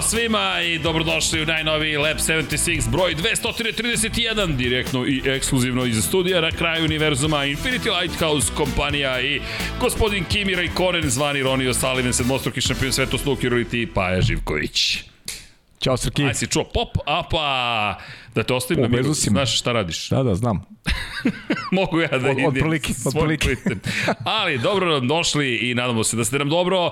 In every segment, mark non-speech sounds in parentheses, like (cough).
Ćao svima i dobrodošli u najnoviji Lab 76 broj 231 direktno i ekskluzivno iz studija na kraju univerzuma Infinity Lighthouse kompanija i gospodin Kimi Raikkonen zvani Ronio Saliven sedmostruki šampion sveta i Paja Živković. Ćao Srki. Aj si čuo pop, apa, da te ostavim na Pobezu miru, znaš šta radiš. Da, da, znam. (laughs) Mogu ja da Od- idem otprilike, svoj otprilike. putem. Ali dobro nam došli i nadamo se da ste nam dobro.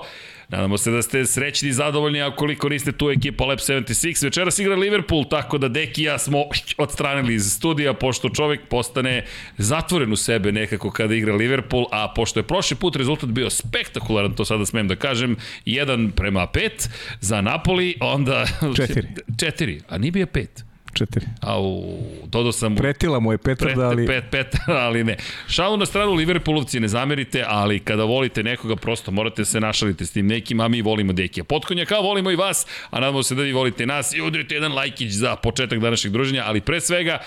Nadamo se da ste srećni i zadovoljni, a koliko niste tu ekipa Lab 76. Večeras igra Liverpool, tako da Deki i ja smo odstranili iz studija, pošto čovek postane zatvoren u sebe nekako kada igra Liverpool, a pošto je prošli put rezultat bio spektakularan, to sada smem da kažem, 1 prema 5 za Napoli, onda... Četiri. (laughs) 4, a nije bio 5. Četiri. Au, dodao sam Pretila mu je Petar, da ali... Pet, pet, (laughs) ali ne. Šalu na stranu Liverpoolovci ne zamerite, ali kada volite nekoga, prosto morate se našaliti s tim nekim, a mi volimo Dekija Potkonjaka, volimo i vas, a nadamo se da vi volite nas i udrite jedan lajkić za početak današnjeg druženja, ali pre svega,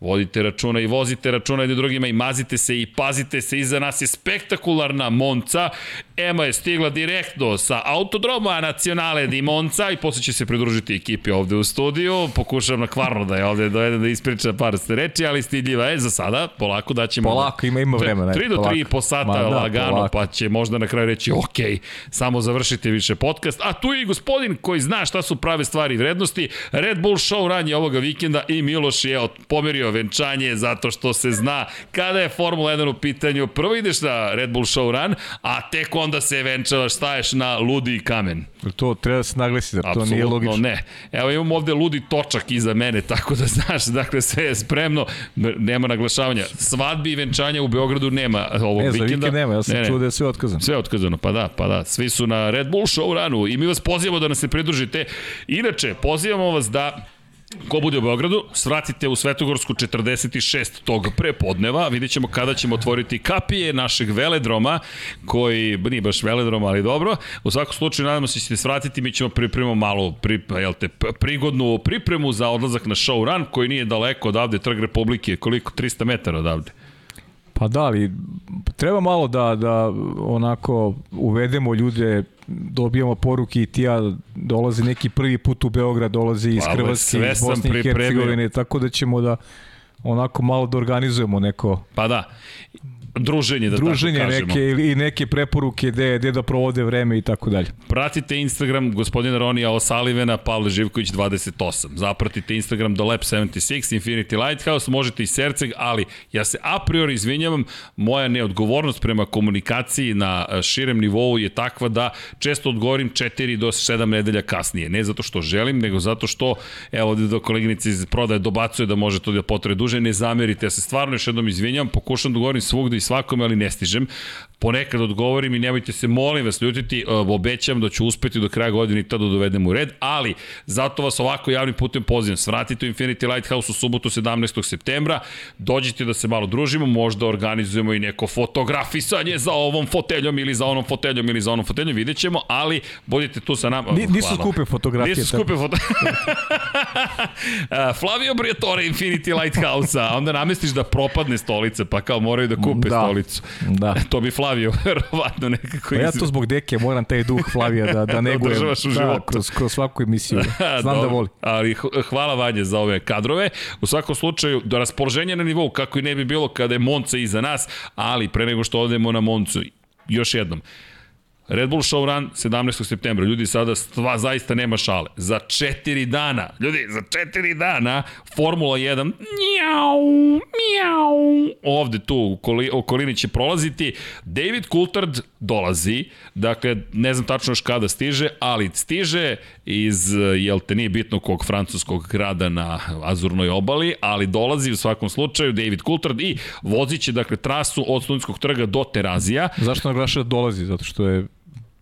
Vodite računa i vozite računa jedni drugima i mazite se i pazite se. Iza nas je spektakularna Monca. Ema je stigla direktno sa autodroma Nacionale di Monca i posle će se pridružiti ekipi ovde u studiju. Pokušavam na kvarno da je ovde dovedem da ispriča par ste reči, ali stidljiva je za sada. Polako da ćemo... Polako, ima- ima vremena, 3 do 3 polako. po sata Ma da, lagano, polako. pa će možda na kraju reći ok, samo završite više podcast. A tu je i gospodin koji zna šta su prave stvari i vrednosti. Red Bull show ranje ovoga vikenda i Miloš je pomerio venčanje zato što se zna kada je Formula 1 u pitanju. Prvo ideš na Red Bull show run, a tek onda se venčavaš, staješ na ludi kamen. To treba da se naglesi, zar to nije logično? ne. Evo imamo ovde ludi točak iza mene, tako da (laughs) znaš, dakle sve je spremno, nema naglašavanja. Svadbi i venčanja u Beogradu nema ovog Ne, za vikenda. vikend nema, ja sam Ne, ne. čuo da je sve otkazano. Sve otkazano, pa da, pa da. Svi su na Red Bull show runu i mi vas pozivamo da nas se pridružite. Inače, pozivamo vas da Ko bude u Beogradu, svratite u Svetogorsku 46 tog prepodneva, vidjet ćemo kada ćemo otvoriti kapije našeg veledroma, koji nije baš veledrom, ali dobro. U svakom slučaju, nadamo se da ćete svratiti, mi ćemo pripremamo malu pri, jel te, prigodnu pripremu za odlazak na show run, koji nije daleko odavde, Trg Republike, koliko? 300 metara odavde. Pa da, ali treba malo da, da onako uvedemo ljude, dobijamo poruke i ti ja dolazi neki prvi put u Beograd, dolazi iz Pa, ali Hrvatske, iz Bosne i. Hercegovine, tako da ćemo da onako malo da organizujemo neko Pa da, druženje, da druženje tako kažemo. neke ili i neke preporuke gde, gde da provode vreme i tako dalje. Pratite Instagram gospodina Ronija Osalivena, Pavle Živković 28. Zapratite Instagram do Lab 76, Infinity Lighthouse, možete i Serceg, ali ja se a priori izvinjavam, moja neodgovornost prema komunikaciji na e, širem nivou je takva da često odgovorim 4 do 7 nedelja kasnije. Ne zato što želim, nego zato što, evo ovde do koleginice iz prodaje dobacuje da može to da potraje duže, ne zamerite. Ja se stvarno još jednom izvinjam, pokušam da govorim svugde i svakome, ali ne stižem. Ponekad odgovorim i nemojte se, molim vas, ljutiti, e, obećam da ću uspeti do kraja godine i tada da dovedem u red, ali zato vas ovako javnim putem pozivam. Svratite u Infinity Lighthouse u subotu 17. septembra, dođite da se malo družimo, možda organizujemo i neko fotografisanje za ovom foteljom ili za onom foteljom ili za onom foteljom, vidjet ćemo, ali budite tu sa nama. Ni- nisu skupe fotografije, Nisu skupe fotografije. (laughs) Flavio Briatore Infinity Lighthouse-a, onda namestiš da propadne stolica, pa kao moraju da kupe Da. Stolicu. Da. (laughs) To bi Flavio (laughs) verovatno nekako Pa ja to zbog deke moram taj duh Flavija da, (laughs) da negujem. održavaš u da, životu. kroz, kroz svaku emisiju. Znam da Dobro, voli. Ali hvala Vanje za ove kadrove. U svakom slučaju, do raspoloženja na nivou, kako i ne bi bilo kada je Monca iza nas, ali pre nego što odemo na Moncu, još jednom, Red Bull Show Run 17. septembra. Ljudi, sada stva, zaista nema šale. Za četiri dana, ljudi, za četiri dana Formula 1 mjau, mjau, ovde tu u koli, okolini će prolaziti. David Coulthard dolazi, dakle, ne znam tačno još kada stiže, ali stiže iz, jel te nije bitno kog francuskog grada na Azurnoj obali, ali dolazi u svakom slučaju David Coulthard i vozit će, dakle, trasu od Studentskog trga do Terazija. Zašto naglaša da dolazi? Zato što je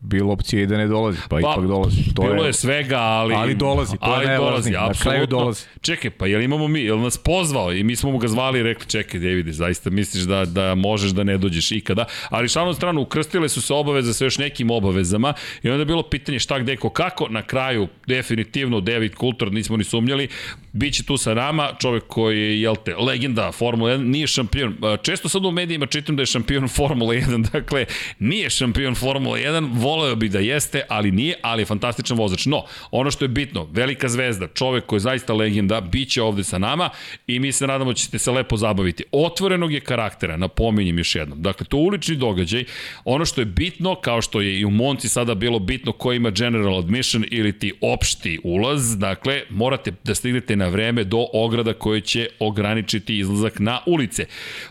bilo opcije i da ne dolazi, pa, ipak dolazi. To bilo je, svega, ali... Ali dolazi, to je ali najvažnije. dolazi, Na kraju apsolutno. dolazi. Čekaj, pa jel imamo mi, jel nas pozvao i mi smo mu ga zvali i rekli, čekaj, Davide, zaista misliš da, da možeš da ne dođeš ikada, ali šalnom stranu, ukrstile su se obaveze sa još nekim obavezama i onda je bilo pitanje šta, gde, ko, kako, na kraju, definitivno, David Coulthard, nismo ni sumnjali, Biće tu sa nama, čovek koji je, jel te, legenda Formula 1, nije šampion. Često sad u medijima čitam da je šampion (laughs) Formula 1, dakle, nije šampion Formula 1, voleo bi da jeste, ali nije, ali je fantastičan vozač. No, ono što je bitno, velika zvezda, čovek koji je zaista legenda, bit će ovde sa nama i mi se nadamo da ćete se lepo zabaviti. Otvorenog je karaktera, napominjem još jednom. Dakle, to ulični događaj, ono što je bitno, kao što je i u Monci sada bilo bitno ko ima general admission ili ti opšti ulaz, dakle, morate da stignete na vreme do ograda koje će ograničiti izlazak na ulice.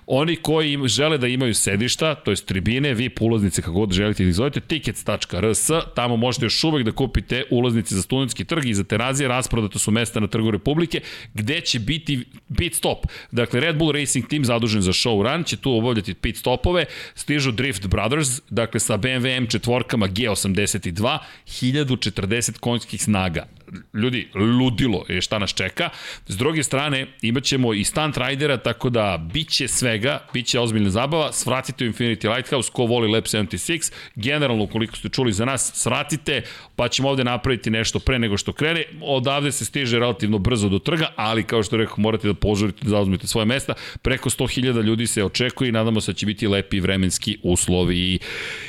Oni koji im žele da imaju sedišta, to je tribine, vi ulaznice kako god želite da izvolite, tickets.rs, tamo možete još uvek da kupite ulaznice za studentski trg i za terazije, rasprodato su mesta na trgu Republike, gde će biti pit stop. Dakle, Red Bull Racing Team zadužen za show run će tu obavljati pit stopove, stižu Drift Brothers, dakle sa BMW M4-kama G82, 1040 konjskih snaga ljudi, ludilo je šta nas čeka. S druge strane, imat ćemo i stunt ridera, tako da bit će svega, bit će ozbiljna zabava, svratite u Infinity Lighthouse, ko voli Lab 76, generalno, ukoliko ste čuli za nas, svratite, pa ćemo ovde napraviti nešto pre nego što krene. Odavde se stiže relativno brzo do trga, ali kao što rekao, morate da požurite da zauzmete svoje mesta. Preko 100.000 ljudi se očekuje i nadamo se da će biti lepi vremenski uslovi i,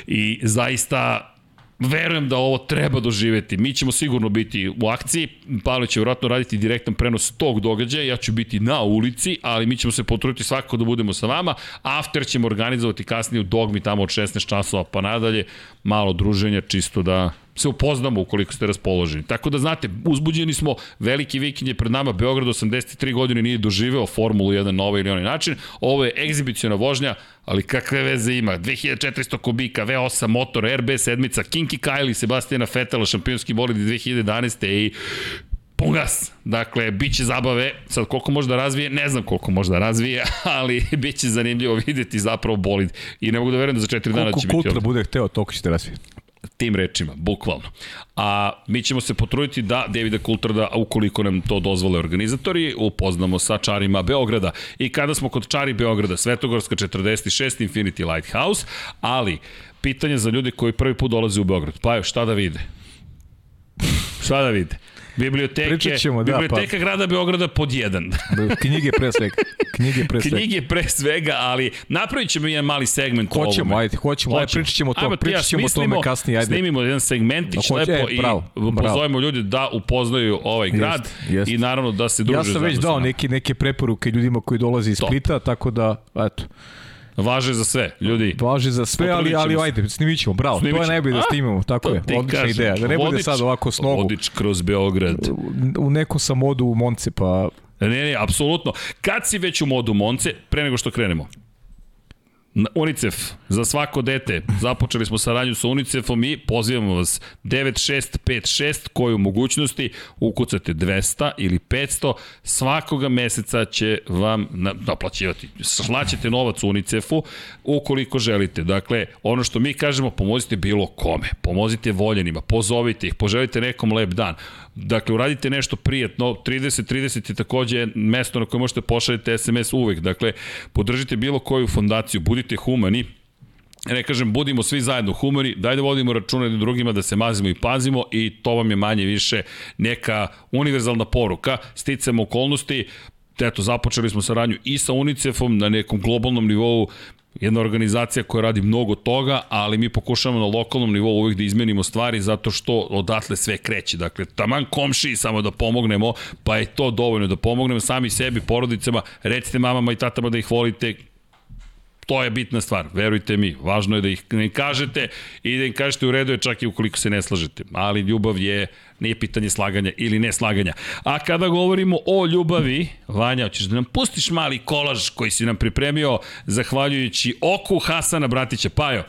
i zaista verujem da ovo treba doživeti. Mi ćemo sigurno biti u akciji, Pavle će vjerojatno raditi direktan prenos tog događaja, ja ću biti na ulici, ali mi ćemo se potruditi svako da budemo sa vama. After ćemo organizovati kasnije u dogmi tamo od 16 časova pa nadalje, malo druženja čisto da se upoznamo ukoliko ste raspoloženi. Tako da znate, uzbuđeni smo, veliki vikend je pred nama, Beograd 83 godine nije doživeo Formulu 1 na ovaj ili onaj način. Ovo je egzibicijona vožnja, ali kakve veze ima? 2400 kubika, V8 motor, RB sedmica, Kinky Kylie, Sebastiana Fetela, šampionski bolid 2011. i pun gas. Dakle, bit će zabave, sad koliko može da razvije, ne znam koliko može da razvije, (laughs) ali bit će zanimljivo videti zapravo bolid. I ne mogu da verujem da za četiri dana će biti... Koliko kultura bude hteo, toliko ćete razvijeti tim rečima, bukvalno. A mi ćemo se potruditi da Davida Kultrada, ukoliko nam to dozvole organizatori, upoznamo sa čarima Beograda. I kada smo kod čari Beograda, Svetogorska 46, Infinity Lighthouse, ali pitanje za ljude koji prvi put dolaze u Beograd. Pa evo, šta da vide? Šta da vide? Biblioteke, ćemo, da, biblioteka pa... grada Beograda pod jedan. Knjige pre svega. Knjige pre svega. Knjige pre svega, ali napravit ćemo jedan mali segment hoćemo, o ovome. Hoćemo, ajde, hoćemo, ajde, pričat ćemo to, ajde, pričat ćemo o tome kasnije, ajde. Snimimo jedan segmentić no, lepo e, bravo, i pozovemo ljudi da upoznaju ovaj grad jest, jest. i naravno da se druže. Ja sam već dao neke, neke preporuke ljudima koji dolaze iz Splita, tako da, eto. Važe za sve, ljudi. Važe za sve, ali, ali ajde, snimit ćemo, bravo. Snimit ćemo. To je najbolje da snimimo, tako je. Odlična kažem, ideja. Da ne bude sad ovako s nogu. Vodič kroz Beograd. U nekom sam modu u Monce, pa... Ne, ne, apsolutno. Kad si već u modu Monce, pre nego što krenemo? UNICEF za svako dete. Započeli smo saradnju sa UNICEFom i pozivamo vas 9656 koju mogućnosti ukucate 200 ili 500 svakoga meseca će vam naplaćivati. Slaćete novac UNICEF-u ukoliko želite. Dakle, ono što mi kažemo, pomozite bilo kome. Pomozite voljenima, pozovite ih, poželite nekom lep dan. Dakle, uradite nešto prijatno, 30-30 je takođe mesto na koje možete pošaljati SMS uvek. Dakle, podržite bilo koju fondaciju, budite humani, ne kažem, budimo svi zajedno humori, daj da vodimo računa jednim drugima, da se mazimo i pazimo i to vam je manje više neka univerzalna poruka. Sticamo okolnosti, eto, započeli smo saradnju i sa UNICEF-om na nekom globalnom nivou, jedna organizacija koja radi mnogo toga, ali mi pokušavamo na lokalnom nivou uvijek da izmenimo stvari zato što odatle sve kreće. Dakle, taman komši samo da pomognemo, pa je to dovoljno da pomognemo sami sebi, porodicama, recite mamama i tatama da ih volite, To je bitna stvar, verujte mi. Važno je da ih ne kažete i da im kažete u redu je čak i ukoliko se ne slažete. Ali ljubav je, nije pitanje slaganja ili ne slaganja. A kada govorimo o ljubavi, Vanja, hoćeš da nam pustiš mali kolaž koji si nam pripremio zahvaljujući oku Hasana Bratića Pajo,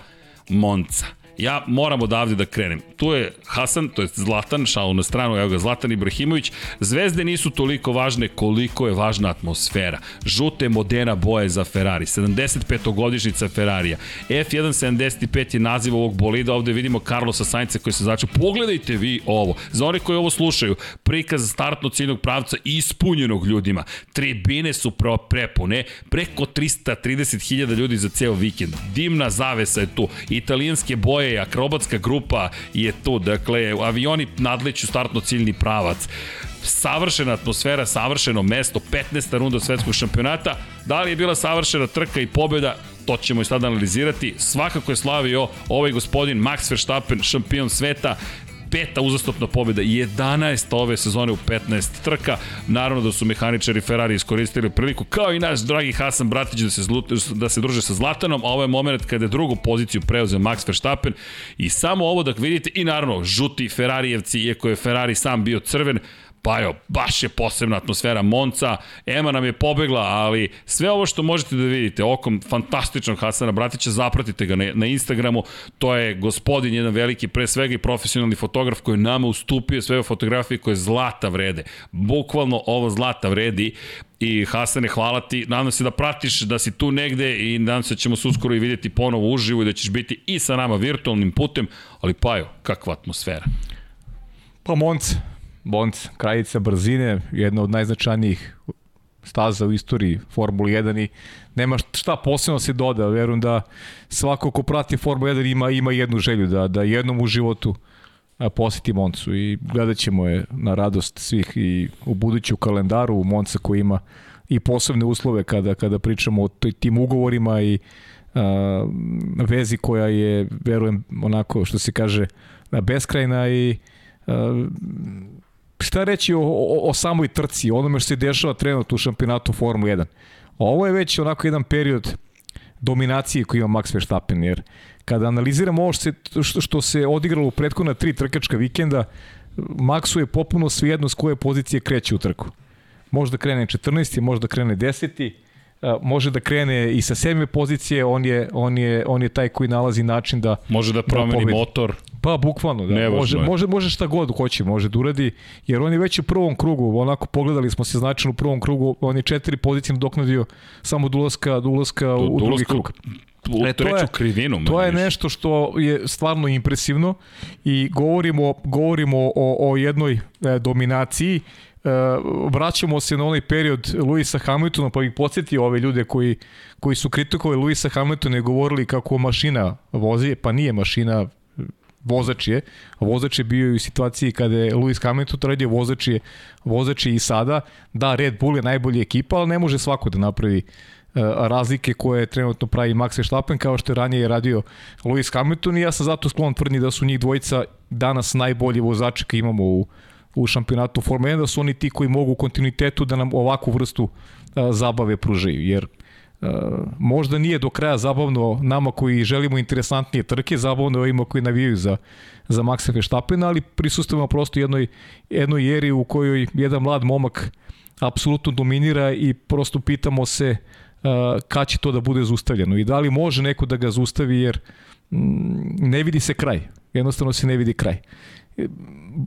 Monca. Ja moram odavde da krenem. Tu je Hasan, to je Zlatan, šalu na stranu, evo ga Zlatan Ibrahimović. Zvezde nisu toliko važne koliko je važna atmosfera. Žute modena boje za Ferrari, 75-godišnica Ferrarija. F175 je naziv ovog bolida, ovde vidimo Carlosa Sainca koji se začeo. Pogledajte vi ovo. Za one koji ovo slušaju, prikaz startno ciljnog pravca ispunjenog ljudima. Tribine su prepune, preko 330.000 ljudi za ceo vikend. Dimna zavesa je tu. Italijanske boje je, akrobatska grupa je tu, dakle, avioni nadleću startno ciljni pravac savršena atmosfera, savršeno mesto, 15. runda svetskog šampionata. Da li je bila savršena trka i pobjeda? To ćemo i sad analizirati. Svakako je slavio ovaj gospodin Max Verstappen, šampion sveta peta uzastopna pobjeda, 11 ove sezone u 15 trka. Naravno da su mehaničari Ferrari iskoristili priliku, kao i naš dragi Hasan Bratić da se, zlut, da se druže sa Zlatanom, a ovo je moment kada je drugu poziciju preuzeo Max Verstappen i samo ovo da vidite i naravno žuti Ferrarijevci, iako je Ferrari sam bio crven, Pa jo, baš je posebna atmosfera Monca, Ema nam je pobegla, ali sve ovo što možete da vidite okom fantastičnog Hasana Bratića, zapratite ga na, na Instagramu, to je gospodin, jedan veliki, pre svega i profesionalni fotograf koji nama ustupio sve fotografije koje zlata vrede. Bukvalno ovo zlata vredi I Hasane, hvala ti. Nadam se da pratiš, da si tu negde i nadam se da ćemo se uskoro i videti ponovo uživo i da ćeš biti i sa nama virtualnim putem, ali pa jo, kakva atmosfera. Pa Monce, Bonc, krajica brzine, jedna od najznačajnijih staza u istoriji Formule 1 i nema šta posebno se doda, verujem da svako ko prati Formulu 1 ima, ima jednu želju da, da jednom u životu poseti Moncu i gledat ćemo je na radost svih i u buduću kalendaru Monca koji ima i posebne uslove kada, kada pričamo o tim ugovorima i a, vezi koja je, verujem, onako što se kaže, beskrajna i šta reći o, o, o samoj trci, onome što se dešava trenutno u šampionatu Formula 1. Ovo je već onako jedan period dominacije koji ima Max Verstappen, jer kada analiziramo ovo što se, što, se odigralo u prethodna tri trkačka vikenda, Maxu je popuno svejedno s koje pozicije kreće u trku. Može da krene 14. može da krene 10 može da krene i sa sedme pozicije, on je, on je, on je taj koji nalazi način da može da promeni da motor. Pa bukvalno, da. može, može, može šta god hoće, može da uradi, jer on je već u prvom krugu, onako pogledali smo se značajno u prvom krugu, on je četiri pozicije doknadio samo do ulaska, do ulaska do, u drugi krug u e, treću je, krivinu. To je nešto što je stvarno impresivno i govorimo, govorimo o, o jednoj e, dominaciji E, vraćamo se na onaj period Luisa Hamiltona, pa bih podsjetio ove ljude koji, koji su kritikovali Luisa Hamiltona i govorili kako mašina vozi, pa nije mašina vozač je. Vozač je bio u situaciji kada je Lewis Hamilton radio, vozač je, vozač je i sada. Da, Red Bull je najbolja ekipa, ali ne može svako da napravi e, razlike koje trenutno pravi Max Verstappen kao što je ranije radio Lewis Hamilton i ja sam zato sklon tvrdnji da su njih dvojica danas najbolji vozači koji imamo u, u šampionatu Formule 1, da su oni ti koji mogu u kontinuitetu da nam ovakvu vrstu a, zabave pružaju, jer a, možda nije do kraja zabavno nama koji želimo interesantnije trke, zabavno je ovima koji navijaju za, za Maxa Verstappena, ali prisustujemo prosto jednoj, jednoj eri u kojoj jedan mlad momak apsolutno dominira i prosto pitamo se uh, kad će to da bude zustavljeno i da li može neko da ga zustavi jer mm, ne vidi se kraj, jednostavno se ne vidi kraj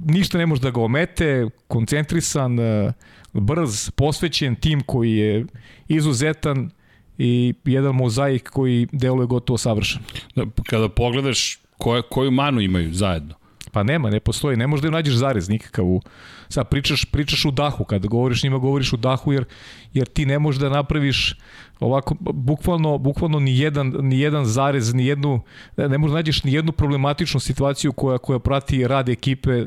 ništa ne može da ga omete, koncentrisan, e, brz, posvećen tim koji je izuzetan i jedan mozaik koji deluje gotovo savršen. Da, kada pogledaš koje, koju manu imaju zajedno? Pa nema, ne postoji, ne možeš da im nađeš zarez nikakav u, sad pričaš, pričaš u dahu, kada govoriš njima govoriš u dahu jer, jer ti ne možeš da napraviš ovako, bukvalno, bukvalno ni jedan, ni jedan zarez, ni jednu, ne možeš da nađeš ni jednu problematičnu situaciju koja, koja prati rad ekipe e,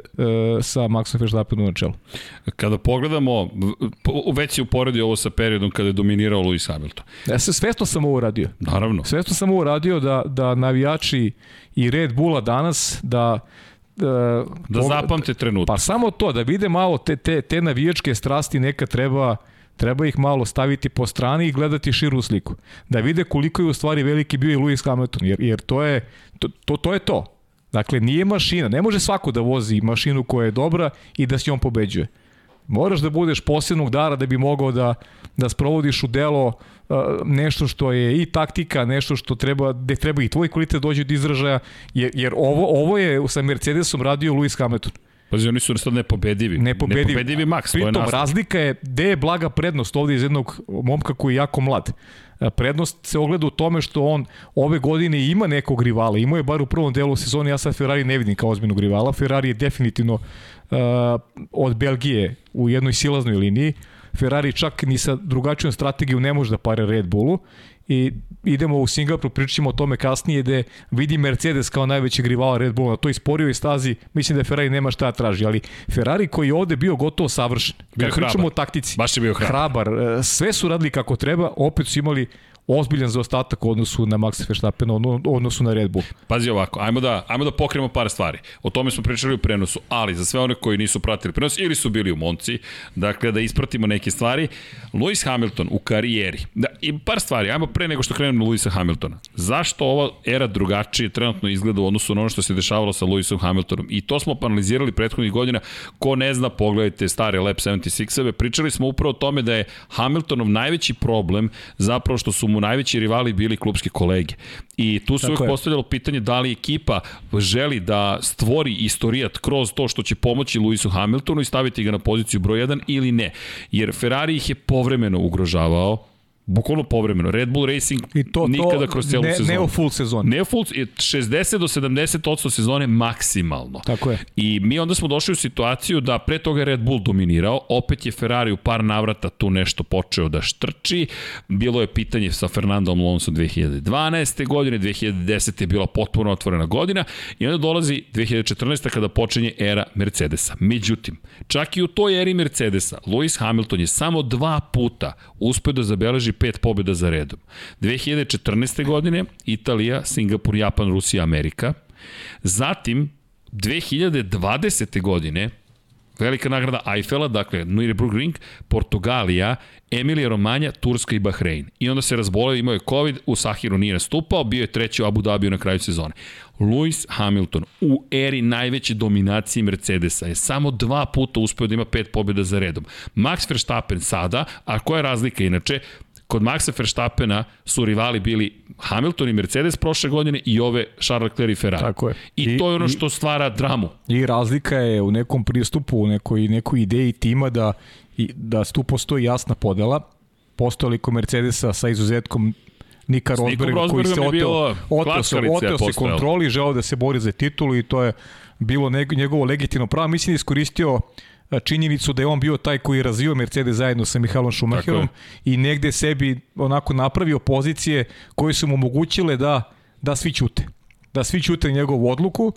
sa Maxom Verstappenom na čelu. Kada pogledamo, već si uporedio ovo sa periodom kada je dominirao Lewis Hamilton. Ja se svesno sam ovo radio. Naravno. Svesno sam ovo radio da, da navijači i Red Bulla danas, da da, da zapamte trenutak. Pa samo to, da vide malo te, te, te navijačke strasti neka treba treba ih malo staviti po strani i gledati širu sliku. Da vide koliko je u stvari veliki bio i Lewis Hamilton, jer, jer to, je, to, to, to je to. Dakle, nije mašina, ne može svako da vozi mašinu koja je dobra i da se on pobeđuje. Moraš da budeš posebnog dara da bi mogao da, da sprovodiš u delo uh, nešto što je i taktika, nešto što treba, gde treba i tvoj kvalitet dođe do izražaja, jer, jer ovo, ovo je sa Mercedesom radio Lewis Hamilton. Pazi, oni su sad nepobedivi. Nepobedivi. Nepobedivi Max, Pritom, to je razlika je, gde je blaga prednost ovde iz jednog momka koji je jako mlad. E, prednost se ogleda u tome što on ove godine ima nekog rivala. Imao je bar u prvom delu sezoni, ja sad Ferrari ne vidim kao ozbiljnog rivala. Ferrari je definitivno uh, od Belgije u jednoj silaznoj liniji. Ferrari čak ni sa drugačijom strategijom ne može da pare Red Bullu i idemo u Singapur, pričamo o tome kasnije, gde vidi Mercedes kao najveći rivala Red Bulla na toj sporijoj stazi, mislim da Ferrari nema šta da traži, ali Ferrari koji je ovde bio gotovo savršen. Bio Kad pričamo o taktici, Baš je bio hrabar. hrabar. E, sve su radili kako treba, opet su imali ozbiljan zaostatak u odnosu na Max Verstappen, u odnosu na Red Bull. Pazi ovako, ajmo da, ajmo da pokrijemo par stvari. O tome smo pričali u prenosu, ali za sve one koji nisu pratili prenos ili su bili u Monci, dakle da ispratimo neke stvari, Lewis Hamilton u karijeri, da, i par stvari, ajmo pre nego što krenemo na Lewisa Hamiltona. Zašto ova era drugačije trenutno izgleda u odnosu na ono što se dešavalo sa Lewisom Hamiltonom? I to smo analizirali prethodnih godina, ko ne zna, pogledajte stare Lab 76-eve, pričali smo upravo o tome da je Hamiltonov najveći problem zapravo što su mu najveći rivali bili klubske kolege. I tu se uvek postavljalo pitanje da li ekipa želi da stvori istorijat kroz to što će pomoći Lewisu Hamiltonu i staviti ga na poziciju broj 1 ili ne. Jer Ferrari ih je povremeno ugrožavao, Bukvalno povremeno. Red Bull Racing I to, nikada kroz celu ne, sezonu. Ne u full sezonu. Ne u full, 60 do 70% sezone maksimalno. Tako je. I mi onda smo došli u situaciju da pre toga je Red Bull dominirao, opet je Ferrari u par navrata tu nešto počeo da štrči. Bilo je pitanje sa Fernandom Alonso 2012. godine, 2010. je bila potpuno otvorena godina i onda dolazi 2014. kada počinje era Mercedesa. Međutim, čak i u toj eri Mercedesa, Lewis Hamilton je samo dva puta uspeo da zabeleži beleži pet pobjeda za redom. 2014. godine Italija, Singapur, Japan, Rusija, Amerika. Zatim, 2020. godine Velika nagrada Eiffela, dakle Nürburgring, Portugalija, Emilija Romanja, Turska i Bahrein. I onda se razbolio, imao je COVID, u Sahiru nije nastupao, bio je treći u Abu Dhabiju na kraju sezone. Lewis Hamilton u eri najveće dominacije Mercedesa je samo dva puta uspeo da ima pet pobjeda za redom. Max Verstappen sada, a koja je razlika inače, Kod Maxa Verstappena su rivali bili Hamilton i Mercedes prošle godine i ove Charles Leclerc i Ferrari. Tako je. I, I to je ono što stvara dramu. I razlika je u nekom pristupu, u nekoj, nekoj ideji tima da, i, da tu postoji jasna podela. Postoji kod Mercedesa sa izuzetkom Nika Rosberga koji se oteo, oteo, se, oteo se kontroli, želeo da se bori za titulu i to je bilo njegovo legitimno pravo. Mislim da iskoristio uh, činjenicu da je on bio taj koji je razvio Mercedes zajedno sa Mihalom Schumacherom i negde sebi onako napravio pozicije koje su mu omogućile da, da svi ćute da svi ćute njegovu odluku,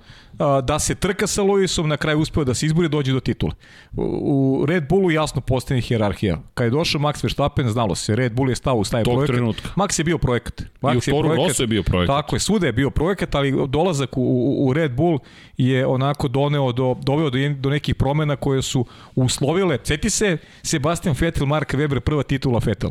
da se trka sa Lewisom, na kraju uspeo da se izbori dođe do titule. U Red Bullu jasno postane hjerarhija. Kad je došao Max Verstappen, znalo se, Red Bull je stao u staje projekat. Trenutka. Max je bio projekat. Max I u Toru Rosso je bio projekat. Tako je, svuda je bio projekat, ali dolazak u, u, u Red Bull je onako doneo do, doveo do, do nekih promena koje su uslovile. Ceti se Sebastian Vettel, Mark Webber, prva titula Vettel.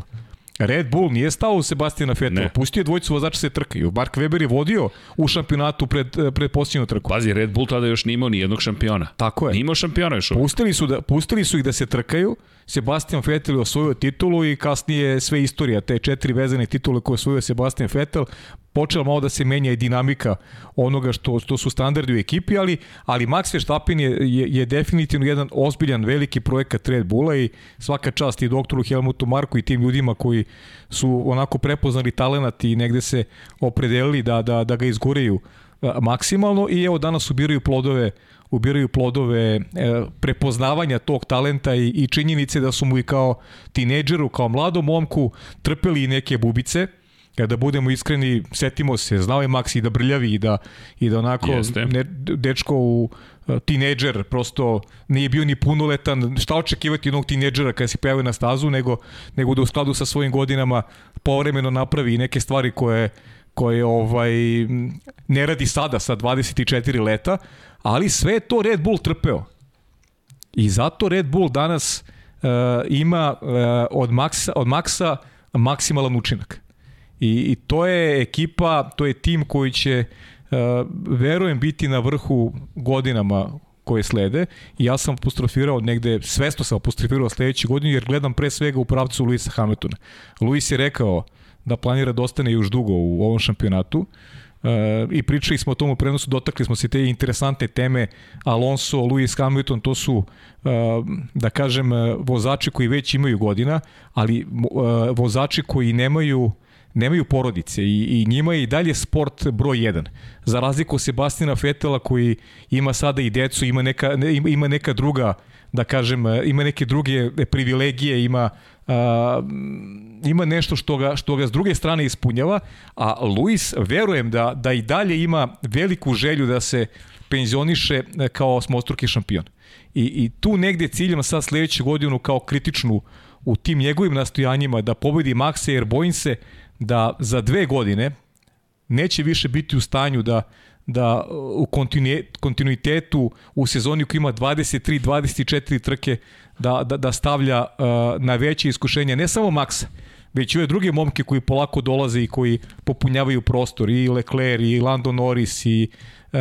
Red Bull nije stao u Sebastina Vettel, pustio je dvojicu vozača se trkaju. Mark Weber je vodio u šampionatu pred, pred posljednju trku. Pazi, Red Bull tada još nije imao ni jednog šampiona. Tako je. Nije imao šampiona još. Pustili su, da, pustili su ih da se trkaju, Sebastian Vettel osvojio titulu i kasnije sve istorija, te četiri vezane titule koje osvojio Sebastian Vettel, počela malo da se menja i dinamika onoga što, što su standardi u ekipi, ali, ali Max Verstappen je, je, je definitivno jedan ozbiljan veliki projekat Red Bulla i svaka čast i doktoru Helmutu Marku i tim ljudima koji su onako prepoznali talenat i negde se opredelili da, da, da ga izgoreju maksimalno i evo danas ubiraju plodove ubiraju plodove e, prepoznavanja tog talenta i, i činjenice da su mu i kao tinejdžeru, kao mladom momku trpeli neke bubice, kada budemo iskreni, setimo se, znao je Max i da brljavi i da, i da onako ne, dečko u e, tinejdžer, prosto nije bio ni punoletan, šta očekivati jednog tinejdžera kada se pojavio na stazu, nego, nego da u skladu sa svojim godinama povremeno napravi neke stvari koje koje ovaj ne radi sada sa 24 leta, ali sve to Red Bull trpeo. I zato Red Bull danas uh, ima uh, od Maxa, od Maxa maksimalan učinak. I, I to je ekipa, to je tim koji će uh, verujem biti na vrhu godinama koje slede i ja sam apostrofirao negde, svesto sam apostrofirao sledeće godine jer gledam pre svega u pravcu Luisa Hamiltona. Luis je rekao da planira da ostane još dugo u ovom šampionatu. Uh, i pričali smo o tomu prenosu, dotakli smo se te interesantne teme Alonso, Lewis Hamilton, to su uh, da kažem vozači koji već imaju godina, ali uh, vozači koji nemaju nemaju porodice i, i njima je i dalje sport broj 1. Za razliku Sebastina Fetela koji ima sada i decu, ima neka, ima neka druga da kažem, ima neke druge privilegije, ima a, ima nešto što ga, što ga s druge strane ispunjava, a Luis verujem da, da i dalje ima veliku želju da se penzioniše e, kao smostruki šampion. I, I tu negde ciljam sad sledeću godinu kao kritičnu u tim njegovim nastojanjima da pobedi Maxa jer bojim se da za dve godine neće više biti u stanju da da u kontinuitetu u sezoni koji ima 23 24 trke da, da, da stavlja uh, na veće iskušenje ne samo Maxa već i ove druge momke koji polako dolaze i koji popunjavaju prostor i Leclerc i Lando Norris i uh,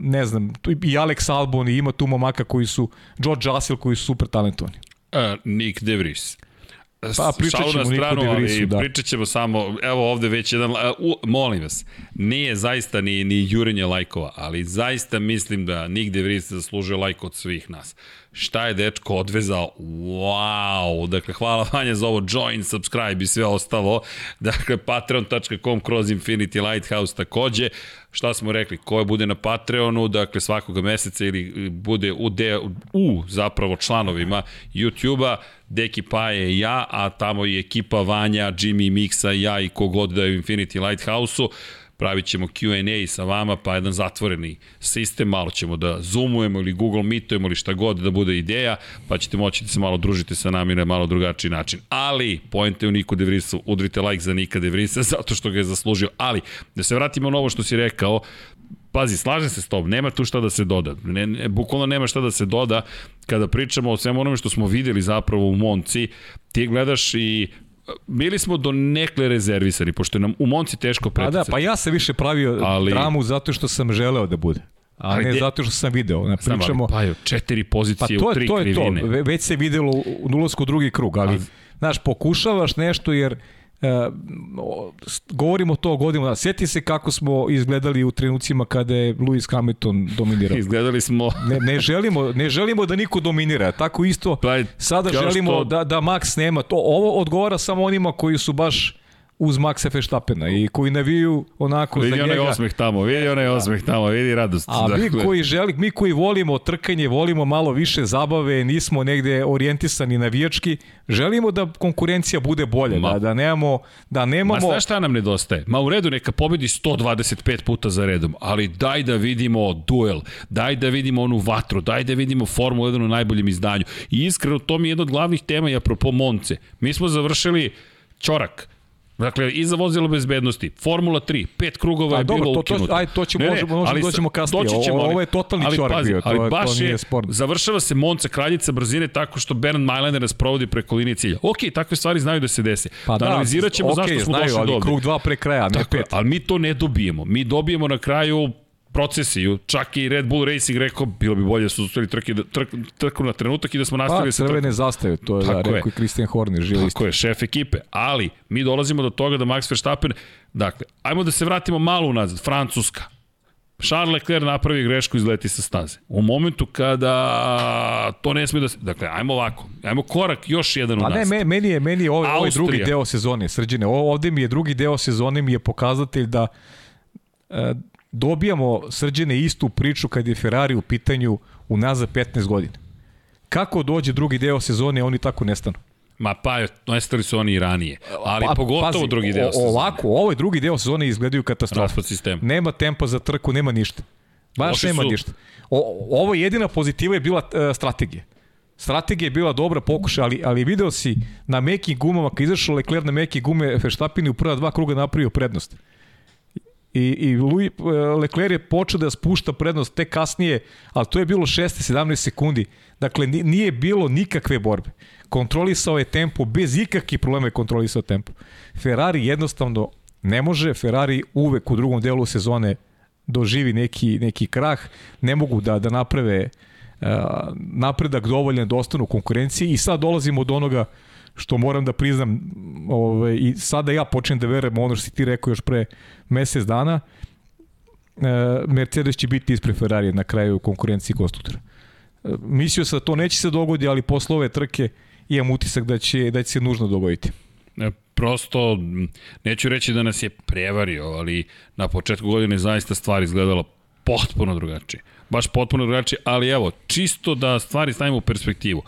ne znam i Alex Albon i ima tu momaka koji su George Russell koji su super talentovani. Uh, Nick De Vries Pa pričat ćemo stranu, ali da. pričat ćemo samo, evo ovde već jedan, u, molim vas, nije zaista ni, ni jurenje lajkova, ali zaista mislim da nigde Vries zaslužuje lajk od svih nas. Šta je dečko odvezao? Wow! Dakle, hvala Vanja za ovo join, subscribe i sve ostalo. Dakle, patreon.com kroz Infinity Lighthouse takođe. Šta smo rekli? Ko bude na Patreonu, dakle, svakog meseca ili bude u, de, u zapravo članovima YouTube-a, Deki Paje i ja, a tamo i ekipa Vanja, Jimmy Mixa, ja i kogod da je u Infinity Lighthouse-u pravit ćemo Q&A sa vama, pa jedan zatvoreni sistem, malo ćemo da zoomujemo ili Google Meetujemo ili šta god da bude ideja, pa ćete moći da se malo družite sa nami na malo drugačiji način. Ali, pojente u Niku De Vrisu, udrite like za Nika De Vrisa, (laughs) zato što ga je zaslužio. Ali, da se vratimo na ovo što si rekao, Pazi, slažem se s tobom, nema tu šta da se doda. Ne, ne, bukvalno nema šta da se doda. Kada pričamo o svemu onome što smo videli zapravo u Monci, ti gledaš i bili smo do nekle rezervisani, pošto nam u Monci teško preticati. Pa da, pa ja sam više pravio ali... dramu zato što sam želeo da bude. A ne zato što sam video. Ne, pričamo... Pa jo, četiri pozicije pa to je, u tri to je krivine. To. Već se videlo u ulazku drugi krug, ali, A... znaš, pokušavaš nešto jer govorimo to godinama, sjeti se kako smo izgledali u trenucima kada je Lewis Hamilton dominirao. (laughs) Izgledali smo... (laughs) ne, ne, želimo, ne želimo da niko dominira, tako isto pa, sada želimo što... da, da Max nema to. Ovo odgovara samo onima koji su baš uz Maxa Feštapena i koji naviju onako vidi za njega. Vidi onaj osmeh tamo, vidi onaj osmeh tamo, vidi radost. A dakle. mi koji želi, mi koji volimo trkanje, volimo malo više zabave, nismo negde orijentisani navijački, želimo da konkurencija bude bolja, Ma. da, da nemamo, da nemamo... Ma znaš šta nam nedostaje? Ma u redu neka pobedi 125 puta za redom, ali daj da vidimo duel, daj da vidimo onu vatru, daj da vidimo Formulu 1 u najboljem izdanju. I iskreno, to mi je jedna od glavnih tema i apropo Monce. Mi smo završili čorak, Dakle, i za vozilo bezbednosti, Formula 3, pet krugova je dobro, bilo ukinuto. To, aj, to ćemo, ne, možemo, možemo doćemo kasnije. Doći ćemo, ali, ovo je totalni ali, čorak pazi, bio, to, ali baš to nije sporno. Završava se Monca kraljica brzine tako što Bernd Majlander nas provodi preko linije cilja. Ok, takve stvari znaju da se dese. Pa da, da analizirat ćemo okay, zašto smo znaju, došli ali krug dva pre kraja, ne tako, pet. Ali mi to ne dobijemo. Mi dobijemo na kraju procesiju, čak i Red Bull Racing rekao, bilo bi bolje da su uspeli trke, trk, trku na trenutak i da smo nastavili pa, sa trkom. Pa, zastave, to je Tako da, rekao i Christian Horner, živi Tako je, šef ekipe. Ali, mi dolazimo do toga da Max Verstappen, dakle, ajmo da se vratimo malo unazad, Francuska. Charles Leclerc napravi grešku i izleti sa staze. U momentu kada to ne smije da se... Dakle, ajmo ovako. Ajmo korak još jedan u nas. A ne, meni je, meni je ovaj, ovaj drugi deo sezone, srđine. Ovde mi je drugi deo sezone mi je pokazatelj da e, dobijamo srđene istu priču kad je Ferrari u pitanju unazad 15 godina. Kako dođe drugi deo sezone, oni tako nestanu. Ma pa, nestali su oni i ranije. Ali pa, pogotovo pazi, drugi deo sezone. Ovako, ovaj drugi deo sezone izgledaju katastrofa. Raspad sistem. Nema tempa za trku, nema ništa. Baš Loši nema su... ništa. O, ovo jedina pozitiva je bila uh, strategija. Strategija je bila dobra pokuša, ali, ali video si na mekim gumama, kad izašao Leclerc na meke gume, Verstappen u prva dva kruga napravio prednost. I, i Louis, e, Leclerc je počeo da spušta prednost te kasnije, ali to je bilo 6-17 sekundi. Dakle, nije bilo nikakve borbe. Kontrolisao je tempo, bez ikakvih problema je kontrolisao tempo. Ferrari jednostavno ne može, Ferrari uvek u drugom delu sezone doživi neki, neki krah, ne mogu da, da naprave uh, napredak dovoljan da ostanu u konkurenciji i sad dolazimo do onoga uh, što moram da priznam ovaj, i sada ja počnem da verujem ono što si ti rekao još pre mesec dana, e, Mercedes će biti ispred Ferrari na kraju konkurenciji konstruktora. E, mislio sam da to neće se dogoditi, ali posle ove trke imam utisak da će, da će se nužno dogoditi. E, prosto, neću reći da nas je prevario, ali na početku godine zaista stvari izgledalo potpuno drugačije. Baš potpuno drugačije, ali evo, čisto da stvari stavimo u perspektivu.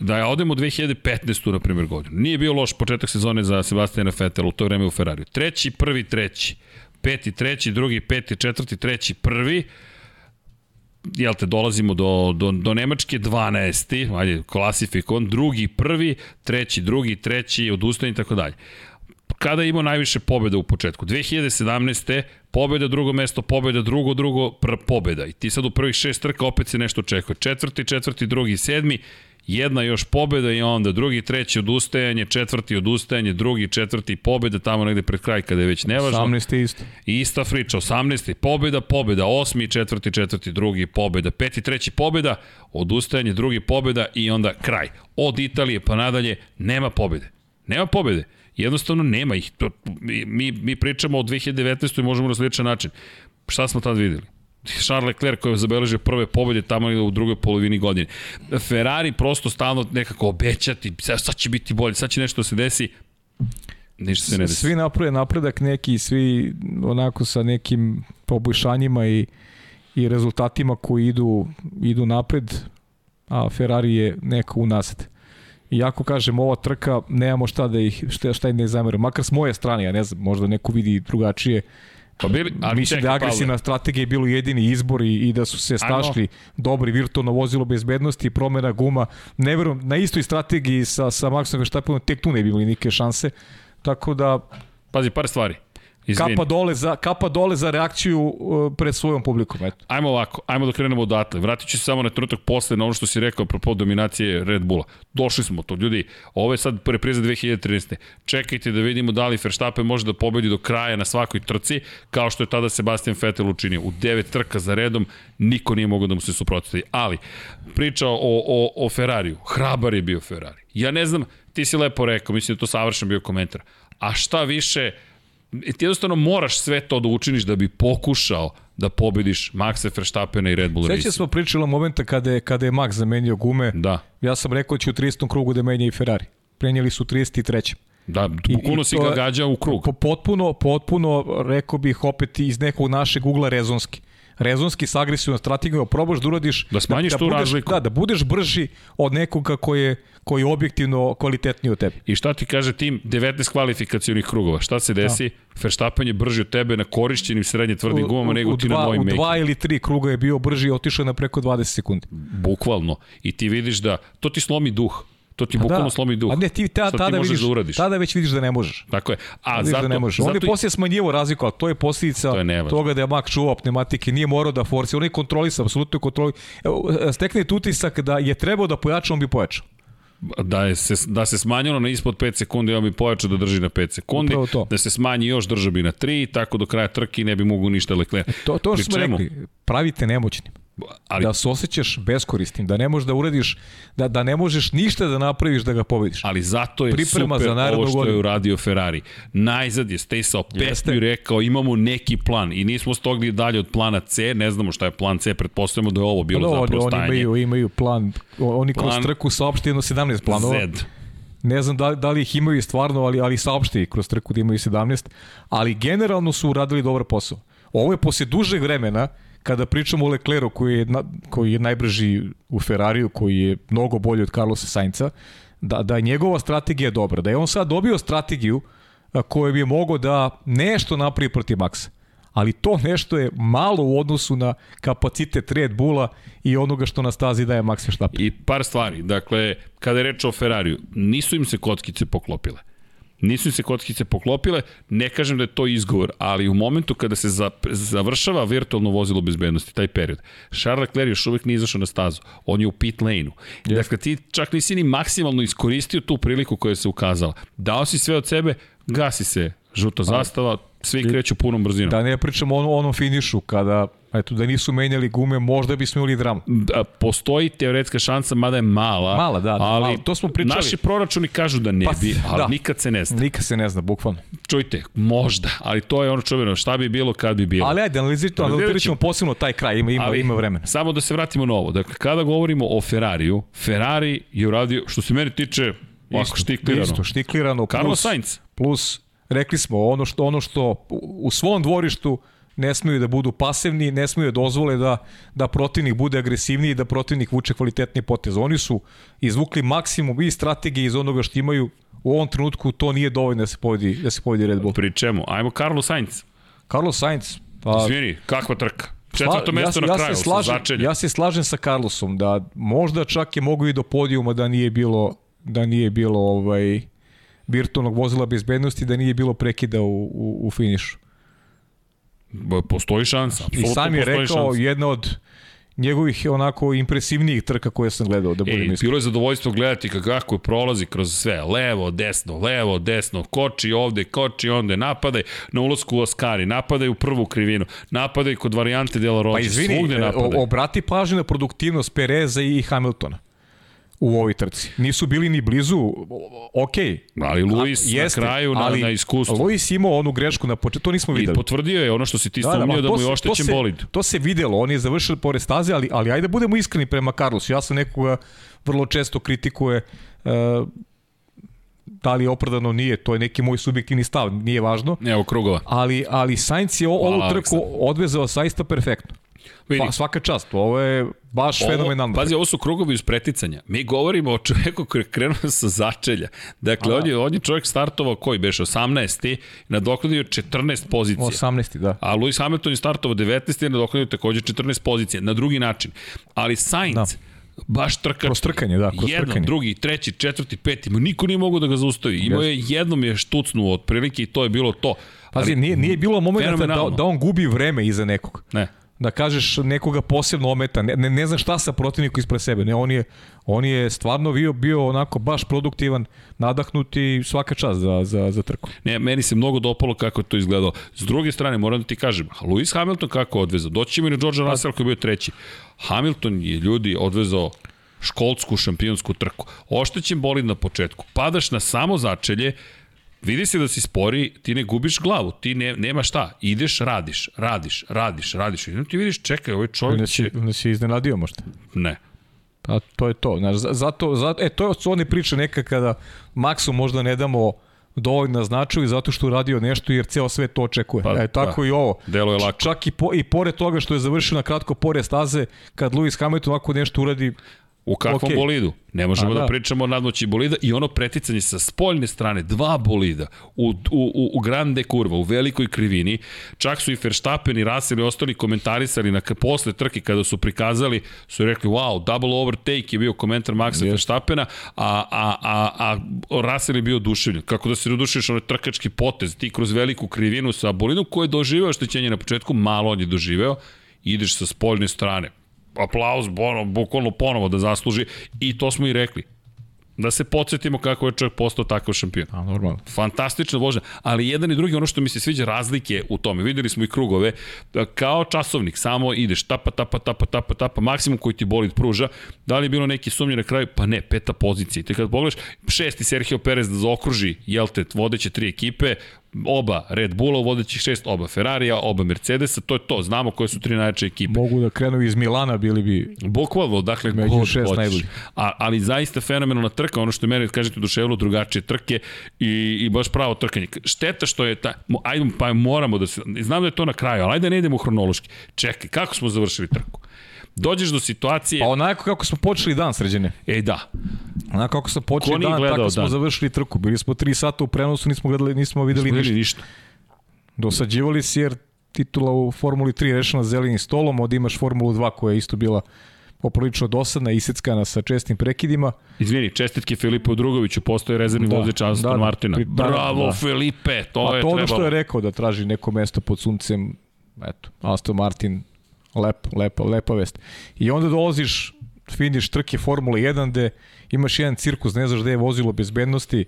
Da odemo u 2015. na primjer godinu. Nije bio loš početak sezone za Sebastiana Vettel u to vreme u Ferrariju. Treći, prvi, treći. Peti, treći, drugi, peti, četvrti, treći, prvi jel te, dolazimo do, do, do Nemačke 12. Ajde, klasifikon, drugi, prvi, treći, drugi, treći, odustajanje i tako dalje. Kada je imao najviše pobjeda u početku? 2017. pobjeda, drugo mesto, pobjeda, drugo, drugo, pr pobjeda. I ti sad u prvih šest trka opet se nešto očekuje. Četvrti, četvrti, drugi, sedmi, jedna još pobjeda i onda drugi, treći odustajanje, četvrti odustajanje, drugi, četvrti pobjeda, tamo negde pred kraj kada je već nevažno. 18. isto. I ista friča, 18. pobjeda, pobjeda, osmi, četvrti, četvrti, drugi, pobjeda, peti, treći pobjeda, odustajanje, drugi pobjeda i onda kraj. Od Italije pa nadalje nema pobjede. Nema pobjede. Jednostavno nema ih. To, mi, mi pričamo o 2019. i možemo na sljedećan način. Šta smo tad videli? Charles Leclerc koji je zabeležio prve pobjede tamo u drugoj polovini godine. Ferrari prosto stalno nekako obećati, sad će biti bolje, sad će nešto da se desi, ništa se ne desi. Svi naprave napredak neki, svi onako sa nekim poboljšanjima i, i rezultatima koji idu, idu napred, a Ferrari je neko unazad. Iako kažem, ova trka, nemamo šta da ih, šta, šta im ne zameram. Makar s moje strane, ja ne znam, možda neko vidi drugačije. Pa bili, ali Mislim da agresivna strategija je bilo jedini izbor i, i da su se stašli dobri virtualno vozilo bezbednosti, promena guma. Ne verujem, na istoj strategiji sa, sa Maxom Verstappenom tek tu ne bi imali nike šanse. Tako da... Pazi, par stvari. Izvini. Kapa dole za, kapa dole za reakciju uh, pred svojom publikom. Eto. Ajmo ovako, ajmo da krenemo odatle. Vratit ću se samo na trenutak posle na ono što si rekao apropo dominacije Red Bulla. Došli smo to, ljudi. Ovo je sad repriza 2013. Čekajte da vidimo da li Verstappen može da pobedi do kraja na svakoj trci, kao što je tada Sebastian Vettel učinio. U devet trka za redom niko nije mogao da mu se suprotstavi. Ali, priča o, o, o Ferrariju. Hrabar je bio Ferrari. Ja ne znam, ti si lepo rekao, mislim da to savršen bio komentar. A šta više, ti jednostavno moraš sve to da učiniš da bi pokušao da pobediš Maxa Verstappena i Red Bull Racing. Sveća smo pričali o momenta kada je, kada je Max zamenio gume. Da. Ja sam rekao da će u 30. krugu da menja i Ferrari. Prenijeli su 33. Da, bukvalno si ga gađa u krug. Potpuno, potpuno, rekao bih opet iz nekog našeg ugla rezonski rezonski s agresivnom strategijom probaš da uradiš da smanjiš da, da tu budeš, razliku. Da, da budeš brži od nekoga koji je koji je objektivno kvalitetniji od tebe. I šta ti kaže tim 19 kvalifikacionih krugova? Šta se desi? Da. Verstappen je brži od tebe na korišćenim srednje tvrdim gumama nego ti na mojim U dva ili tri kruga je bio brži i otišao na preko 20 sekundi. Bukvalno. I ti vidiš da to ti slomi duh. To ti bukvalno da. slomi duh. A ne, ti ta, tada, ti vidiš, da uradiš. tada već vidiš da ne možeš. Tako je. A tada zato, da ne možeš. On je poslije smanjivo razliku, ali to je posljedica to je toga da je Mak čuvao pneumatike, nije morao da forci, on je kontrolisa, apsolutno kontroli. Stekne utisak da je trebao da pojača, on bi pojačao da, je se, da se smanjilo na ispod 5 sekundi, on bi pojačao da drži na 5 sekundi, da se smanji još drža bi na 3, tako do kraja trke ne bi mogu ništa Leclerc. To, to što smo rekli, pravite nemoćnim ali da se osjećaš beskoristim, da ne možeš da uradiš, da, da ne možeš ništa da napraviš da ga pobediš. Ali zato je Priprema super za ovo što godinu. je uradio Ferrari. Najzad je stajsao pesmu i rekao imamo neki plan i nismo stogli dalje od plana C, ne znamo šta je plan C, pretpostavljamo da je ovo bilo no, da, zapravo oni, stajanje. Oni imaju, imaju plan, oni kroz plan trku saopšti jedno 17 planova. Z. Ne znam da, da li ih imaju stvarno, ali, ali saopšti kroz trku da imaju 17, ali generalno su uradili dobar posao. Ovo je posle dužeg vremena, kada pričamo o Lecleru koji je, na, koji je najbrži u Ferrariju, koji je mnogo bolji od Carlosa Sainca, da, da je njegova strategija dobra, da je on sad dobio strategiju koju bi mogao da nešto napravi protiv Maxa. Ali to nešto je malo u odnosu na kapacitet Red Bulla i onoga što na stazi daje Max Verstappen. I par stvari. Dakle, kada je reč o Ferrariju, nisu im se kockice poklopile. Nisu se kockice poklopile, ne kažem da je to izgovor, ali u momentu kada se za, završava virtualno vozilo bezbednosti, taj period, Charles Leclerc još uvek nije izašao na stazu, on je u pit lane-u. Yes. Dakle, ti čak nisi ni maksimalno iskoristio tu priliku koja se ukazala. Dao si sve od sebe, gasi se žuta zastava, svi kreću punom brzinom. Da ne pričamo o onom finišu, kada Eto, da nisu menjali gume, možda bismo imali dramu. Da, postoji teoretska šansa, mada je mala. Mala, da. da ali mala. to smo pričali. Naši proračuni kažu da ne pa, bi, ali da. nikad se ne zna. Nikad se ne zna, bukvalno. Čujte, možda, ali to je ono čuveno, šta bi bilo kad bi bilo. Ali ajde, analiziramo, analizirat ćemo posebno taj kraj, ima, ima, ali, ima vremena. Samo da se vratimo na ovo. Dakle, kada govorimo o Ferrariju, Ferrari je uradio, što se meni tiče, isto, štiklirano. Isto, štiklirano. Carlos Sainz. Plus, rekli smo, ono što, ono što u svom dvorištu ne smeju da budu pasivni, ne smeju da dozvole da, da protivnik bude agresivniji, da protivnik vuče kvalitetni potez. Oni su izvukli maksimum i strategije iz onoga što imaju, u ovom trenutku to nije dovoljno da se povedi, da se povedi Red Bull. Pri čemu? Ajmo Carlos Sainz. Carlos Sainz, pa... Izvini, kakva trka? Četvrto mesto ja, na ja kraju, se slažem, sa začeljem. Ja se slažem sa Carlosom da možda čak je mogu i do podijuma da nije bilo da nije bilo ovaj virtualnog vozila bezbednosti, da nije bilo prekida u, u, u finišu. Postoji šansa, I sam je rekao šansa. jedna od njegovih onako impresivnijih trka koje sam gledao, da budem iskren. bilo je zadovoljstvo gledati kako je prolazi kroz sve, levo, desno, levo, desno, koči ovde, koči onde, napadaj na ulazku u Oskari, napadaj u prvu krivinu, napadaj kod varijante Dela Rođe, Pa izvini, svugde e, napadaj. obrati pažnju na produktivnost Pereza i Hamiltona u ovoj trci. Nisu bili ni blizu, ok. Ali Luis A, jeste, na kraju na, ali na iskustvu. Luis imao onu grešku na početku, to nismo I videli. potvrdio je ono što si ti Da, da, sumnio da, da mu je oštećen to se, bolid. To se videlo, on je završio pored staze, ali, ali ajde budemo iskreni prema Carlosu. Ja sam nekoga vrlo često kritikuje uh, da li je opravdano nije, to je neki moj subjektivni stav, nije važno. Evo krugova. Ali, ali Sainz je o- Hvala, ovu trku odvezao saista perfektno. Vidi, Pa, svaka čast, ovo je baš Ovo, fenomenalno. pazi, ovo su krugovi uz preticanja. Mi govorimo o čoveku koji je krenuo sa začelja. Dakle, on je, on je čovjek startovao koji beš 18. nadoknadio 14 pozicija. 18. da. A Lewis Hamilton je startovao 19. i nadoknadio takođe 14 pozicija. Na drugi način. Ali Sainz, da. baš trkač. Kroz trkanje, da, kroz Jednom, trkanje. drugi, treći, četvrti, peti. Niko nije mogao da ga zaustavi. Imao je jednom je štucnuo otprilike i to je bilo to. Pazi, nije, nije bilo momenta da, da on gubi vreme iza nekog. Ne. Da kažeš nekoga posebno ometa, ne, ne, ne znam šta sa protivnikom ispred sebe, ne, on je, on je stvarno bio, bio onako baš produktivan, nadahnut i svaka čast za, za, za trku. Ne, meni se mnogo dopalo kako je to izgledalo. S druge strane, moram da ti kažem, Lewis Hamilton kako odvezao? Doći ćemo i na George Russell koji je bio treći. Hamilton je ljudi odvezao školsku šampionsku trku. Oštećen bolid na početku. Padaš na samo začelje, vidi se da si spori, ti ne gubiš glavu, ti ne, nema šta, ideš, radiš, radiš, radiš, radiš. I ti vidiš, čekaj, ovaj čovjek Ne si, ne si iznenadio možda. Ne. Pa to je to. Znaš, za- zato, zato, e, to su one priče neka kada Maxu možda ne damo dovoljno značaju zato što je uradio nešto jer ceo svet to očekuje. Pa, Pa, e, tako da. i ovo. Delo je lako. Čak i, po, i pored toga što je završio na kratko pored staze, kad Lewis Hamilton ovako nešto uradi, U kakvom okay. bolidu? Ne možemo A, da. da. pričamo o nadmoći bolida i ono preticanje sa spoljne strane, dva bolida u, u, u, u grande kurva, u velikoj krivini. Čak su i Verstappen i Russell i ostali komentarisali na, posle trke kada su prikazali, su rekli wow, double overtake je bio komentar Maxa yes. Verstappena, a, a, a, a Russell je bio oduševljen. Kako da se oduševiš onaj trkački potez, ti kroz veliku krivinu sa bolidom koji je doživeo oštećenje na početku, malo on je doživeo, ideš sa spoljne strane, aplauz, ono, bukvalno ponovo da zasluži i to smo i rekli. Da se podsjetimo kako je čovjek postao takav šampion. a normalno. Fantastična vožnja, ali jedan i drugi, ono što mi se sviđa razlike u tome, videli smo i krugove, kao časovnik, samo ideš tapa, tapa, tapa, tapa, tapa, maksimum koji ti bolid pruža, da li je bilo neki sumnje na kraju, pa ne, peta pozicija. I te kad pogledaš, šesti Sergio Perez da zaokruži, jel te, vodeće tri ekipe, oba Red Bulla, vodećih šest, oba Ferrarija, oba Mercedesa, to je to, znamo koje su tri najjače ekipe. Mogu da krenu iz Milana, bili bi Bukvalno, dakle, Među god šest hoćeš. najboljih. A, ali zaista fenomenalna trka, ono što je mene, kažete, duševilo drugačije trke i, i baš pravo trkanje. Šteta što je ta, ajde, pa moramo da se, znam da je to na kraju, ali ajde da ne idemo hronološki. Čekaj, kako smo završili trku? Dođeš do situacije, Pa onako kako smo počeli dan sređene. ej da, Onako kako smo počeli dan, gledao tako smo dan? završili trku. Bili smo 3 sata u prenosu, nismo gledali, nismo videli nismo ništa. ništa. Dosađivali si jer titula u Formuli 3 rešena zelenim stolom, od imaš Formulu 2 koja je isto bila poprilično dosadna, iseckana sa čestim prekidima. Izvini, čestitke Filipu Drugoviću, postoje rezervni Da, vozač Aston da, da. Martina. Pri- da, Bravo, da. Filipe, to A je to ono trebalo. što je rekao da traži neko mesto pod suncem, eto, Aston Martin, lep, lepa, lepa vest. I onda dolaziš, finiš trke Formule 1 gde imaš jedan cirkus, ne znaš gde je vozilo bezbednosti,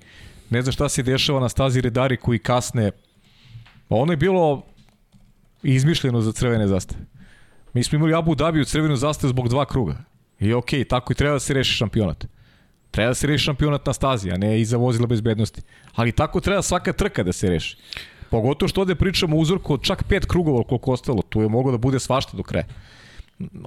ne znaš šta se dešava na stazi redari koji kasne. Pa ono je bilo izmišljeno za crvene zastave. Mi smo imali Abu Dhabi u crvenu zastavu zbog dva kruga. I okej, okay, tako i treba da se reši šampionat. Treba da se reši šampionat na stazi, a ne iza vozila bezbednosti. Ali tako treba svaka trka da se reši. Pogotovo što ovde pričamo uzorku od čak pet krugova koliko ostalo. Tu je moglo da bude svašta do kraja.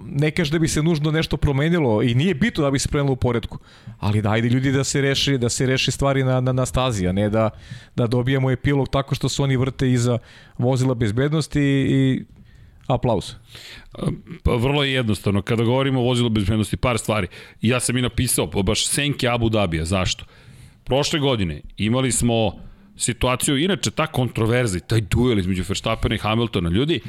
ne kaže da bi se nužno nešto promenilo i nije bitno da bi se promenilo u poredku, ali da ajde ljudi da se reši, da se reši stvari na, na, na stazi, a ne da, da dobijemo epilog tako što se oni vrte iza vozila bezbednosti i, aplauz. Pa vrlo je jednostavno. Kada govorimo o vozilu bezbednosti, par stvari. Ja sam i napisao, baš Senke Abu Dabija. Zašto? Prošle godine imali smo situaciju, inače ta kontroverza i taj duel između Verstappena i Hamiltona, ljudi,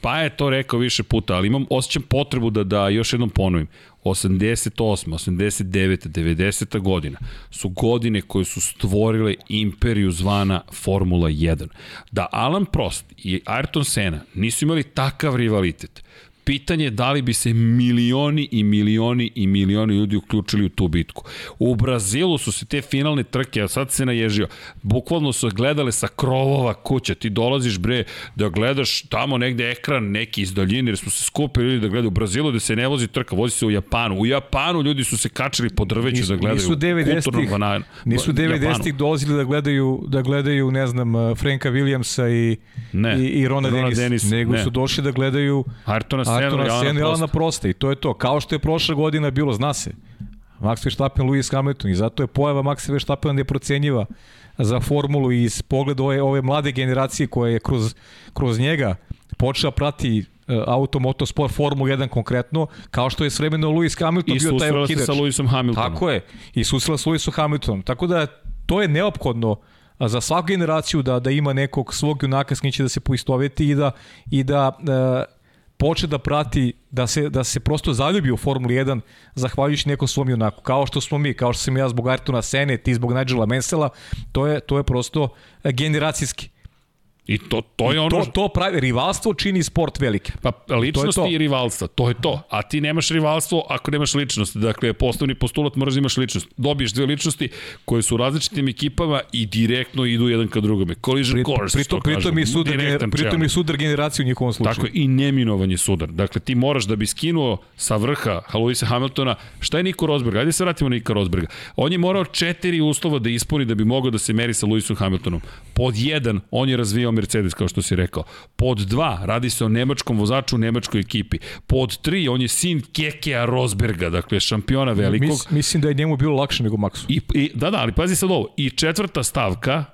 pa je to rekao više puta, ali imam, osjećam potrebu da, da još jednom ponovim. 88, 89, 90 godina su godine koje su stvorile imperiju zvana Formula 1. Da Alan Prost i Ayrton Senna nisu imali takav rivalitet, pitanje je da li bi se milioni i milioni i milioni ljudi uključili u tu bitku. U Brazilu su se te finalne trke, a sad se naježio, bukvalno su gledale sa krovova kuća, ti dolaziš bre da gledaš tamo negde ekran neki iz daljine, jer smo se skupili ljudi da gledaju u Brazilu da se ne vozi trka, vozi se u Japanu. U Japanu ljudi su se kačili po drveću nisu, da gledaju nisu 90-ih, nisu 90-ih dolazili da gledaju, da gledaju, ne znam, Franka Williamsa i, ne, i, i Rona, Rona Dennis, Dennis, nego ne. su došli da gledaju Ayrtona Artona Senna i Alana Prosta i to je to. Kao što je prošla godina bilo, zna se. Max Verstappen, Lewis Hamilton i zato je pojava Maxa Verstappena neprocenjiva za formulu i iz pogleda ove, ove mlade generacije koja je kroz, kroz njega počela prati uh, auto, motosport, Formulu 1 konkretno, kao što je s vremena Lewis Hamilton I bio taj okidač. I sa Lewisom Hamiltonom. Tako je. I susrela s Lewisom Hamiltonom. Tako da to je neophodno za svaku generaciju da da ima nekog svog junaka s kim će da se poistoveti i da i da uh, poče da prati, da se, da se prosto zaljubi u Formuli 1 zahvaljujući nekom svom junaku. Kao što smo mi, kao što sam ja zbog Artuna Sene, ti zbog Nigela Mansella, to je, to je prosto generacijski. I to, to je I ono... To, to pravi, rivalstvo čini sport veliki. Pa ličnosti to to. i rivalstva, to je to. A ti nemaš rivalstvo ako nemaš ličnost. Dakle, poslovni postulat moraš da imaš ličnost. Dobiješ dve ličnosti koje su u različitim ekipama i direktno idu jedan ka drugome. Collision Pri, course, pritom, pritom, i sudar, pritom i sudar generaciju u njihovom slučaju. Tako je, i neminovanje sudar. Dakle, ti moraš da bi skinuo sa vrha Aloisa Hamiltona, šta je Niko Rosberg? Ajde se vratimo na Niko Rosberga. On je morao četiri uslova da ispuni da bi mogao da se meri sa Lewisom Hamiltonom. Pod jedan, on je razvijao Mercedes, kao što si rekao. Pod 2, radi se o nemačkom vozaču u nemačkoj ekipi. Pod 3, on je sin Kekea Rosberga, dakle šampiona velikog. Mis, mislim da je njemu bilo lakše nego Maxu. I, i, da, da, ali pazi sad ovo. I četvrta stavka,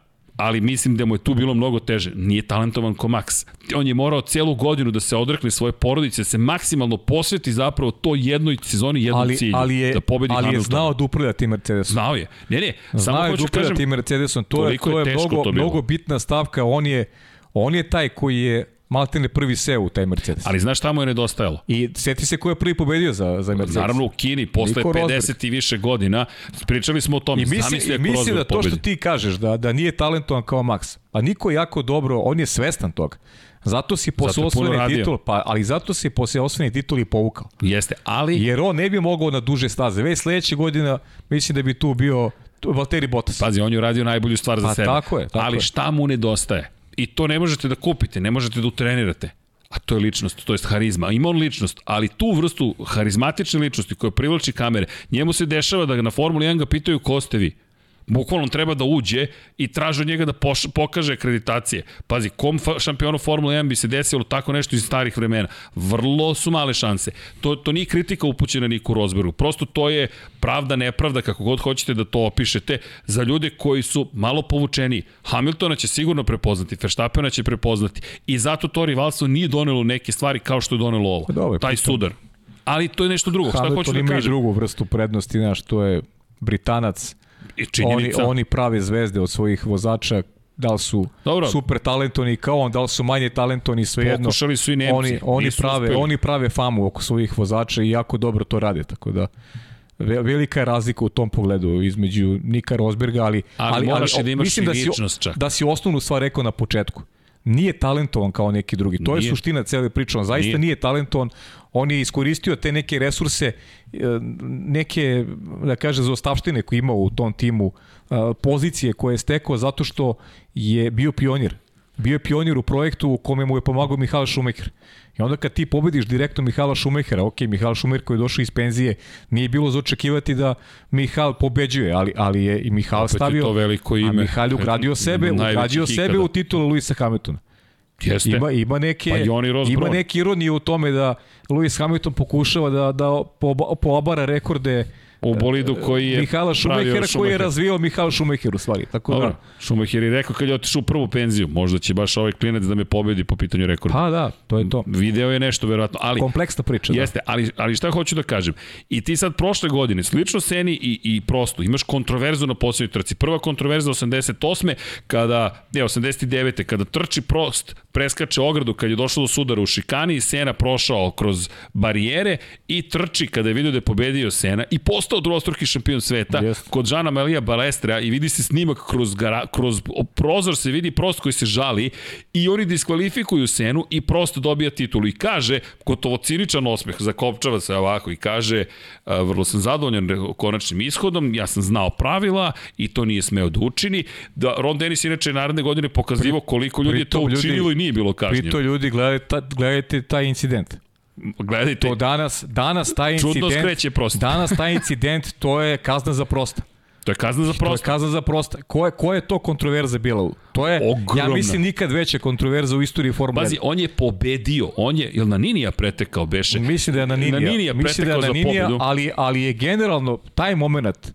ali mislim da mu je tu bilo mnogo teže. Nije talentovan ko Max. On je morao celu godinu da se odrekne svoje porodice, da se maksimalno posveti zapravo to jednoj sezoni, jednom ali, cilju. Ali je, da pobedi ali Hamilton. je znao da upravlja tim Mercedesom. Znao je. Ne, ne, znao samo hoću da upravlja tim Mercedesom. To je, to je, je mnogo, mnogo bitna stavka. On je, On je taj koji je maltene prvi seo u taj Mercedes. Ali znaš šta mu je nedostajalo? I seti se ko je prvi pobedio za, za Mercedes. Naravno u Kini, posle Niko 50 Rosberg. i više godina, pričali smo o tom. I misli, i misli da to što ti kažeš, da, da nije talentovan kao Max, a Niko je jako dobro, on je svestan toga. Zato si posle osvojene titul, pa, ali zato si posle osvojene titul i povukao. Jeste, ali... Jer on ne bi mogao na duže staze. Već sledeće godina, mislim da bi tu bio Valtteri Bottas. Pazi, on je uradio najbolju stvar za pa, sebe. Tako je. Tako ali šta mu nedostaje? I to ne možete da kupite, ne možete da utrenirate. A to je ličnost, to je harizma. Ima on ličnost, ali tu vrstu harizmatične ličnosti koja privlači kamere, njemu se dešava da na Formuli 1 ga pitaju ko ste vi. Bukvalno treba da uđe i traže od njega da poš, pokaže akreditacije. Pazi, kom šampionu Formule 1 bi se desilo tako nešto iz starih vremena? Vrlo su male šanse. To, to nije kritika upućena Niku Rosbergu. Prosto to je pravda, nepravda, kako god hoćete da to opišete, za ljude koji su malo povučeni. Hamiltona će sigurno prepoznati, Verstappena će prepoznati. I zato to rivalstvo nije donelo neke stvari kao što je donelo ovo. Pa Dobre, Taj sudar. Ali to je nešto drugo. Hamilton Šta hoću da kažem? Drugu vrstu prednosti, znaš, to je Britanac, I činjenica. Oni, oni prave zvezde od svojih vozača, da li su Dobro. super talentovani kao on, da li su manje talentovani, svejedno. Pokušali su i Nemci. Oni, oni, prave, uspeli. oni prave famu oko svojih vozača i jako dobro to rade, tako da velika je razlika u tom pogledu između Nika Rosberga, ali, ali, ali moraš ali, da imaš mislim da si, čak. da si osnovnu stvar rekao na početku. Nije talentovan kao neki drugi. To nije. je suština cele priče. On zaista nije. nije talentovan. On je iskoristio te neke resurse, e, neke, da kaže, zaostavštine koje imao u tom timu, e, pozicije koje je stekao zato što je bio pionir. Bio je pionir u projektu u kome mu je pomagao Mihajl Šumeker. I onda kad ti pobediš direktno Mihala Šumehera, ok, Mihajl Šumeher koji je došao iz penzije, nije bilo za očekivati da Mihajl pobeđuje, ali, ali je i Mihajl stavio, to veliko ime. a Mihajl ugradio sebe, ugradio sebe u titulu Luisa Hamiltona. Jeste. Ima, ima neke, Pa i oni Ross ima neke ironije u tome da Lewis Hamilton pokušava da, da poobara rekorde U bolidu koji je Mihala Šumehera koji je razvio Mihael Šumeher u stvari. Tako Dobro, da, Schumacher je rekao kad je otišao u prvu penziju, možda će baš ovaj klinac da me pobedi po pitanju rekorda. pa da, to je to. Video je nešto verovatno, ali Kompleksna priča. Da. Jeste, ali, ali šta hoću da kažem? I ti sad prošle godine, slično Seni i, i prosto, imaš kontroverzu na posljednjoj trci. Prva kontroverza 88. kada, ne, 89. kada trči prost, preskače ogradu kad je došlo do sudara u šikani i Sena prošao kroz barijere i trči kada je vidio da je pobedio Sena i postao drugostruki šampion sveta Jeste. kod Žana Melija Balestra i vidi se snimak kroz, gara, kroz prozor se vidi prost koji se žali i oni diskvalifikuju Senu i prosto dobija titulu i kaže, gotovo ciničan osmeh, zakopčava se ovako i kaže a, vrlo sam zadovoljan konačnim ishodom, ja sam znao pravila i to nije smeo da učini. Da, Ron Dennis inače naredne godine pokazivo koliko ljudi je to pritom ljudi- učinilo i nije bilo kažnjeno. Prito ljudi, gledajte, gledajte taj incident. Gledajte, To danas, danas taj Čudno incident, skreće prosto. (laughs) danas taj incident, to je kazna za prosta. to je kazna za To je kazna za prosta. Ko je, ko je to kontroverza bila? To je, ja Ogromna. mislim, nikad veća kontroverza u istoriji Formule Pazi, 1. on je pobedio, on je, jel na Ninija pretekao beše? Mislim da je na Ninija. Na Ninija Mislim da je na Ninija, ali, ali je generalno taj moment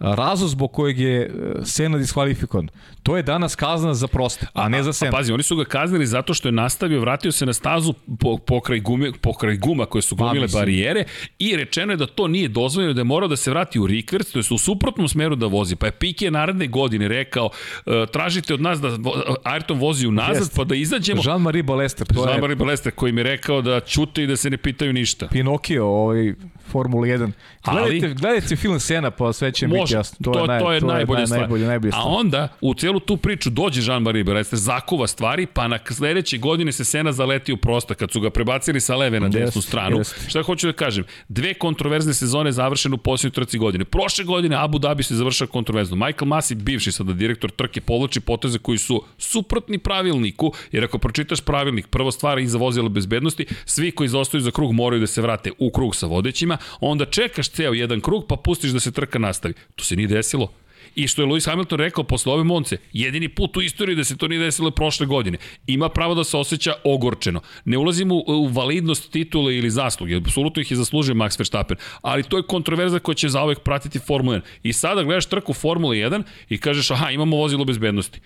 razlog zbog kojeg je e, Sena diskvalifikovan. To je danas kazna za prosta, a ne za A Sena. pazi, oni su ga kaznili zato što je nastavio, vratio se na stazu po, pokraj, gume, pokraj guma koje su glumile mislim. barijere i rečeno je da to nije dozvoljeno, da je morao da se vrati u rikverc, to je u suprotnom smeru da vozi. Pa je Pike naredne godine rekao, e, tražite od nas da Ayrton vozi unazad, Jeste. pa da izađemo. Jean-Marie Balester, to je Jean-Marie Balester koji mi je rekao da ćute i da se ne pitaju ništa. Pinokio, ovaj Formula 1. Ali- Gledajte, gledajte film Sena, pa sve će biti Može, jasno. to, to, naj- to je najbolja naj, stvar. Najbolje, najbolje A stvar. onda u celu tu priču dođe Jean-Marie Balester, zakuva stvari, pa na sledeće godine se Sena zaleti u prosta kad su ga prebacili sa leve na desnu Jeste, stranu. jeste. Šta hoću da kažem? Dve kontroverzne sezone završene u posljednjoj trci godine. Prošle godine Abu Dhabi se završava kontroverzno. Michael Masi, bivši sada direktor trke, povlači poteze koji su suprotni pravilniku, jer ako pročitaš pravilnik, prvo stvar iza vozila bezbednosti, svi koji zostaju za krug moraju da se vrate u krug sa vodećima, onda čekaš ceo jedan krug pa pustiš da se trka nastavi. To se nije desilo. I što je Lewis Hamilton rekao posle ove Monce, jedini put u istoriji da se to nije desilo prošle godine. Ima pravo da se osjeća ogorčeno. Ne ulazim u, u validnost titule ili zasluge, apsolutno ih je zaslužio Max Verstappen, ali to je kontroverza koja će zaovek pratiti Formula 1. I sada gledaš trku Formula 1 i kažeš, aha, imamo vozilo bezbednosti.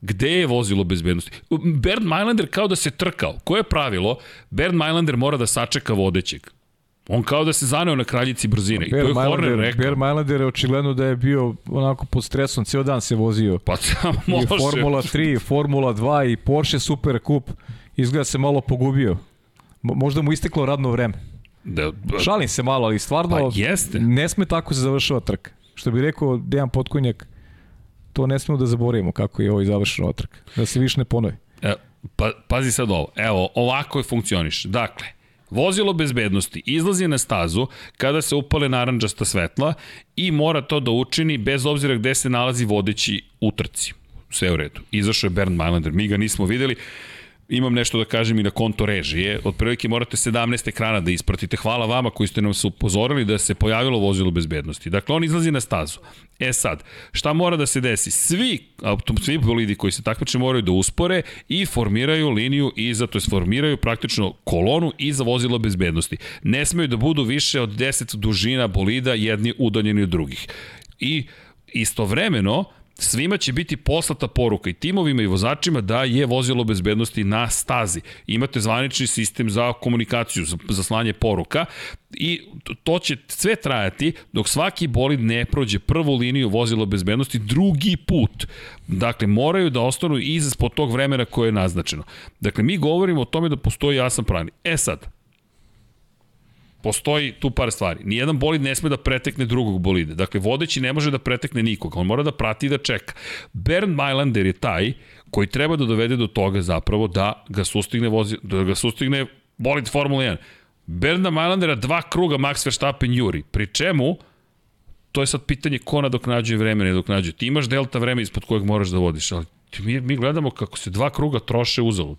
Gde je vozilo bezbednosti? Bernd Mailander kao da se trkao. Koje je pravilo? Bernd Mailander mora da sačeka vodećeg. On kao da se zaneo na kraljici brzine. I to je Horner rekao. Bear Mailander je očigledno da je bio onako pod stresom, ceo dan se vozio. Pa samo I može. Formula 3, Formula 2 i Porsche Super Cup. Izgleda se malo pogubio. Mo- Možda mu isteklo radno vreme. Da, Šalim se malo, ali stvarno Pa jeste. ne sme tako se završava trka. Što bi rekao Dejan Potkonjak, to ne smemo da zaboravimo kako je ovo i završena trka. Da se više ne ponovi. E, pa, pazi sad ovo. Evo, ovako je funkcioniš. Dakle, vozilo bezbednosti izlazi na stazu kada se upale naranđasta svetla i mora to da učini bez obzira gde se nalazi vodeći u trci. Sve u redu. Izašao je Bernd Mailander, mi ga nismo videli. Imam nešto da kažem i na konto režije. Od prilike morate 17 ekrana da ispratite. Hvala vama koji ste nam se upozorili da se pojavilo vozilo bezbednosti. Dakle, on izlazi na stazu. E sad, šta mora da se desi? Svi, svi bolidi koji se takmiče moraju da uspore i formiraju liniju iza, to je formiraju praktično kolonu iza vozila bezbednosti. Ne smeju da budu više od 10 dužina bolida jedni udaljeni od drugih. I istovremeno, Svima će biti poslata poruka i timovima i vozačima da je vozilo bezbednosti na stazi. Imate zvanični sistem za komunikaciju, za, slanje poruka i to će sve trajati dok svaki bolid ne prođe prvu liniju vozila bezbednosti drugi put. Dakle, moraju da ostanu ispod tog vremena koje je naznačeno. Dakle, mi govorimo o tome da postoji jasan pravilnik. E sad, postoji tu par stvari. Nijedan bolid ne sme da pretekne drugog bolida. Dakle, vodeći ne može da pretekne nikoga. On mora da prati i da čeka. Bernd Mailander je taj koji treba da dovede do toga zapravo da ga sustigne, vozi, da ga sustigne bolid Formula 1. Bernda Mailandera dva kruga Max Verstappen juri. Pri čemu, to je sad pitanje ko nadoknađuje vreme, nadoknađuje. Ti imaš delta vreme ispod kojeg moraš da vodiš, ali mi, mi gledamo kako se dva kruga troše uzalud.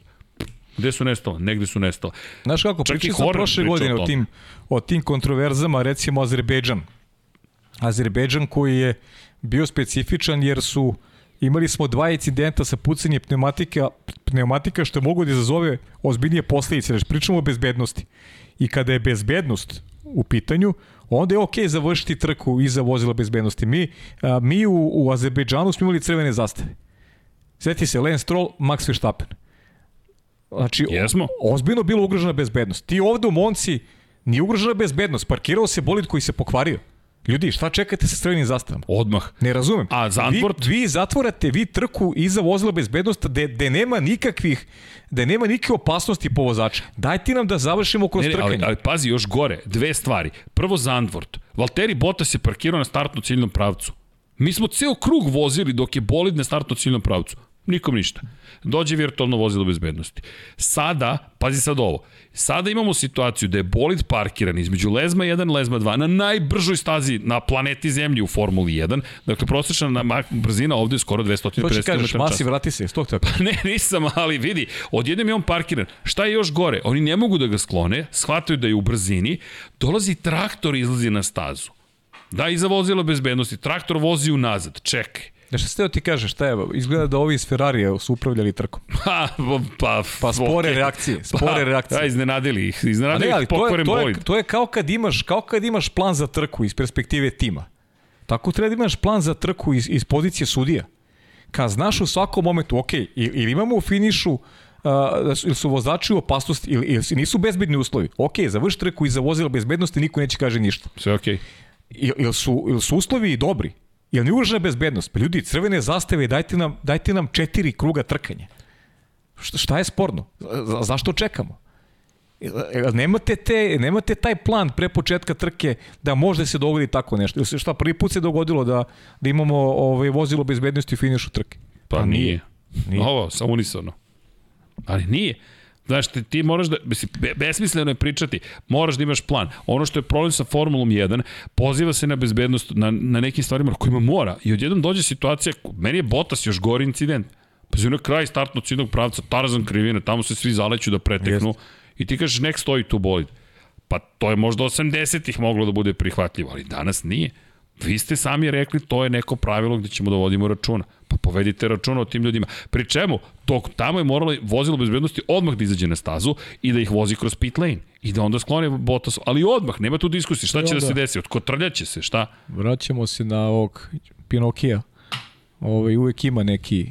Gde su nestala? Negde su nestala. Znaš kako, Čak i pričao sam prošle o godine o tome. tim, o tim kontroverzama, recimo Azerbejdžan. Azerbejdžan koji je bio specifičan jer su Imali smo dva incidenta sa pucanjem pneumatika, pneumatika što mogu da izazove ozbiljnije posledice. Znači, pričamo o bezbednosti. I kada je bezbednost u pitanju, onda je okej okay završiti trku iza vozila bezbednosti. Mi, a, mi u, u Azerbejdžanu smo imali crvene zastave. Sjeti se, Lance Stroll, Max Verstappen. Znači, Jesmo. ozbiljno bilo ugrožena bezbednost. Ti ovde u Monci nije ugrožena bezbednost. Parkirao se bolid koji se pokvario. Ljudi, šta čekate sa crvenim zastavama? Odmah. Ne razumem. A Zandvoort? Vi, vi zatvorate vi trku iza vozila bezbednosti gde, gde nema nikakvih da nema nikakve opasnosti po vozača. Dajte nam da završimo kroz Ne, ne, trkanje. ali, ali pazi, još gore, dve stvari. Prvo Zandvoort. Valtteri Bottas je parkirao na startno ciljnom pravcu. Mi smo ceo krug vozili dok je bolid na startno ciljnom pravcu. Nikom ništa. Dođe virtualno vozilo bezbednosti. Sada, pazi sad ovo, sada imamo situaciju da je bolid parkiran između Lezma 1 i Lezma 2 na najbržoj stazi na planeti Zemlji u Formuli 1. Dakle, prosječna na- brzina ovde je skoro 250 To km će kažeš, Masi, vrati se, stog tako. Ne, nisam, ali vidi, odjednom je on parkiran. Šta je još gore? Oni ne mogu da ga sklone, shvataju da je u brzini, dolazi traktor i izlazi na stazu. Da, iza vozila bezbednosti, traktor vozi unazad, čekaj. Da šta ste ti kažeš, šta je, izgleda da ovi iz Ferrarija su upravljali trkom. (laughs) Ha, pa, Pa spore okej. reakcije, spore reakcije. Da, iznenadili ih, iznenadili ne, ih to je, to, je, to je kao kad imaš, kao kad imaš plan za trku iz perspektive tima. Tako treba da imaš plan za trku iz, iz pozicije sudija. Kad znaš u svakom momentu, ok, ili, imamo u finišu uh, ili su vozači u opasnosti ili, ili nisu bezbedni uslovi. Ok, završi trku i za vozila bezbednosti niko neće kaže ništa. Sve. Ili, ili, su, ili su uslovi dobri? Ili nije ugrožena bezbednost? Pa ljudi, crvene zastave, dajte nam, dajte nam četiri kruga trkanja. Šta, šta je sporno? Za, zašto čekamo? Jel Nemate, te, nemate taj plan pre početka trke da može se dogodi tako nešto. Ili se šta prvi put se dogodilo da, da imamo ovaj, vozilo bezbednosti u finišu trke? Pa, nije. Nije. Ovo, sa unisono. Ali nije. Znaš, ti, ti moraš da, mislim, be, besmisleno je pričati, moraš da imaš plan. Ono što je problem sa Formulom 1, poziva se na bezbednost na, na nekim stvarima kojima mora. I odjednom dođe situacija, meni je Bottas još gori incident. Pa na kraj startno ciljnog pravca, Tarzan krivina, tamo se svi zaleću da preteknu. Jest. I ti kažeš, nek stoji tu bolid. Pa to je možda 80-ih moglo da bude prihvatljivo, ali danas nije. Vi ste sami rekli to je neko pravilo gde ćemo da vodimo računa. Pa povedite računa o tim ljudima. Pri čemu, tog, tamo je moralo vozilo bezbednosti odmah da izađe na stazu i da ih vozi kroz pit lane. I da onda sklone Bottas. Ali odmah, nema tu diskusije. Šta I će da onda- se desi? Otkotrljaće se, šta? Vraćamo se na ovog Pinokija. Ovaj, uvek ima neki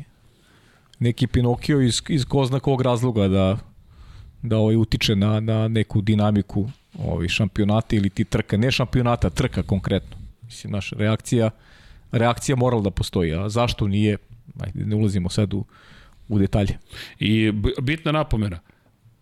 neki Pinokio iz, iz ko zna kog razloga da da ovaj utiče na, na neku dinamiku ovaj šampionata ili ti trka, ne šampionata, trka konkretno. Mislim, naša reakcija reakcija morala da postoji, a zašto nije, ajde, ne ulazimo sad u, u detalje. I bitna napomena.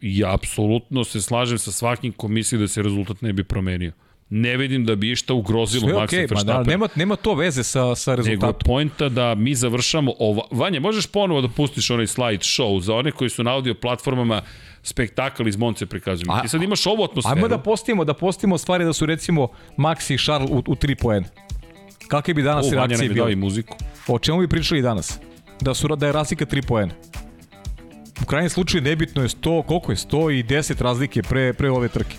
Ja apsolutno se slažem sa svakim ko misli da se rezultat ne bi promenio. Ne vidim da bi išta ugrozilo Sve Maxa okay, ma da, nema, nema to veze sa, sa Nego je rezultatom. pojnta da mi završamo ovo. Vanja, možeš ponovo da pustiš onaj slide show za one koji su na audio platformama spektakl iz Monce prikazuju. A- Ti sad imaš ovu atmosferu. Ajmo da postimo, da postimo stvari da su recimo Max i Charles u, u 3 poena. Kakve bi danas O, Vanja reakcije bile? i muziku. O čemu bi pričali danas? Da su da je razlika 3 poena. U krajnjem slučaju nebitno je 100, koliko je 100 i 10 razlike pre pre ove trke.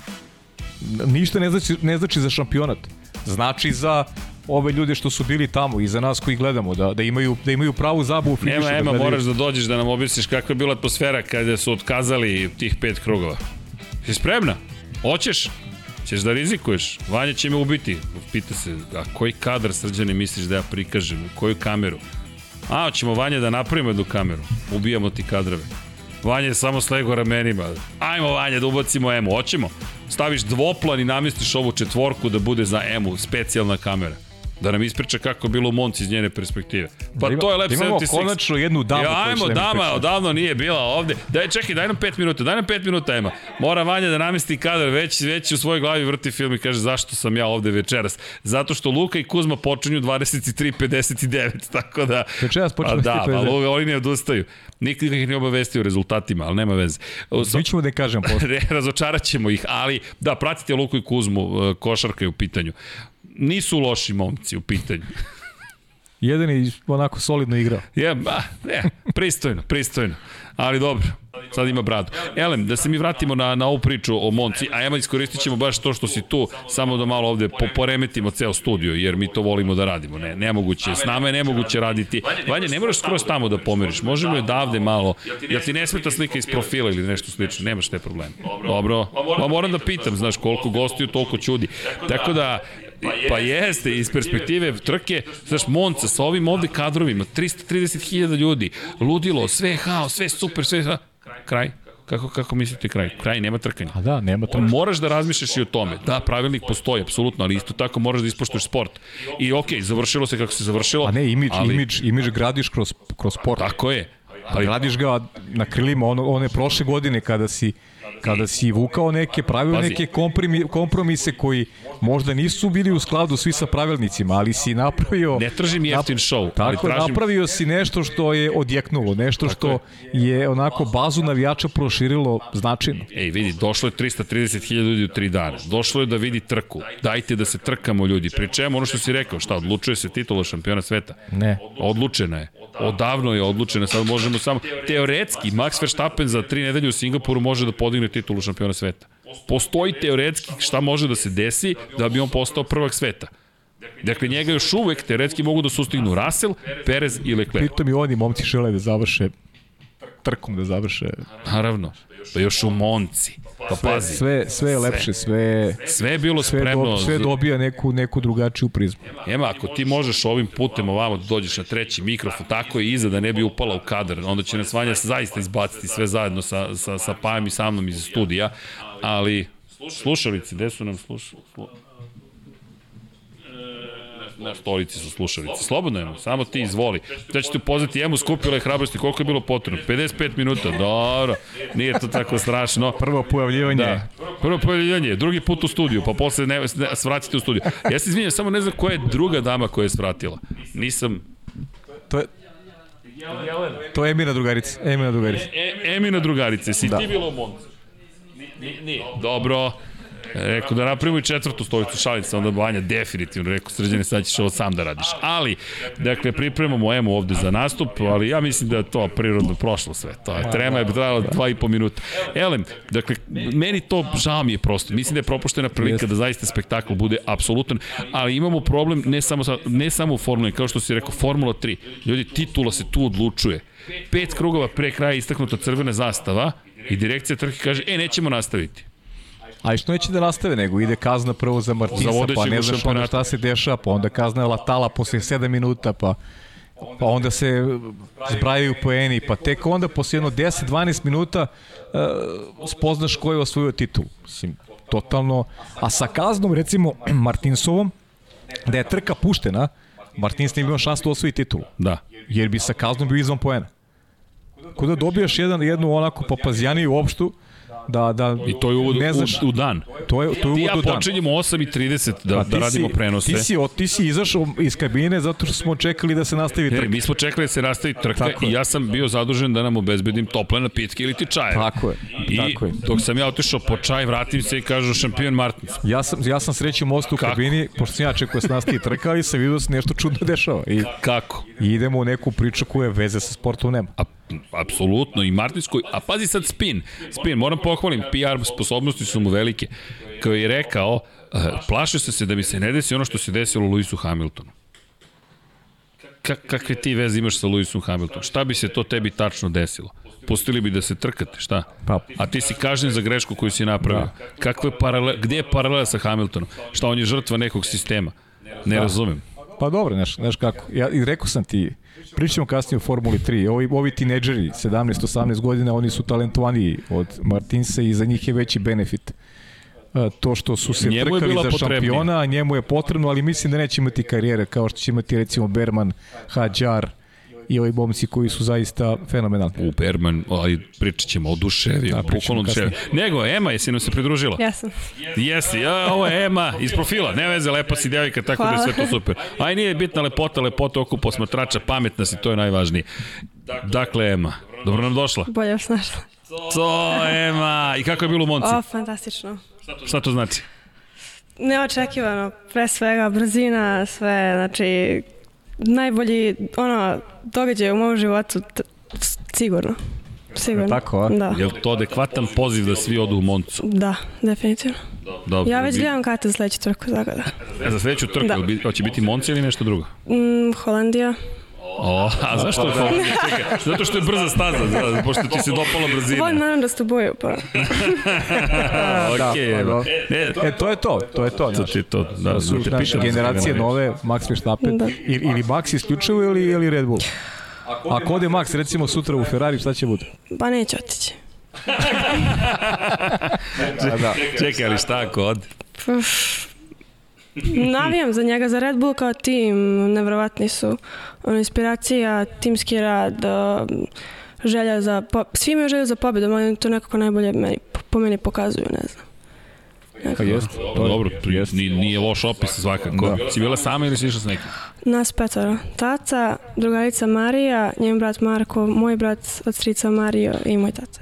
Ništa ne znači ne znači za šampionat. Znači za ove ljude što su bili tamo i za nas koji gledamo da da imaju da imaju pravu zabavu u finišu. Nema, da Ema, gledaju. moraš da dođeš da nam objasniš kakva je bila atmosfera kada su otkazali tih pet krugova. Si spremna? Hoćeš? Ćeš da rizikuješ? Vanja će me ubiti. Pita se, a koji kadar srđani misliš da ja prikažem? U koju kameru? A, hoćemo Vanja da napravimo jednu kameru. Ubijamo ti kadrave. Vanja je samo slego ramenima. Ajmo Vanja da ubacimo Emu. Hoćemo? Staviš dvoplan i namestiš ovu četvorku da bude za Emu, specijalna kamera. Da nam ispriča kako je bilo u Monci iz njene perspektive. Pa Da ima- to je Lab da imamo 76. konačno jednu damu Ja, ajmo, da dama, priča. odavno nije bila ovde. Daj, čekaj, daj nam 5 minuta, daj nam 5 minuta, Ema. Mora Vanja da namesti kadar, već, već u svojoj glavi vrti film i kaže zašto sam ja ovde večeras. Zato što Luka i Kuzma počinju 23.59, (laughs) tako da... Večeras počinju Pa da, pa 23:59. Luka, oni ne odustaju. Nikad ih ne obavesti o rezultatima, ali nema veze. Sva- Mi ćemo da kažem posle. (laughs) Razočarat ćemo ih, ali da, pratite Luku i Kuzmu, e, košarka je u pitanju. Nisu loši momci u pitanju. (laughs) Jedan je onako solidno igrao. Je, ba, ne, Pristojno, pristojno. Ali dobro, sad ima bradu. Elem, da se mi vratimo na, na ovu priču o Monci, a Ema iskoristit ćemo baš to što si tu, samo da malo ovde po, poremetimo ceo studio, jer mi to volimo da radimo. Ne, nemoguće, s nama je nemoguće raditi. Vanja, ne moraš skroz tamo da pomeriš, možemo je davde malo, ja ti ne smeta slika iz profila ili nešto slično, nemaš te probleme. Dobro, pa moram da pitam, znaš, koliko gostiju, toliko čudi. Tako da, Pa jeste, iz perspektive trke, znaš, Monca sa ovim ovde kadrovima, 330.000 ljudi, ludilo, sve haos, sve super, sve... Kraj. Kako, kako mislite kraj? Kraj, nema trkanja. A da, nema trkanja. Moraš da razmišljaš i o tome. Da, pravilnik postoji, apsolutno, ali isto tako moraš da ispoštuješ sport. I okej, okay, završilo se kako se završilo. A ne, imidž, ali... imidž, imidž gradiš kroz, kroz sport. Tako je. Ali gradiš ga na krilima ono, one prošle godine kada si kada si vukao neke pravile, neke kompromise koji možda nisu bili u skladu svi sa pravilnicima, ali si napravio... Ne tražim jeftin show. Tako, ali tražim... napravio si nešto što je odjeknulo, nešto tako što je. je onako bazu navijača proširilo značajno. Ej, vidi, došlo je 330.000 ljudi u tri dana. Došlo je da vidi trku. Dajte da se trkamo ljudi. Pri čemu ono što si rekao, šta, odlučuje se titula šampiona sveta? Ne. Odlučena je. Odavno je odlučena, sad možemo samo... Teoretski, Max Verstappen za tri nedelje u Singapuru može da podigne titulu šampiona sveta. Postoji teoretski šta može da se desi da bi on postao prvak sveta. Dakle, njega još uvek teoretski mogu da sustignu Russell, Perez i Leclerc. Pritom i oni momci žele da završe trkom da završe. Naravno, pa još u Monci. Pa pazi. Sve, sve je lepše, sve, sve je bilo sve spremno. Do, sve dobija neku, neku drugačiju prizmu. Ema, ako ti možeš ovim putem ovamo da dođeš na treći mikrofon, tako i iza da ne bi upala u kadar, onda će nas Vanja zaista izbaciti sve zajedno sa, sa, sa Pajem i sa mnom iz studija, ali slušalice, gde su nam slušalice? Na stolici su slušalice. Slobodno je, samo ti izvoli. Ja ću ti upoznati, jemu skupila je hrabrosti, koliko je bilo potrebno? 55 minuta, dobro, nije to tako strašno. Prvo pojavljivanje. Da. Prvo pojavljivanje, drugi put u studiju, pa posle ne, ne svratite u studiju. Ja se izvinjam, samo ne znam koja je druga dama koja je svratila. Nisam... To je, To je Emina drugarica. Emina drugarica. E, e, Emina drugarice, si da. ti bilo u Moncu? Nije. Dobro. Rekao da napravimo i četvrtu stolicu šalica, onda Banja definitivno rekao srđane sad ćeš ovo sam da radiš. Ali, dakle, pripremamo Emu ovde za nastup, ali ja mislim da je to prirodno prošlo sve. To je, trema je trajala dva i po minuta. Elem, dakle, meni to žao mi je prosto. Mislim da je propuštena prilika da zaista spektakl bude apsolutan, ali imamo problem ne samo, sa, ne samo u Formula, kao što si rekao, Formula 3. Ljudi, titula se tu odlučuje. Pet krugova pre kraja istaknuta crvena zastava i direkcija trke kaže, e, nećemo nastaviti A što neće da nastave, nego ide kazna prvo za Martinsa, za pa ne znaš onda šta se dešava, pa onda kazna je Latala posle 7 minuta, pa pa onda se zbrajaju poeni, pa tek onda posle jedno 10-12 minuta uh, spoznaš ko je osvojio titul. Mislim, totalno. A sa kaznom, recimo, (clears throat) Martinsovom, da je trka puštena, Martins nije imao šansu da osvoji titulu. Da. Jer bi sa kaznom bio izvan poena. Kuda dobijaš jedan, jednu onako papazijaniju opštu, da, da, I to je uvod, ne znaš, u, u dan. To je, to je uvod ja u dan. počinjemo 8.30 da, pa da radimo si, prenose. Ti si, ti si izašao iz kabine zato što smo čekali da se nastavi trka. E, mi smo čekali da se nastavi trka i ja sam bio zadužen da nam obezbedim tople napitke ili ti čaje. Tako je. I tako je. dok sam ja otišao po čaj, vratim se i kažu šampion Martins. Ja sam, ja sam srećio most u Kako? kabini, pošto sam ja čekao da se nastavi trka i sam vidio da se nešto čudno dešava. I, Kako? I idemo u neku priču koja veze sa sportom nema. A apsolutno i Martinskoj, a pazi sad spin, spin, moram pohvalim, PR sposobnosti su mu velike, kao je rekao, uh, plašio se se da mi se ne desi ono što se desilo Lewisu Hamiltonu. Ka kakve ti veze imaš sa Lewisom Hamiltonom? Šta bi se to tebi tačno desilo? Pustili bi da se trkate, šta? Pa. A ti si kažen za grešku koju si napravio. Da. Kakve paralele, gde je paralela sa Hamiltonom? Šta, on je žrtva nekog sistema? Ne da. razumem. Pa dobro, znaš, znaš kako. Ja, I rekao sam ti, Pričamo kasnije o Formuli 3. Ovi, ovi tineđeri, 17-18 godina, oni su talentovaniji od Martinsa i za njih je veći benefit to što su se njemu trkali za šampiona, njemu je potrebno, ali mislim da neće imati karijere kao što će imati recimo Berman, Hadjar, i ovi momci koji su zaista fenomenalni. U Berman, ali pričat ćemo o duševi, da, bukvalno duševi. Nego, Ema, jesi nam se pridružila? Jesam. Jesi, ja, ovo je Ema iz profila, ne veze, lepa si devojka, tako Hvala. da je sve to super. Aj, nije bitna lepota, lepota oko posmatrača, pametna si, to je najvažnije. Dakle, Ema, dobro nam došla. Bolje vas našla. To, Ema, i kako je bilo u Monci? O, fantastično. Šta to znači? Neočekivano, pre svega brzina, sve, znači najbolji ono, događaj u mom životu. Sigurno. Sigurno. Tako, a? Da. Je li to adekvatan poziv da svi odu u Moncu? Da, definitivno. Dobro. Ja već bi- gledam karte za sledeću trku, tako da. E, Za sledeću trku, Da. da. hoće biti Monci ili nešto drugo? Mm, Holandija. O, a zašto? Da. Čekaj, zato što je brza staza, za, pošto ti se dopala brzina. Volim naravno da ste boju, pa. (laughs) Da, Okej, pa evo. da. E, E, to je to, to je to. to Znači, ti to, da, da su da te znaš, pitam. generacije nove, Max Verstappen, Da. ili, ili Max isključivo ili, ili Red Bull? Ako ode Max recimo sutra u Ferrari, šta će bude? Pa neće otići. (laughs) Da, da. Čekaj, ali šta ako ode? Navijam za njega, za Red Bull kao tim, nevrovatni su. Ono, inspiracija, timski rad, uh, želja za, po... svi imaju želju za pobjedom, ali to nekako najbolje meni, po meni pokazuju, ne znam. Pa jeste. Dobro, dobro to nije, nije loš opis svakako. Da. Da. Si bila sama ili si išla s nekim? Nas petoro. Tata, drugarica Marija, njen brat Marko, moj brat od strica Mario i moj tata.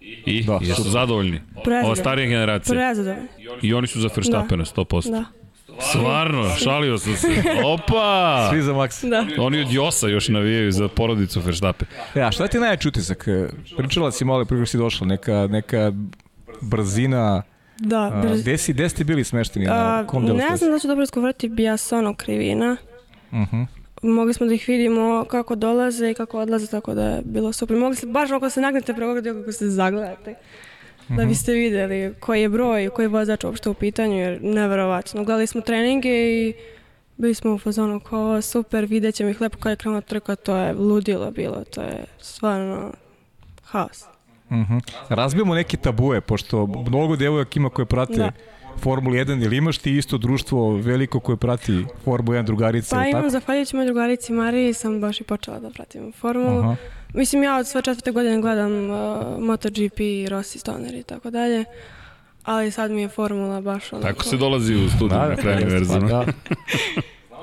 I, Da, da, jesu zadovoljni? Ova Prezadovoljni. starija generacija. Prezadovoljni. I oni su za Verstappena, 100%. Da. Stvarno, šalio sam se. Opa! Svi za Max. Da. Oni od Josa još navijaju za porodicu Verstappen. E, a šta ti najjači utisak? E, Pričala si malo prije si došla, neka, neka brzina, Da, brz... gde, si, gde ste bili smešteni? Na A, kom delu ne znam da ću dobro skovrati Biasono krivina. Mhm. Mogli smo da ih vidimo kako dolaze i kako odlaze, tako da je bilo super. Mogli ste, baš ako se nagnete preko ovoga kako se zagledate, da biste videli koji je broj, koji je vozač uopšte u pitanju, jer neverovatno. Gledali smo treninge i bili smo u fazonu kao super, vidjet ćemo ih lepo kada je krenula trka, to je ludilo bilo, to je stvarno haos. Mhm. Razbijemo neke tabue, pošto mnogo devojaka ima koje prate Da. Formulu 1, ili imaš ti isto društvo veliko koje prati Formulu 1 drugarice, Pa imam, tako? zahvaljujući mojoj drugarici Mariji, sam baš i počela da pratim formulu. Aha. Mislim, ja od sve četvrte godine gledam uh, MotoGP, Rossi, Stoner i tako dalje. Ali sad mi je formula baš onako... Tako se dolazi u studiju Da, na kraju jeste, verzima. pa da.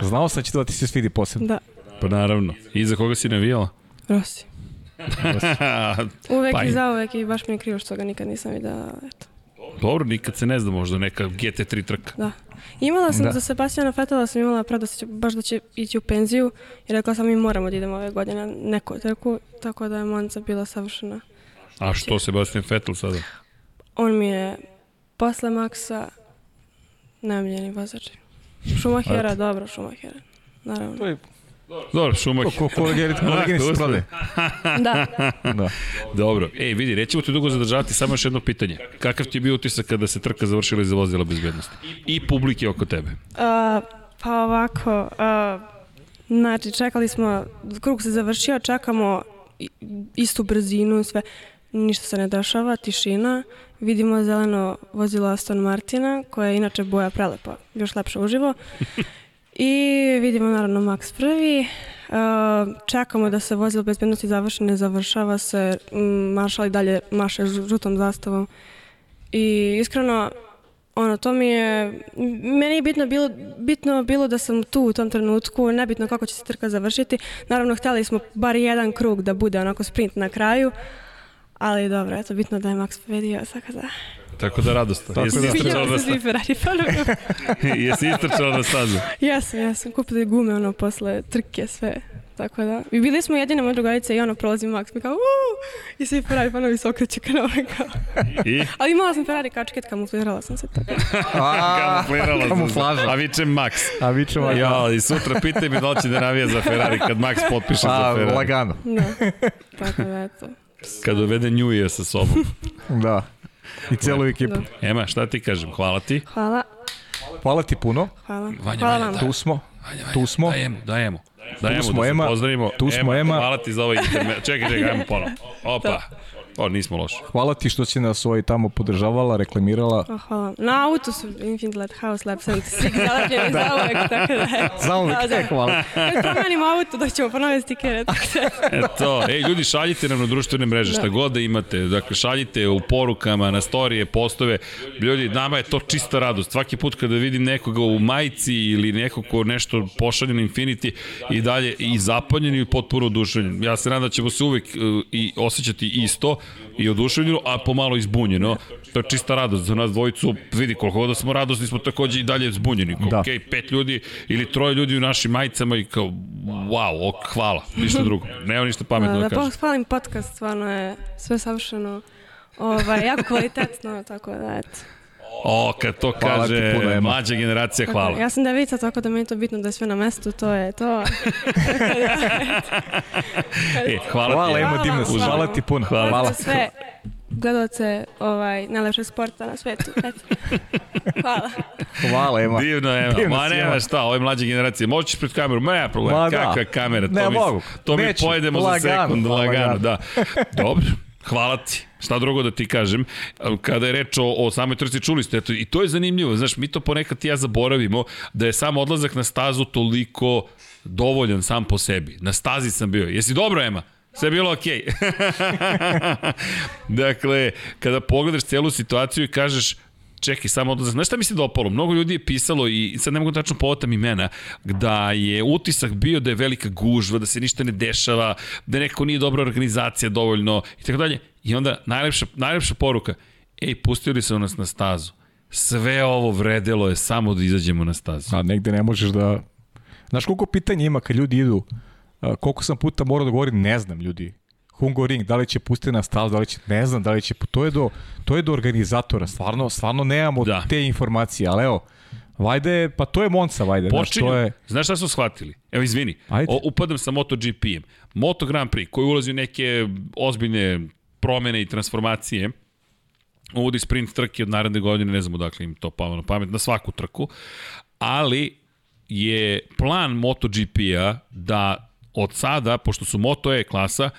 (laughs) Znao sam da će to da ti se svidi posebno. Da, Pa naravno. I za koga si navijala? Rossi. (laughs) Uvek Pa i i- zauvek i baš mi je krivo što ga nikad nisam videla. Eto. Dobro, nikad se ne zna, možda neka GT3 trka. Da. Imala sam Da. za Sebastiana Fetela, sam imala predo da će, baš da će ići u penziju i rekla sam mi moramo da idemo ove godine na neku trku, tako da je Monza bila savršena. A što Sebastian Vettel sada? On mi je posle Maxa najmiljeni vozač. Šumahera, dobro Šumahera. Naravno. To je Dobro, Šumah. ko, ko, koleginic Uspeh. prode. Da. Da. Dobro. Ej, vidi, nećemo te dugo zadržavati, samo još jedno pitanje. Kakav ti je bio utisak kada se trka završila iz vozila bezbednosti? I publike oko tebe. A, pa ovako, a, znači čekali smo, krug se završio, čekamo istu brzinu, sve, ništa se ne dešava, tišina, vidimo zeleno vozilo Aston Martina, koje je inače boja prelepa, još lepše uživo. I vidimo naravno Max prvi, a, čekamo da se vozilo bezbednosti završi, ne završava se, maršal i dalje maše žu- žutom zastavom. I iskreno, ono, to mi je, meni je bitno bilo, bitno bilo da sam tu u tom trenutku, nebitno kako će se trka završiti. Naravno, htjeli smo bar jedan krug da bude onako sprint na kraju, ali dobro, eto, bitno da je Max pobedio, tako da... Tako da radost. Tako Jesi da. istrčala na stazu? Ferrari fanovi. Jesi istrčala na stazu? jesam, jesam, kupili gume ono posle trke, sve. Tako da. I bili smo jedine moje drugarice i ono prolazi Max, mi kao uuu, i svi Ferrari fanovi se okreću ka nama kao. I? Ali imala sam Ferrari kačket, kamuflirala sam se tako. A, Kamuflirala sam se. A vičem Max. A vi ćemo... Ja, i sutra pitaj me da li će da navija za Ferrari kad Max potpiše za Pa, Ferrari. lagano. Da. Tako da, eto. Kad uvede Njuje sa sobom. Da. I celu ekipu. Da. Ema, šta ti kažem? Hvala ti. Hvala. Hvala ti puno. Hvala. Vanja, Hvala Vanja, vam. Tu smo. Tu smo. Dajemo, dajemo. Dajemo smo, da se Ema. pozdravimo. Tu smo, Ema. Hvala ti za ovaj internet. Čekaj, čekaj, ajmo ponovo. Opa. O, nismo loši. Hvala ti što si nas ovaj tamo podržavala, reklamirala. O, hvala. Na autu su Infinite Light House Lab 76 zalepljeni (laughs) za uvek, tako da je. Za uvek, Da, da. e, hvala. Kad promenimo auto, da ćemo ponove stikere, (laughs) tako da. Eto, ej, ljudi, šaljite nam na društvene mreže, šta Da. god da imate. Dakle, šaljite u porukama, na storije, postove. Ljudi, nama je to čista radost. Svaki put kada vidim nekoga u majici ili nekog ko nešto pošalje na Infinity i dalje i zapanjen i potpuno oduševljen. Ja se nadam da ćemo se uvek uh, i osjećati isto i oduševljeno, a pomalo izbunjeno. To je čista radost za nas dvojicu. Vidi, koliko god da smo radosni, smo takođe i dalje zbunjeni. Da. Ok, pet ljudi ili troje ljudi u našim majicama i kao, wow, ok, hvala, ništa drugo. Nema ništa pametno da, da, da kažem. Da, hvalim podcast, stvarno je sve savršeno, ovaj, jako kvalitetno, tako da, eto. O, kad to hvala kaže puno, mlađa generacija, hvala. Tako, ja sam devica, tako da mi je to bitno da je sve na mestu, to je to. (laughs) e, hvala, hvala ti. Hvala, hvala, hvala ti puno. Hvala. hvala. sve gledalce ovaj, najlepšeg sporta na svetu. Eto. Hvala. Hvala, Ema. Divno, Ema. Divno Ma nema šta, ove mlađe generacije. Moćeš pred kameru, ma nema problema. Ma, da. Kakva kamera? Ne, to mogu. To Neću. mi pojedemo lagano, za sekund, lagano, lagano da. Dobro. Hvala ti. Šta drugo da ti kažem, kada je reč o, o samoj trci, čuli ste, eto, i to je zanimljivo, znaš, mi to ponekad ja zaboravimo, da je sam odlazak na stazu toliko dovoljan sam po sebi. Na stazi sam bio. Jesi dobro, Ema? Sve je bilo okej. Okay. (laughs) dakle, kada pogledaš celu situaciju i kažeš, čekaj, samo odlazak. Znaš šta mi se dopalo? Mnogo ljudi je pisalo i sad ne mogu tačno povotam imena, da je utisak bio da je velika gužva, da se ništa ne dešava, da neko nije dobra organizacija dovoljno i tako dalje. I onda najlepša, najlepša poruka, ej, pustili su nas na stazu. Sve ovo vredelo je samo da izađemo na stazu. A negde ne možeš da... Znaš koliko pitanja ima kad ljudi idu, koliko sam puta morao da govorim, ne znam ljudi. Hungoring, da li će pustiti na stazu, da li će, ne znam, da li će, to je do, to je do organizatora, stvarno, stvarno nemamo da. te informacije, ali evo, Vajde, pa to je Monca, Vajde. Počinju. Znaš, to je... Znaš šta su shvatili? Evo, izvini. Ajde. O, upadam sa MotoGP-em. Moto Grand Prix, koji ulazi u neke ozbiljne promene i transformacije, uvodi sprint trke od naredne godine, ne znam odakle im to palo na pamet, na svaku trku, ali je plan MotoGP-a da od sada, pošto su Moto E klasa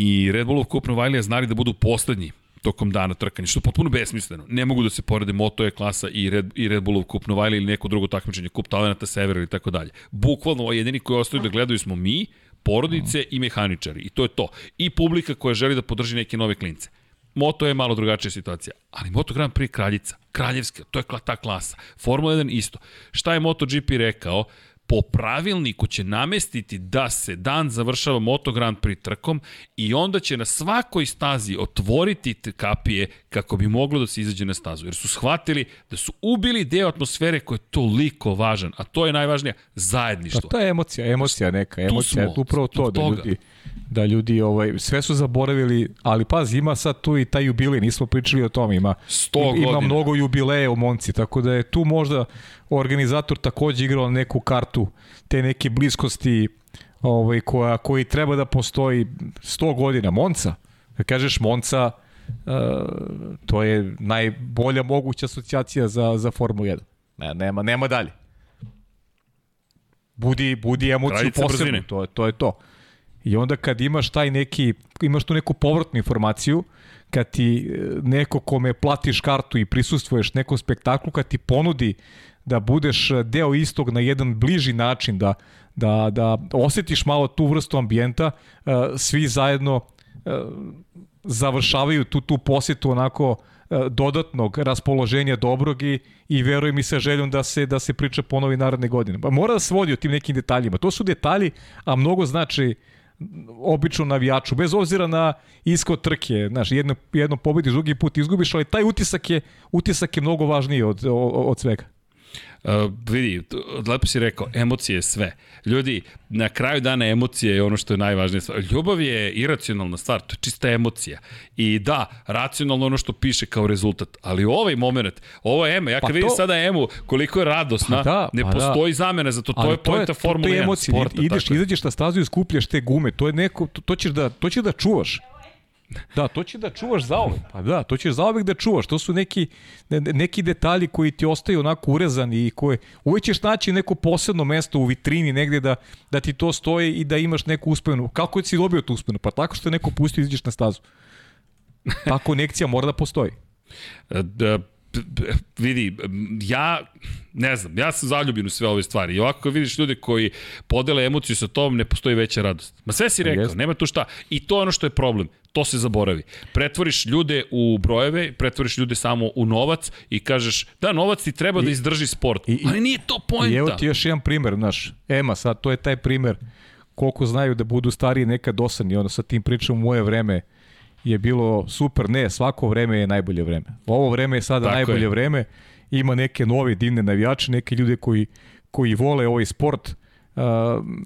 i Red Bullov Cup Novajlija znali da budu poslednji tokom dana trkanja, što je potpuno besmisleno. Ne mogu da se porede Moto E klasa i Red, i Red Bullov Cup Novajlija ili neko drugo takmičenje, Kup Talenata Severa ili tako dalje. Bukvalno, jedini koji ostaju da gledaju smo mi, porodice i mehaničari. I to je to. I publika koja želi da podrži neke nove klince. Moto je malo drugačija situacija, ali Moto Grand Prix kraljica, kraljevska, to je ta klasa. Formula 1 isto. Šta je MotoGP rekao? Po pravilniku će namestiti da se dan završava Moto Grand Prix trkom i onda će na svakoj stazi otvoriti kapije kako bi moglo da se izađe na stazu. Jer su shvatili da su ubili deo atmosfere koja je toliko važan, a to je najvažnije, zajedništvo. Pa to je emocija, emocija neka, emocija, je upravo to da ljudi, da ljudi ovaj, sve su zaboravili, ali pazi, ima sad tu i taj jubilej, nismo pričali o tom, ima, 100 ima godina. mnogo jubileja u Monci, tako da je tu možda organizator takođe igrao neku kartu te neke bliskosti ovaj, koja, koji treba da postoji 100 godina. Monca, da kažeš Monca, uh, to je najbolja moguća asocijacija za, za Formulu 1. Ne, nema, nema dalje. Budi, budi emociju posebno, to, to je to. I onda kad imaš taj neki, imaš tu neku povratnu informaciju, kad ti e, neko kome platiš kartu i prisustvuješ nekom spektaklu, kad ti ponudi da budeš deo istog na jedan bliži način, da, da, da osetiš malo tu vrstu ambijenta, e, svi zajedno e, završavaju tu, tu posjetu onako dodatnog raspoloženja dobrog i, i verujem mi sa željom da se da se priča ponovi naredne godine. Pa mora da se vodi o tim nekim detaljima. To su detalji, a mnogo znači običnom navijaču, bez obzira na ishod trke, znaš, jedno, jedno pobediš, drugi put izgubiš, ali taj utisak je, utisak je mnogo važniji od, od, od svega. Uh, vidi, lepo si rekao, emocije je sve. Ljudi, na kraju dana emocije je ono što je najvažnije. Ljubav je iracionalna stvar, to je čista emocija. I da, racionalno ono što piše kao rezultat, ali ovaj moment, ovo je Ema, ja kad pa vidim to... sada Emu, koliko je radosna, pa da, ne pa postoji da. zamena za to, to ali je pojenta Formula 1 sporta. Ideš, tako. izađeš na stazu i skupljaš te gume, to je neko, to, to ćeš da, to ćeš da čuvaš. Da, to će da čuvaš zaovek. Pa da, to ćeš zaovek da čuvaš. To su neki, neki detalji koji ti ostaju onako urezani i koje uvek ćeš naći neko posebno mesto u vitrini negde da, da ti to stoji i da imaš neku uspenu. Kako si dobio tu uspenu? Pa tako što je neko pustio i izađeš na stazu. Ta konekcija mora da postoji. Da, vidi, ja ne znam, ja sam zaljubljen u sve ove stvari i ovako vidiš ljude koji podele emociju sa tom, ne postoji veća radost. Ma sve si rekao, nema tu šta. I to je ono što je problem, to se zaboravi. Pretvoriš ljude u brojeve, pretvoriš ljude samo u novac i kažeš, da, novac ti treba I, da izdrži sport, i, ali nije to pojenta. I evo ti još jedan primer, znaš, Ema, sad to je taj primer koliko znaju da budu stariji nekad dosadni, onda sa tim pričam u moje vreme, je bilo super, ne, svako vreme je najbolje vreme. Ovo vreme je sada Tako najbolje je. vreme, ima neke nove divne navijače, neke ljude koji, koji vole ovaj sport, Uh,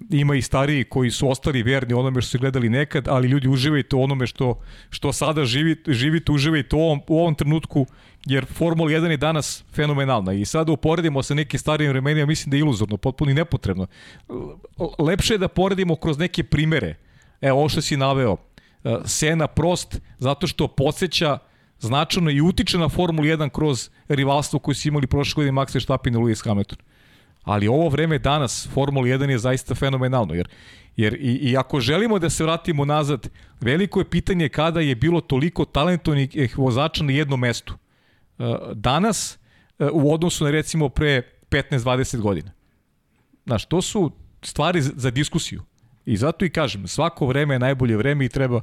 ima i stariji koji su ostali vjerni onome što su gledali nekad, ali ljudi uživajte onome što, što sada živite, živite, uživajte u ovom, u ovom trenutku, jer Formula 1 je danas fenomenalna i sada uporedimo sa nekim starijim vremenima, mislim da je iluzorno, potpuno i nepotrebno. Lepše je da poredimo kroz neke primere. Evo, ovo što si naveo, uh, Sena Prost, zato što podsjeća značajno i utiče na Formulu 1 kroz rivalstvo koje su imali prošle godine Max Verstappen i Lewis Hamilton. Ali ovo vreme danas, Formula 1 je zaista fenomenalno, jer, jer i, i ako želimo da se vratimo nazad, veliko je pitanje kada je bilo toliko talentovnih vozača na jednom mestu. Uh, Danas, uh, u odnosu na recimo pre 15-20 godina. Znaš, to su stvari za diskusiju. I zato i kažem, svako vreme je najbolje vreme i treba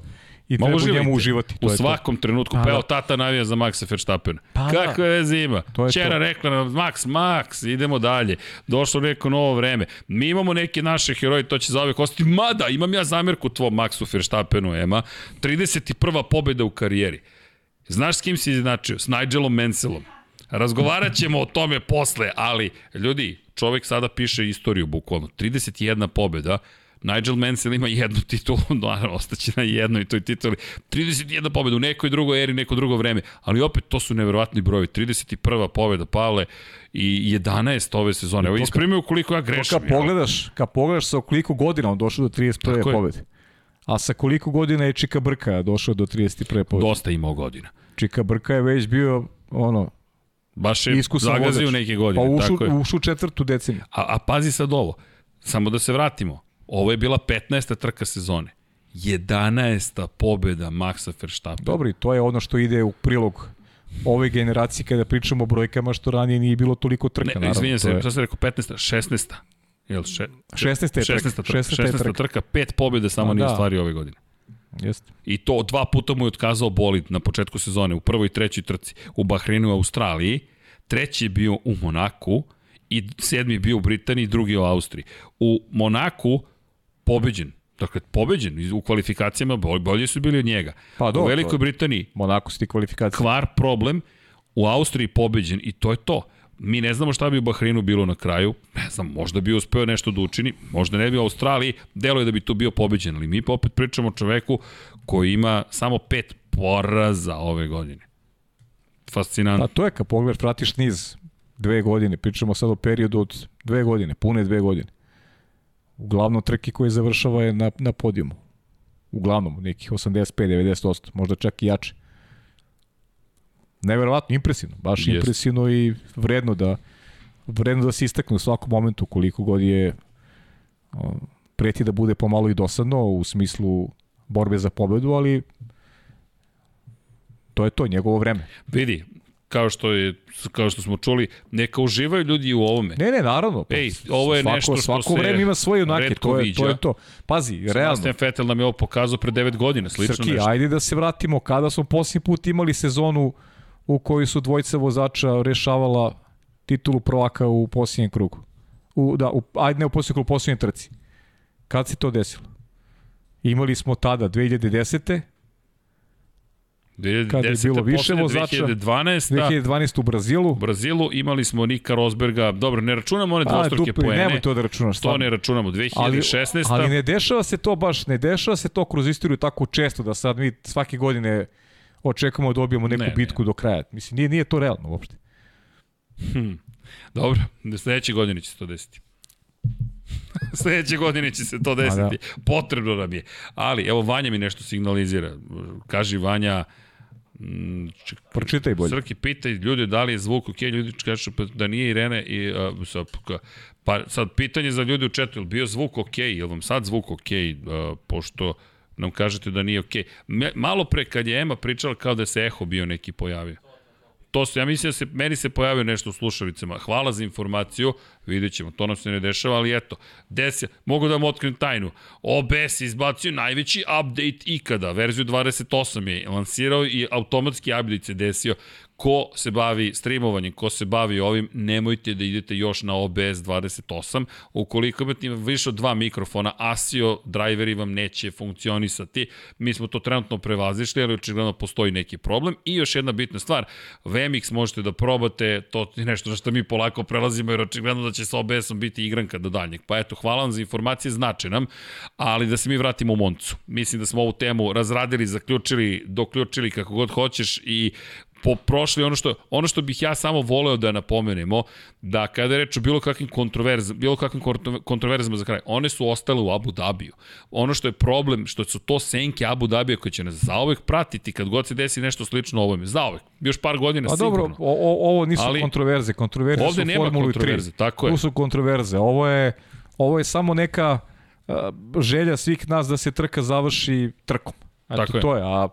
i Ma treba njemu uživati. To u je to. svakom trenutku. Pa Pa, evo, da. tata navija za Maxa Verstappen. Pa da. Kakve veze ima? To je Čera to. rekla nam, Max, Max, idemo dalje. Došlo neko novo vreme. Mi imamo neke naše heroje, to će za uvek ostati. Mada, imam ja zamerku tvom Maxu Verstappenu, Ema. 31. pobjeda u karijeri. Znaš s kim si izjednačio? S Nigelom Menselom. Razgovarat ćemo o tome posle, ali ljudi, čovek sada piše istoriju bukvalno. 31 pobjeda, Nigel Mansell ima jednu titulu, (laughs) naravno, ostaće na jednoj toj tituli. 31 pobjeda u nekoj drugoj eri, neko drugo vreme, ali opet to su neverovatni brojevi. 31. pobjeda Pavle i 11 ove sezone. Evo, ispremio koliko ja grešim. kad pogledaš, kad pogledaš sa koliko godina on došao do 31. Tako je. pobede. A sa koliko godina je Čika Brka došao do 31. pobede? Dosta imao godina. Čika Brka je već bio ono, Baš je iskusan zagazio vozač. neke godine. Pa ušu, tako je. ušu četvrtu deceniju. A, a pazi sad ovo, samo da se vratimo. Ovo je bila 15. trka sezone. 11. pobjeda Maxa Verstappen. Dobro, i to je ono što ide u prilog ove generacije kada pričamo o brojkama što ranije nije bilo toliko trka. Ne, naravno, izvinjam se, je- šta sam rekao, 15. 16. Jel, še, 16. je trka, 16. trka, 16. je 16. trka. trka, pet pobjede samo A, nije da. ostvario ove godine. Jeste. I to dva puta mu je otkazao bolid na početku sezone, u prvoj i trećoj trci, u Bahreinu i Australiji, treći je bio u Monaku i sedmi je bio u Britaniji, drugi u Austriji. U Monaku pobeđen, dakle pobeđen u kvalifikacijama, bolji su bili od njega. Pa u dobro, Velikoj to- Britaniji Monako su ti kvalifikacije. kvar problem, u Austriji pobeđen i to je to. Mi ne znamo šta bi u Bahreinu bilo na kraju, ne znam, možda bi uspeo nešto da učini, možda ne bi u Australiji, delo je da bi tu bio pobeđen, ali mi opet pričamo o čoveku koji ima samo pet poraza ove godine. Fascinantno. Pa to je kad pogledaš, pratiš niz dve godine, pričamo sad o periodu od dve godine, pune dve godine. Uglavnom trke koje završava je na, na podijumu. Uglavnom, nekih 85-90%, možda čak i jače. Neverovatno, impresivno, baš Jeste. impresivno i vredno da vredno da se istakne u svakom momentu koliko god je preti da bude pomalo i dosadno u smislu borbe za pobedu, ali to je to, njegovo vreme. Vidi, kao što, je, kao što smo čuli, neka uživaju ljudi u ovome. Ne, ne, naravno. Pa, Ej, ovo je svako, nešto što svako vreme ima svoje junake, to je, viđa. to je to. Pazi, realno, Sebastian Vettel nam je ovo pokazao pre 9 godina, slično Srki, nešto. ajde da se vratimo kada smo posljednji put imali sezonu u kojoj su dvojica vozača rešavala titulu prvaka u posljednjem krugu. U, da, u, ajde ne u posljednjem krugu, u posljednjem trci. Kad se to desilo? Imali smo tada 2010. 2010. Kad je bilo više vozača, 2012. 2012. u Brazilu. U Brazilu imali smo Nika Rosberga, dobro, ne računamo one A, dvostruke poene, nemoj to da računaš. to ne računamo, 2016. Ali, ali ne dešava se to baš, ne dešava se to kroz istoriju tako često da sad mi svake godine očekujemo da dobijemo neku Ne, ne, ne. bitku do kraja. Mislim, nije, nije to realno uopšte. Dobro, sledeće godine će se to desiti. (laughs) sledeće godine će se to desiti. Potrebno nam je. Ali, evo, Vanja mi nešto signalizira. Kaži Vanja, Pročitaj bolje. Srki pita ljude da li je zvuk ok, ljudi kažu pa da nije Irene i uh, ka- pa sad pitanje za ljude u četu, je bio zvuk ok, je li vam sad zvuk ok, uh, pošto nam kažete da nije ok. Me, malo pre kad je Ema pričala kao da se eho bio neki pojavio. To se, ja mislim da se, meni se pojavio nešto u slušalicama. Hvala za informaciju, vidjet ćemo, to nam se ne dešava, ali eto, desi, mogu da vam otkrim tajnu. OBS izbacio najveći update ikada, verziju 28 je lansirao i automatski update se desio. Ko se bavi streamovanjem, ko se bavi ovim, nemojte da idete još na OBS 28. Ukoliko imate više od dva mikrofona, ASIO driveri vam neće funkcionisati. Mi smo to trenutno prevazišli, ali očigledno postoji neki problem. I još jedna bitna stvar, VMX možete da probate, to je nešto na što mi polako prelazimo, jer očigledno da će sa OBS-om biti igranka do daljnjeg. Pa eto, hvala vam za informacije, znače nam, ali da se mi vratimo u Moncu. Mislim da smo ovu temu razradili, zaključili, doključili kako god hoćeš i po prošli ono što ono što bih ja samo voleo da napomenemo da kada je reč o bilo kakvim kontroverzama bilo kakvim kontroverzama za kraj one su ostale u Abu Dabiju ono što je problem što su to senke Abu Dabija koje će nas zaovek pratiti kad god se desi nešto slično ovome. Zaovek još par godina A sigurno. dobro o, o, ovo nisu Ali, kontroverze kontroverze ovde su nema Formuli kontroverze 3. tako je. Tu su kontroverze. Ovo je ovo je samo neka uh, želja svih nas da se trka završi trkom. Eto, tako je. to je a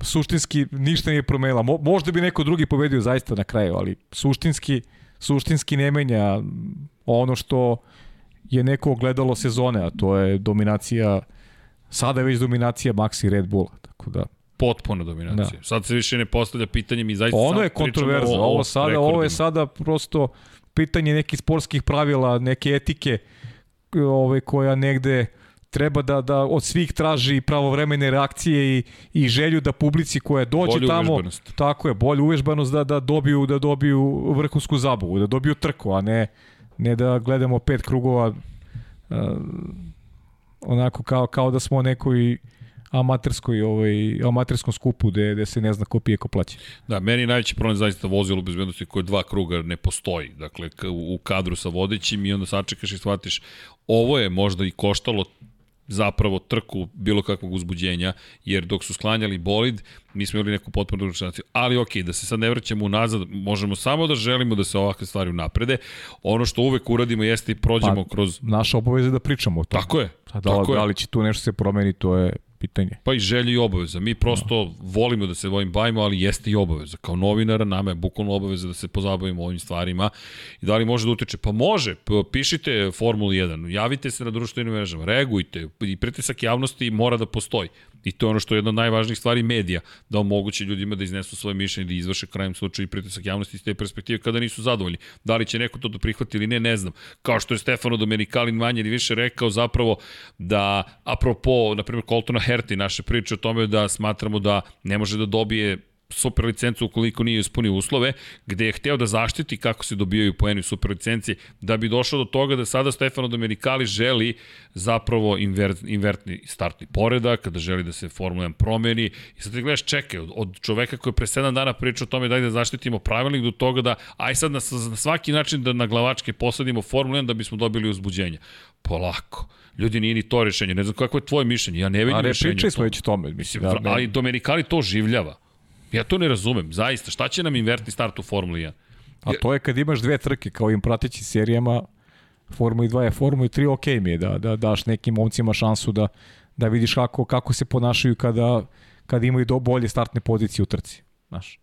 suštinski ništa nije promenila. Mo, možda bi neko drugi pobedio zaista na kraju, ali suštinski, suštinski ne menja ono što je neko ogledalo sezone, a to je dominacija, sada je već dominacija Maxi Red Bulla, tako da potpuno dominacija. Da. Sad se više ne postavlja pitanje mi zaista Ono je kontroverzno, ovo sada rekordima. ovo je sada prosto pitanje nekih sportskih pravila, neke etike ove koja negde treba da, da od svih traži pravovremene reakcije i, i želju da publici koja dođe bolju tamo uvežbanost. tako je bolju uvežbanost da da dobiju da dobiju vrhunsku zabavu da dobiju trku a ne ne da gledamo pet krugova uh, onako kao kao da smo nekoj amaterskoj ovaj amaterskom skupu gde, gde se ne zna ko pije ko plaća. Da, meni najveći problem zaista vozilo bezbednosti koje dva kruga ne postoji. Dakle, u kadru sa vodećim i onda sačekaš i shvatiš ovo je možda i koštalo zapravo trku bilo kakvog uzbuđenja, jer dok su sklanjali bolid, mi smo imali neku potpuno drugu Ali ok, da se sad ne vraćamo unazad, možemo samo da želimo da se ovakve stvari unaprede. Ono što uvek uradimo jeste i prođemo pa, kroz... Naša obaveza je da pričamo o tome. Tako je. Da, tako da li će tu nešto se promeni, to je pitanje. Pa i želje i obaveza. Mi prosto no. volimo da se ovim bavimo, ali jeste i obaveza. Kao novinara nama je bukvalno obaveza da se pozabavimo ovim stvarima. I da li može da utiče? Pa može. Pišite Formulu 1, javite se na društvenim mrežama, reagujte. I pritisak javnosti mora da postoji. I to je ono što je jedna od najvažnijih stvari medija, da omoguće ljudima da iznesu svoje mišljenje, da izvrše krajem slučaju i pritisak javnosti iz te perspektive kada nisu zadovoljni. Da li će neko to da prihvati ili ne, ne znam. Kao što je Stefano Domenikalin manje ili više rekao zapravo da, apropo, na primjer, Coltona Herti, naše priče o tome da smatramo da ne može da dobije super licencu ukoliko nije ispunio uslove, gde je hteo da zaštiti kako se dobijaju poeni u super licenci, da bi došao do toga da sada Stefano Domenicali želi zapravo invert, invertni startni poredak, kada želi da se Formula 1 promeni. I sad ti gledaš, čekaj, od, od čoveka koji je pre 7 dana pričao o tome da da zaštitimo pravilnik do toga da, aj sad na, na svaki način da na glavačke posadimo Formula 1 da bismo dobili uzbuđenje. Polako. Ljudi, nije ni to rešenje. Ne znam kako je tvoje mišljenje. Ja ne vidim rešenje. A ne smo već o tome. Mislim, da, ali Domenicali to življava. Ja to ne razumem, zaista. Šta će nam invertni start u Formuli 1? A to je kad imaš dve trke kao im prateći serijama, Formula 2 je Formula 3, ok mi je da, da daš nekim momcima šansu da, da vidiš kako, kako se ponašaju kada, kada imaju do bolje startne pozicije u trci. Znaš,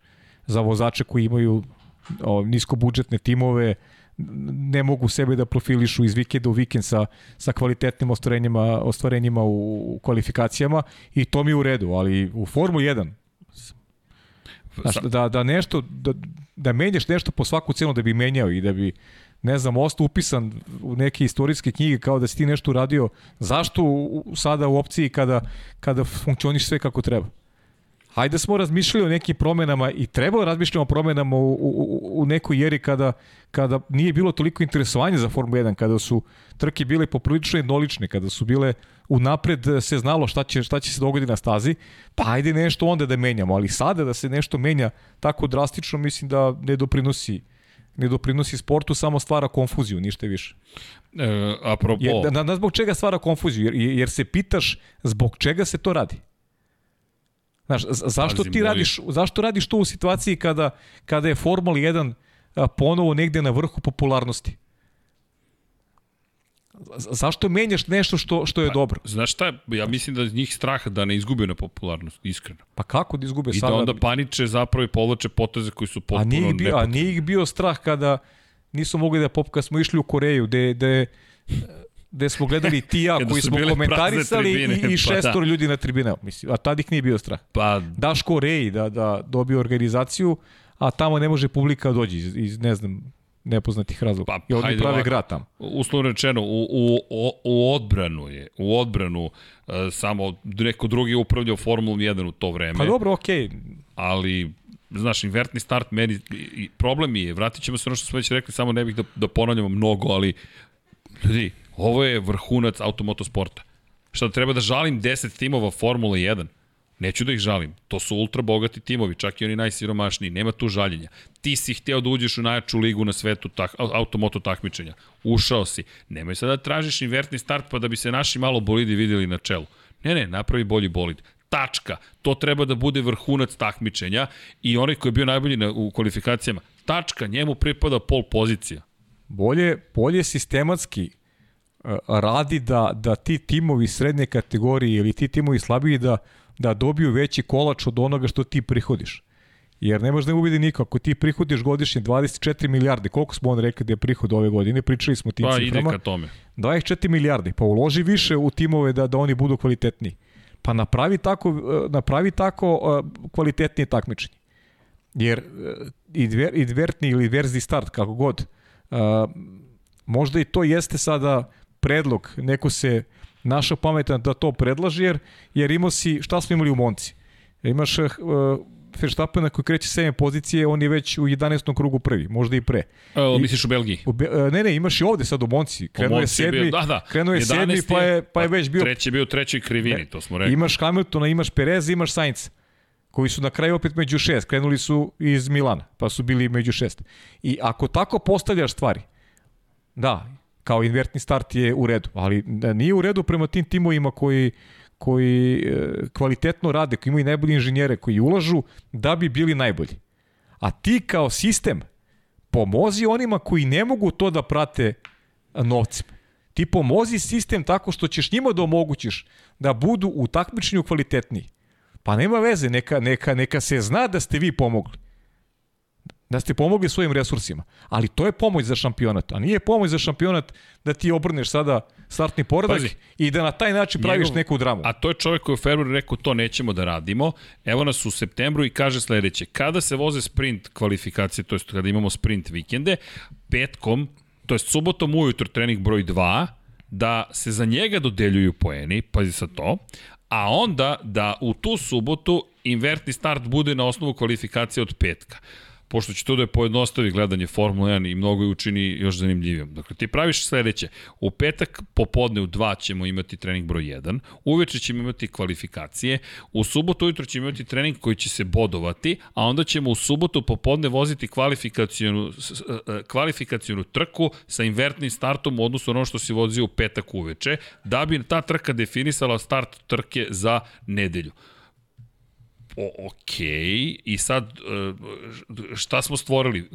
za vozače koji imaju o, niskobudžetne timove, ne mogu sebe da profilišu iz vikenda u vikend sa, sa kvalitetnim ostvarenjima, ostvarenjima u, u kvalifikacijama i to mi je u redu, ali u Formu 1 Znaš, da, da nešto, da, da menjaš nešto po svaku cenu da bi menjao i da bi, ne znam, ostao upisan u neke istorijske knjige kao da si ti nešto uradio, zašto u, sada u opciji kada, kada funkcioniš sve kako treba? Hajde smo razmišljali o nekim promenama i trebalo razmišljamo o promenama u, u, u nekoj jeri kada, kada nije bilo toliko interesovanja za Formu 1, kada su trke bile poprilično jednolične, kada su bile unapred se znalo šta će, šta će se dogoditi na stazi, pa ajde nešto onda da menjamo, ali sada da se nešto menja tako drastično, mislim da ne doprinosi ne doprinosi sportu, samo stvara konfuziju, ništa više. E, apropo... Jer, da, da, zbog čega stvara konfuziju? Jer, jer se pitaš zbog čega se to radi? Znaš, zašto ti radiš, zašto radiš to u situaciji kada, kada je Formula 1 ponovo negde na vrhu popularnosti? zašto menjaš nešto što što je pa, dobro? Znaš šta, ja mislim da njih strah da ne izgube na popularnost, iskreno. Pa kako da izgube sada? I da onda paniče zapravo i povlače poteze koji su potpuno a nije bio, A nije ih bio strah kada nisu mogli da pop, kad smo išli u Koreju, gde, gde gde smo gledali (laughs) ti ja koji smo komentarisali tribine, i, i šestor pa da. ljudi na tribinama. Mislim, a tad ih nije bio strah. Pa... Daš Koreji da, da dobije organizaciju, a tamo ne može publika da dođi iz, iz ne znam, nepoznatih razloga. Pa, I oni prave ovako. grad tamo. uslovno rečeno, u, u, u, odbranu je, u odbranu uh, samo neko drugi je upravljao Formulom 1 u to vreme, Pa dobro, okej. Okay. ali znaš, invertni start meni, i, problem je, vratit ćemo se ono što smo već rekli, samo ne bih da, da ponavljamo mnogo, ali ljudi, ovo je vrhunac automotosporta. Šta treba da žalim 10 timova Formula 1? Neću da ih žalim. To su ultra bogati timovi, čak i oni najsiromašniji. Nema tu žaljenja. Ti si hteo da uđeš u najjaču ligu na svetu tak, automoto takmičenja. Ušao si. Nemoj sada da tražiš invertni start pa da bi se naši malo bolidi videli na čelu. Ne, ne, napravi bolji bolid. Tačka. To treba da bude vrhunac takmičenja i onaj koji je bio najbolji na, u kvalifikacijama. Tačka. Njemu pripada pol pozicija. Bolje, bolje sistematski radi da, da ti timovi srednje kategorije ili ti timovi slabiji da da dobiju veći kolač od onoga što ti prihodiš. Jer ne može da ubedi niko, ako ti prihodiš godišnje 24 milijarde, koliko smo on rekli da je prihod ove godine, pričali smo tim pa, ciframa. Pa ide ka tome. 24 milijarde, pa uloži više u timove da, da oni budu kvalitetniji. Pa napravi tako, napravi tako uh, kvalitetnije takmičenje. Jer idver, idvertni ili verzi start, kako god, možda i to jeste sada predlog, neko se našao pametan da to predlaži, jer, jer imao si, šta smo imali u Monci? Imaš uh, Verstappena koji kreće 7 pozicije, on je već u 11. krugu prvi, možda i pre. E, misliš u Belgiji? U Be, ne, ne, imaš i ovde sad u Monci. Krenuo je sedmi, bio, da, da. krenuo je sedmi, pa je, pa je već bio... Treći je bio u trećoj krivini, ne, to smo rekli. Imaš Hamiltona, imaš Perez, imaš Sainz koji su na kraju opet među šest. Krenuli su iz Milana, pa su bili među šest. I ako tako postavljaš stvari, da, kao invertni start je u redu, ali nije u redu prema tim timovima koji koji e, kvalitetno rade, koji imaju najbolje inženjere, koji ulažu da bi bili najbolji. A ti kao sistem pomozi onima koji ne mogu to da prate novcem. Ti pomozi sistem tako što ćeš njima da omogućiš da budu u takmičenju kvalitetniji. Pa nema veze, neka, neka, neka se zna da ste vi pomogli da ste pomogli svojim resursima. Ali to je pomoć za šampionat, a nije pomoć za šampionat da ti obrneš sada startni poredak Pazi, i da na taj način praviš njegov, neku dramu. A to je čovjek koji je u februaru rekao to nećemo da radimo. Evo nas u septembru i kaže sledeće. Kada se voze sprint kvalifikacije, to je kada imamo sprint vikende, petkom, to je subotom ujutro trening broj 2, da se za njega dodeljuju poeni, pazi sa to, a onda da u tu subotu invertni start bude na osnovu kvalifikacije od petka pošto će to da je pojednostavi gledanje Formule 1 i mnogo je učini još zanimljivijom. Dakle, ti praviš sledeće. U petak popodne u 2 ćemo imati trening broj 1, uveče ćemo imati kvalifikacije, u subotu ujutro ćemo imati trening koji će se bodovati, a onda ćemo u subotu popodne voziti kvalifikacijonu, kvalifikacijonu trku sa invertnim startom u odnosu na ono što se vozio u petak uveče, da bi ta trka definisala start trke za nedelju o, ok, i sad šta smo stvorili?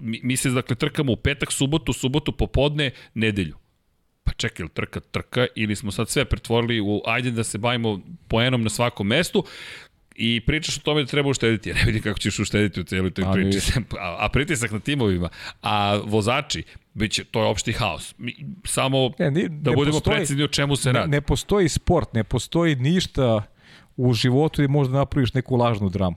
Mi, mi se dakle trkamo u petak, subotu, subotu popodne, nedelju. Pa čekaj, ili trka trka ili smo sad sve pretvorili u ajde da se bavimo poenom na svakom mestu i pričaš o tome da treba uštediti. Ja ne vidim kako ćeš uštediti u cijeloj toj priči. (laughs) A, a pritisak na timovima, a vozači, biće, to je opšti haos. Mi, samo ne, ni, da ne budemo postoji, precizni o čemu se ne, radi. Ne postoji sport, ne postoji ništa u životu i možda napraviš neku lažnu dramu.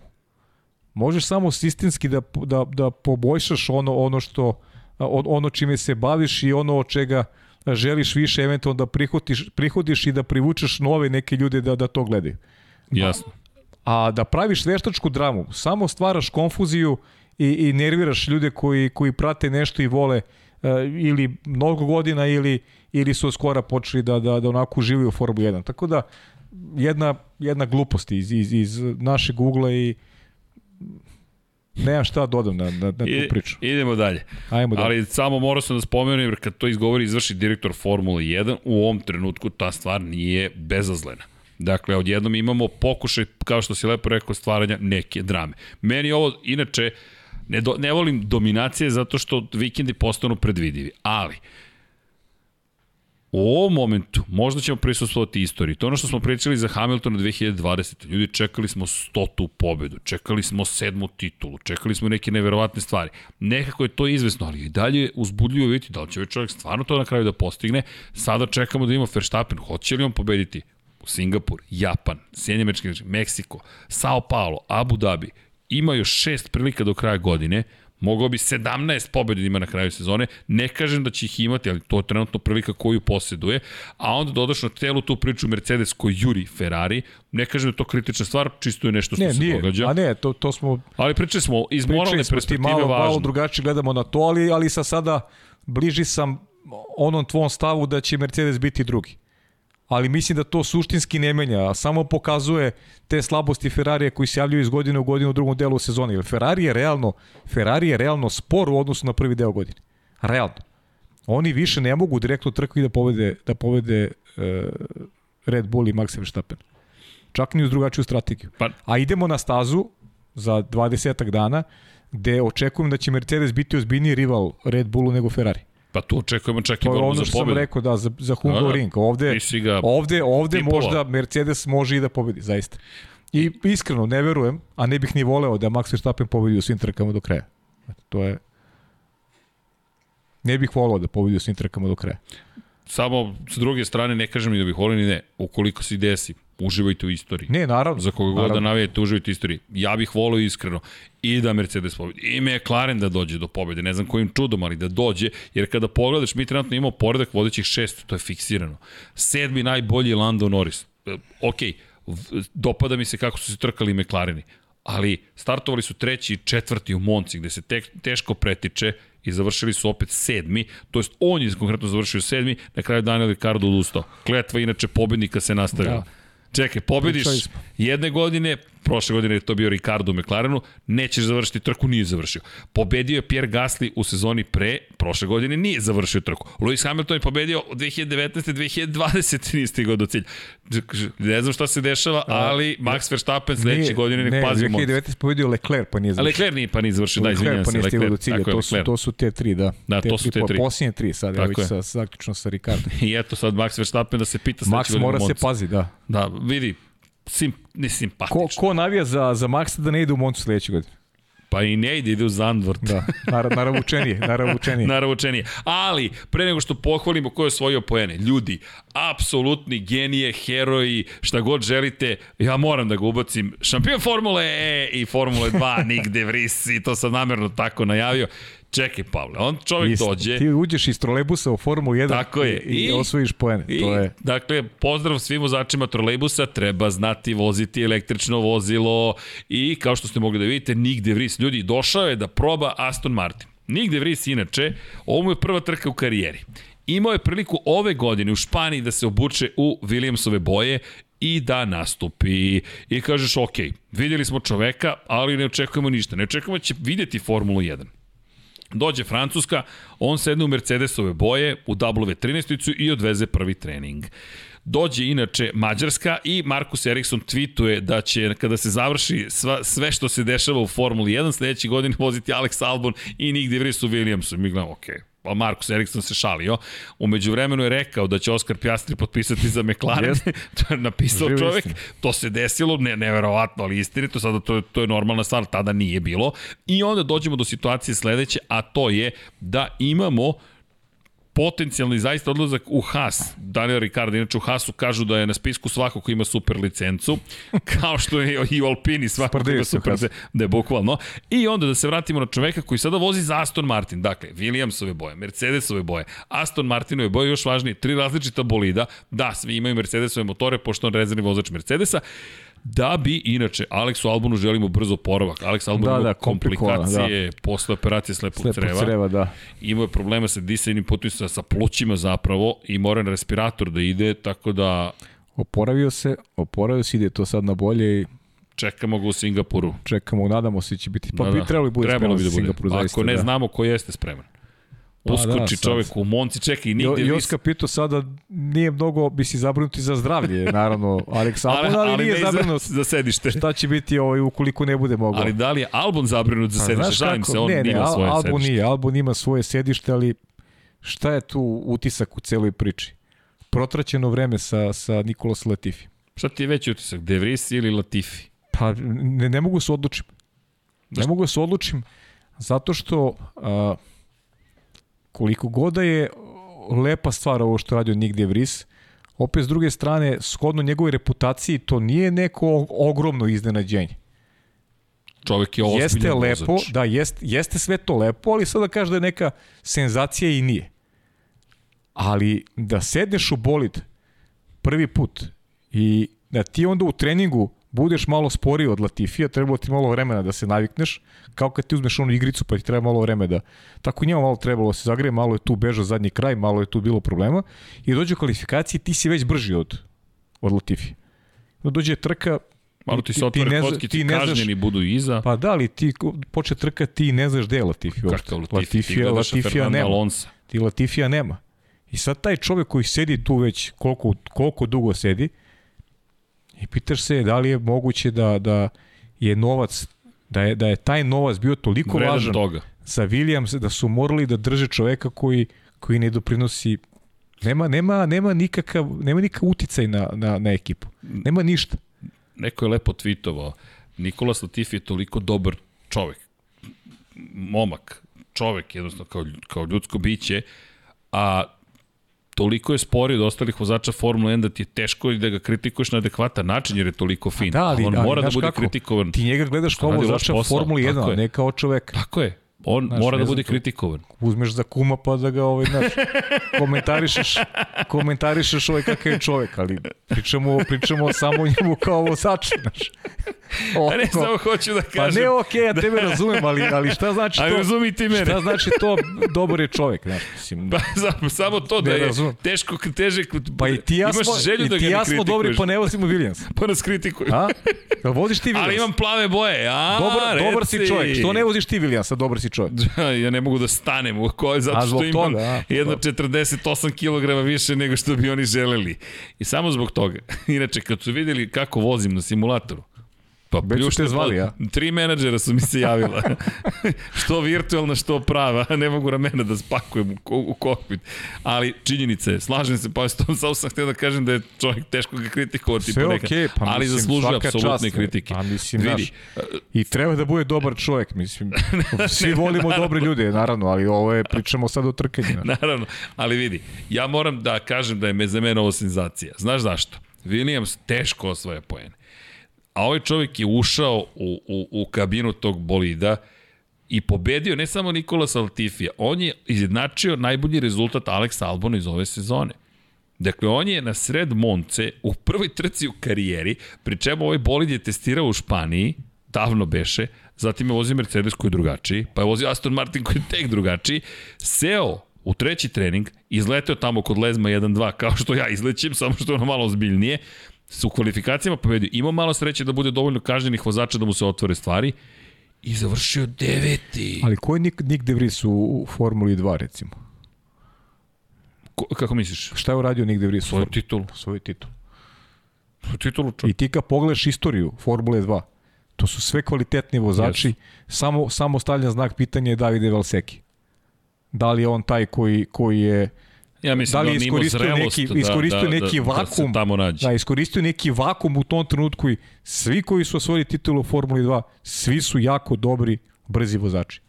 Možeš samo sistemski da, da, da poboljšaš ono, ono što ono čime se baviš i ono od čega želiš više eventualno da prihodiš, prihodiš i da privučeš nove neke ljude da, da to gledaju. Jasno. A, a da praviš veštačku dramu, samo stvaraš konfuziju i, i nerviraš ljude koji, koji prate nešto i vole uh, ili mnogo godina ili, ili su skora počeli da, da, da onako uživaju u Formula 1. Tako da jedna, jedna glupost iz, iz, iz našeg ugla i nemam šta dodam na, na, na tu priču. I, idemo dalje. Ajmo dalje. Ali samo morao sam da spomenem, jer kad to izgovori izvrši direktor Formule 1, u ovom trenutku ta stvar nije bezazlena. Dakle, odjednom imamo pokušaj, kao što si lepo rekao, stvaranja neke drame. Meni ovo, inače, ne, do, ne volim dominacije zato što vikendi postanu predvidivi, ali u ovom momentu možda ćemo prisustovati istoriji. To je ono što smo pričali za Hamiltona 2020. Ljudi, čekali smo stotu pobedu, čekali smo sedmu titulu, čekali smo neke neverovatne stvari. Nekako je to izvesno, ali i dalje uzbudljivo vidjeti da li će ovaj čovjek stvarno to na kraju da postigne. Sada čekamo da ima Verstappen. Hoće li on pobediti? Singapur, Japan, Sjedinjemečki, Meksiko, Sao Paulo, Abu Dhabi, ima još šest prilika do kraja godine, Mogao bi 17 pobjeda da ima na kraju sezone. Ne kažem da će ih imati, ali to je trenutno prilika koju posjeduje. A onda dodaš na celu tu priču Mercedes koji juri Ferrari. Ne kažem da je to kritična stvar, čisto je nešto što ne, se nije. događa. A ne, to, to smo... Ali pričali smo iz moralne perspektive malo, važno. malo drugačije gledamo na to, ali, ali sa sada bliži sam onom tvom stavu da će Mercedes biti drugi ali mislim da to suštinski ne menja, samo pokazuje te slabosti Ferrarija koji se javljaju iz godine u godinu u drugom delu sezoni. Jer Ferrari je realno, Ferrari je realno spor u odnosu na prvi deo godine. Realno. Oni više ne mogu direktno trkvi da povede, da povede uh, Red Bull i Max Verstappen. Čak ni uz drugačiju strategiju. Pa... A idemo na stazu za 20 dana gde očekujem da će Mercedes biti ozbiljniji rival Red Bullu nego Ferrari. Pa tu očekujemo čak i borbu za pobedu. To je ono što sam rekao, da, za, za Hungaroring. Da, da. Ovde, ga ovde, ovde tipova. možda Mercedes može i da pobedi, zaista. I iskreno, ne verujem, a ne bih ni voleo da Max Verstappen pobedi u svim trkama do kraja. To je... Ne bih voleo da pobedi u svim trkama do kraja. Samo, s druge strane, ne kažem ni da bih voleo ni ne. Ukoliko se desi, uživajte u istoriji. Ne, naravno. Za koga god da navijete, uživajte u istoriji. Ja bih volio iskreno i da Mercedes pobedi. I McLaren da dođe do pobede. Ne znam kojim čudom, ali da dođe. Jer kada pogledaš, mi trenutno imamo poredak vodećih šest, to je fiksirano. Sedmi najbolji Lando Norris. E, ok, dopada mi se kako su se trkali McLareni. Ali startovali su treći i četvrti u Monci, gde se te, teško pretiče i završili su opet sedmi, to jest on je konkretno završio sedmi, na kraju Daniel Ricardo odustao. Kletva inače pobednika se nastavila. Da. Čekaj, pobediš jedne godine, prošle godine je to bio Ricardo u McLarenu, nećeš završiti trku, nije završio. Pobedio je Pierre Gasly u sezoni pre, prošle godine nije završio trku. Lewis Hamilton je pobedio 2019. 2020. nije stigao do cilja. Ne znam šta se dešava, ali Max Verstappen sledeće godine nek ne, pazi u 2019. pobedio Leclerc pa nije završio. Leclerc nije pa nije završio, da, izvinjam se. Leclerc pa nije stigao do cilja, to su, to su te tri, da. Da, te to su te tri. Posljednje tri sad, evo već sa, zaključno sa Ricardo. (laughs) I eto sad Max Verstappen da se pita Max mora se pazi, da. Da, vidi, sim, ne simpatično. Ko, ko navija za, za Maxa da ne ide u Moncu sledeće godine? Pa i ne ide, ide u Zandvort. Da, nar, naravučenije, (laughs) naravučenije. naravučenije. Ali, pre nego što pohvalimo ko je osvojio poene, ljudi, apsolutni genije, heroji, šta god želite, ja moram da ga ubacim. Šampion Formule E i Formule 2, (laughs) Nick De Vries, i to sam namerno tako najavio. Čekaj, Pavle, on čovjek Ist, dođe... Ti uđeš iz trolejbusa u Formulu 1 tako je. i, i, osvojiš poene. I, to je... Dakle, pozdrav svim vozačima trolejbusa, treba znati voziti električno vozilo i kao što ste mogli da vidite, Nick De Vries, ljudi, došao je da proba Aston Martin. Nick De Vries, inače, ovo mu je prva trka u karijeri. Imao je priliku ove godine u Španiji da se obuče u Williamsove boje i da nastupi. I kažeš, ok, vidjeli smo čoveka, ali ne očekujemo ništa. Ne očekujemo da će vidjeti Formulu 1. Dođe Francuska, on sedne u Mercedesove boje, u W13 i odveze prvi trening. Dođe inače Mađarska i Markus Eriksson tweetuje da će kada se završi sva, sve što se dešava u Formuli 1 sledeće godine voziti Alex Albon i Nick De Vries u Williamsu. Mi gledamo, okej, okay pa Markus Eriksson se šalio. Umeđu vremenu je rekao da će Oskar Pjastri potpisati za McLaren. (laughs) to je napisao Živi čovek. Istin. To se desilo, ne, neverovatno, ali istinito, sada to, to je normalna stvar, tada nije bilo. I onda dođemo do situacije sledeće, a to je da imamo potencijalni zaista odlazak u Haas. Daniel Ricardo, inače u Haasu kažu da je na spisku svako ko ima super licencu, (laughs) kao što je i u Alpini svako ko ima super licencu, da je bukvalno. I onda da se vratimo na čoveka koji sada vozi za Aston Martin, dakle, Williamsove boje, Mercedesove boje, Aston Martinove boje, još važnije, tri različita bolida, da, svi imaju Mercedesove motore, pošto on rezervni vozač Mercedesa, Da bi, inače, Aleksu Albonu želimo brzo poravak. Aleks Albon da, da, komplikacije da. posle operacije slepog, slepog creva. creva da. Imao je problema sa disajnim putima, sa, plućima zapravo i mora na respirator da ide, tako da... Oporavio se, oporavio se, ide to sad na bolje i Čekamo ga u Singapuru. Čekamo, nadamo se da će biti. Pa da, da. bi trebalo bude trebalo bi da bude. Singapuru, zaista, Ako ne da. znamo ko jeste spreman. Pa Uskoči da, čovek u Monci, čeka i nigde... Jo, Joska Pito sada nije mnogo, bi si zabrinuti za zdravlje, (laughs) naravno, Alex Albon, ali, ali, nije zabrinut za, za sedište. Šta će biti ovaj, ukoliko ne bude mogao. Ali da li je Albon zabrinut za pa sedište? Šalim se, on ne, ne, ima svoje Albon sedište. nije, Albon ima svoje sedište, ali šta je tu utisak u celoj priči? Protraćeno vreme sa, sa Nikolas Latifi. Šta ti je veći utisak, De Vries ili Latifi? Pa ne, ne mogu se odlučim. Ne mogu se odlučim zato što... Uh, koliko god da je lepa stvar ovo što radio Nick DeVries, opet s druge strane, shodno njegovoj reputaciji, to nije neko ogromno iznenađenje. čovek je ozbiljan jeste vozač. lepo, da, jest, jeste sve to lepo, ali sada kaže da je neka senzacija i nije. Ali da sedneš u bolid prvi put i da ti onda u treningu budeš malo sporiji od Latifija, trebalo ti malo vremena da se navikneš, kao kad ti uzmeš onu igricu pa ti treba malo vremena da... Tako njemu malo trebalo da se zagreje, malo je tu bežao zadnji kraj, malo je tu bilo problema i dođe u kvalifikaciji, ti si već brži od, od Latifija. Onda dođe trka, Malo ti se otvore ne zna- kocki, ti ne znaš- kažnjeni budu iza. Pa da, ali ti poče trka, ti ne znaš gde je Latifi uopšte. Kakav Latifi, ti Latifija, Latifija nema. Alonsa. Ti Latifija nema. I sad taj čovek koji sedi tu već koliko, koliko dugo sedi i pitaš se da li je moguće da, da je novac, da je, da je taj novac bio toliko Vredan važan toga. za Williams da su morali da drže čoveka koji, koji ne doprinosi Nema, nema, nema, nikakav, nema nikakav uticaj na, na, na ekipu. Nema ništa. Neko je lepo tweetovao. Nikolas Latifi je toliko dobar čovek. Momak. Čovek, jednostavno, kao, kao ljudsko biće. A toliko je sporiji od ostalih vozača Formula 1 da ti je teško i da ga kritikuješ na adekvatan način jer je toliko fin. Da, ali, on ali, mora da bude kako? kritikovan. Ti njega gledaš kao vozača posao, Formuli 1, tako a ne kao čoveka. Tako je. On Znaš, mora da bude to. kritikovan. uzmeš za kuma pa da ga ovaj, znaš, komentarišeš, komentarišeš ovaj kakav je čovek, ali pričamo, pričamo samo o njemu kao vozaču, znaš. A ne, samo hoću da pa kažem. ne, okej, ja tebe razumem, ali, ali šta znači to? razumi ti mene. Šta znači to dobar je čovek, znaš, mislim. Pa samo, samo to da je razumem. teško, teže, Pa i ti ja imaš smo, želju i da ga ja ne smo dobri, kritikuješ. pa ne vozimo Williams. Pa nas kritikuju. A? Jel voziš ti Williams? Ali imam plave boje, a, Dobar, dobar si reci. čovjek. Što ne voziš ti Williamsa, dobar si čovjek. (laughs) ja ne mogu da stanem u kojoj, zato što imam toga, a? jedno 48 kg više nego što bi oni želeli. I samo zbog toga. (laughs) Inače, kad su videli kako vozim na simulatoru, Pa Već pljušte te zvali, pod- Tri menadžera su mi se javila. (laughs) što virtualna, što prava. Ne mogu ramena da spakujem u, ko- u kokpit. Ali činjenica je, slažem se, pa s tom samo sam htio da kažem da je čovjek teško ga kritikovati Sve ponekad. okej, pa ali mislim, zaslužuje apsolutne kritike. A mislim, Vidi, znaš, I treba da bude dobar čovjek, mislim. (laughs) Svi volimo dobre ljude, naravno, ali ovo je, pričamo sad o trkanju. (laughs) Naravno, ali vidi, ja moram da kažem da je me za mene ovo senzacija. Znaš zašto? Williams teško osvaja poene. A ovaj čovjek je ušao u, u, u kabinu tog bolida i pobedio ne samo Nikola Latifija, on je izjednačio najbolji rezultat Alexa Albona iz ove sezone. Dakle, on je na sred Monce u prvoj trci u karijeri, pri čemu ovaj bolid je testirao u Španiji, davno beše, zatim je vozio Mercedes koji je drugačiji, pa je vozio Aston Martin koji je tek drugačiji, seo u treći trening, izleteo tamo kod Lezma 1-2, kao što ja izlećem, samo što je ono malo ozbiljnije, u kvalifikacijama pobedio. Imao malo sreće da bude dovoljno kažnjenih vozača da mu se otvore stvari i završio deveti. Ali ko je Nick, Nick De Vries u, u Formuli 2, recimo? Ko, kako misliš? Šta je uradio Nick De Vries? Svoju titulu. Svoju titul. Svoju titulu čovjek. I ti kad pogledaš istoriju Formule 2, to su sve kvalitetni vozači, samo, samo stavljan znak pitanja je Davide Valseki. Da li je on taj koji, koji je Ja mislim da li da, on iskoristio zrelost neki, da, iskoristio da, neki da, da vakum, tamo nađe. da, iskoristio neki vakum u tom trenutku i svi koji su osvojili titulu u Formuli 2, svi su jako dobri, brzi vozači.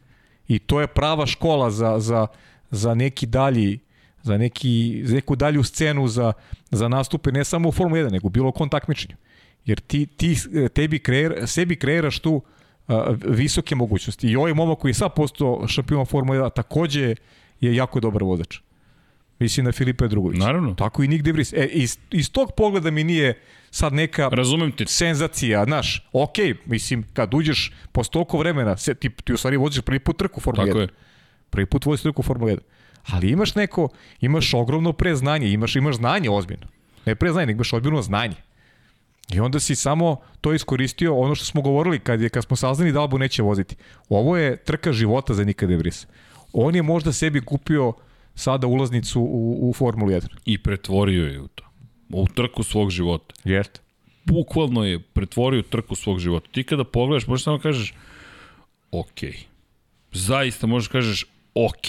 I to je prava škola za, za, za neki dalji za, neki, za neku dalju scenu za, za nastupe ne samo u Formuli 1, nego bilo kom takmičenju. Jer ti, ti tebi kreira, sebi kreiraš tu a, visoke mogućnosti. I ovaj momak koji je sad postao šampion Formule 1 takođe je jako dobar vozač. Mislim na Filipe Drugović. Naravno. Tako i Nick De Vries. E, iz, iz tog pogleda mi nije sad neka Razumem te. senzacija, znaš, ok, mislim, kad uđeš posle toliko vremena, se, ti, ti u stvari voziš prvi put trku Formula 1. Tako je. Prvi put voziš trku Formula 1. Ali imaš neko, imaš ogromno preznanje, imaš, imaš znanje ozbiljno. Ne preznanje, nego imaš ozbiljno znanje. I onda si samo to iskoristio, ono što smo govorili kad, je, kad smo saznali da Albu neće voziti. Ovo je trka života za Nika De Vries. On je možda sebi kupio sada ulaznicu u, u Formulu 1. I pretvorio je u to. U trku svog života. Jeste. Bukvalno je pretvorio trku svog života. Ti kada pogledaš, možeš samo kažeš ok. Zaista možeš kažeš ok.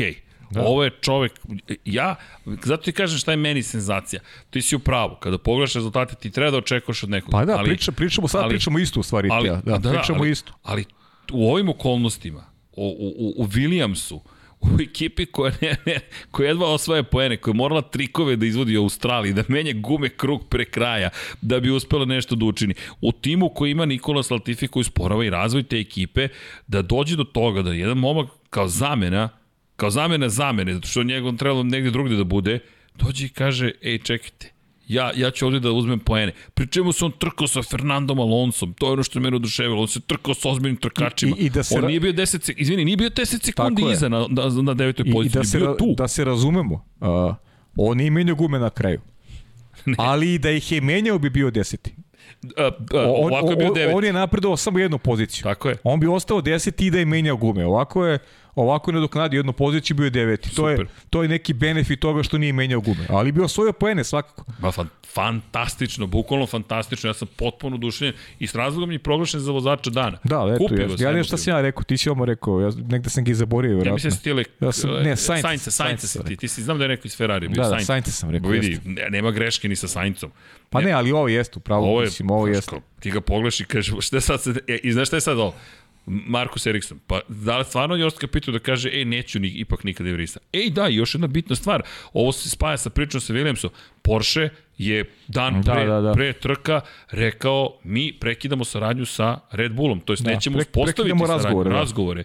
Da. Ovo je čovek, ja, zato ti kažem šta je meni senzacija. Ti si u pravu, kada pogledaš rezultate ti treba da očekuješ od nekog. Pa da, ali, priča, pričamo sad, ali- pričamo isto u stvari. ali, ja. da, da, pričamo ali, isto. Ali u ovim okolnostima, u, u, u Williamsu, u ekipi koja, ne, ne, koja jedva osvaja poene, koja je morala trikove da izvodi u Australiji, da menja gume krug pre kraja, da bi uspela nešto da učini. U timu koji ima Nikola Latifi koji sporava i razvoj te ekipe, da dođe do toga da jedan momak kao zamena, kao zamena zamene, zato što njegov trebalo negde drugde da bude, dođe i kaže, ej, čekajte, ja, ja ću ovde da uzmem poene. Pri čemu se on trkao sa Fernandom Alonsom, to je ono što je mene oduševilo, on se trkao sa ozbiljnim trkačima. I, i da se on nije bio 10 sekundi, izvini, nije bio 10 sekundi iza na, na, na devetoj poziciji, I da se, bio tu. Da se razumemo, uh, on nije menjao gume na kraju. Ne. Ali da ih je menjao bi bio deseti. Uh, uh, on, ovako je bio devet. On je napredovao samo jednu poziciju. Tako je. On bi ostao deseti i da je menjao gume. Ovako je ovako je nadoknadio jednu poziciju bio je deveti. To je, to je neki benefit toga što nije menjao gume. Ali bio osvojio poene svakako. Ba, fan, fantastično, bukvalno fantastično. Ja sam potpuno dušenjen i s razlogom je proglašen za vozača dana. Da, eto, Kupio ja, ja nešto sam ja rekao, ti si ovo rekao, ja negde sam ga i zaborio. Ja mislim da si ti le, ja sam, ne, Sainz, Sainz, Sainz, Sainz ti, ti si znam da je rekao iz Ferrari. Bio da, da, Sainz sam rekao. Vidi, nema greške ni sa Saincom. Pa ne, ne ali ovo jeste, upravo, ovo je, mislim, ovo jeste. Ti ga pogledaš i kažeš, šta sad se, e, i znaš šta je sad ovo? Markus Eriksson. Pa da li stvarno Ostka pitao da kaže, ej, neću ni, ipak nikada Evrisa. Ej, da, još jedna bitna stvar. Ovo se spaja sa pričom sa Williamsom. Porsche je dan da, pre, da, da. pre trka rekao mi prekidamo saradnju sa Red Bullom, to jest da, nećemo pre, uspostaviti razgovore, da. razgovore.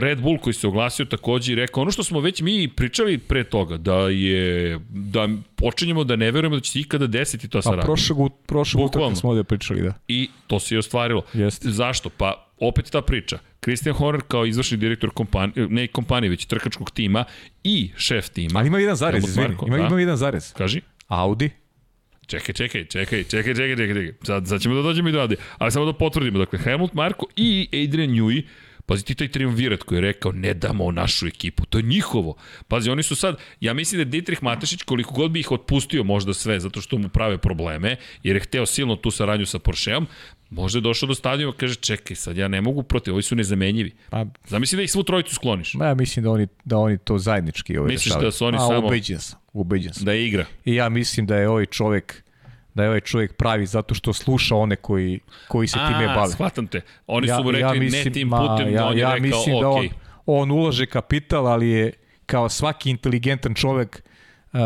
Red Bull koji se oglasio takođe i rekao ono što smo već mi pričali pre toga, da je da počinjemo da ne verujemo da će se ikada desiti to saradnja. A prošlog, prošlog smo ovde pričali, da. I to se je ostvarilo. Jeste. Zašto? Pa opet ta priča. Christian Horner kao izvršni direktor kompanije, ne kompanije, već trkačkog tima i šef tima. Ali ima jedan zarez, izvini. Ima, da? ima jedan zarez. Kaži. Audi. Čekaj, čekaj, čekaj, čekaj, čekaj, čekaj, čekaj. Sad, sad ćemo da dođemo i do Audi. Ali samo da potvrdimo. Dakle, Helmut Marko i Adrian Newey Pazi ti taj triumvirat koji je rekao ne damo našu ekipu, to je njihovo. Pazi, oni su sad, ja mislim da je Dietrich Matešić koliko god bi ih otpustio možda sve zato što mu prave probleme, jer je hteo silno tu saradnju sa Porscheom, Možda je došao do stadijuma, kaže čekaj, sad ja ne mogu protiv, ovi su nezamenjivi. Pa, Zamisli da ih svu trojicu skloniš. Ma ja mislim da oni, da oni to zajednički ovaj Misliš da su oni A, samo... Ubeđen sam, ubeđen sam. Da je igra. I ja mislim da je ovaj čovek da je ovaj čovjek pravi zato što sluša one koji, koji se A, time bave. shvatam te. Oni ja, su mu rekli ja mislim, ne tim putem, ma, ja, on je ja rekao mislim da on, on ulaže kapital, ali je kao svaki inteligentan čovjek uh,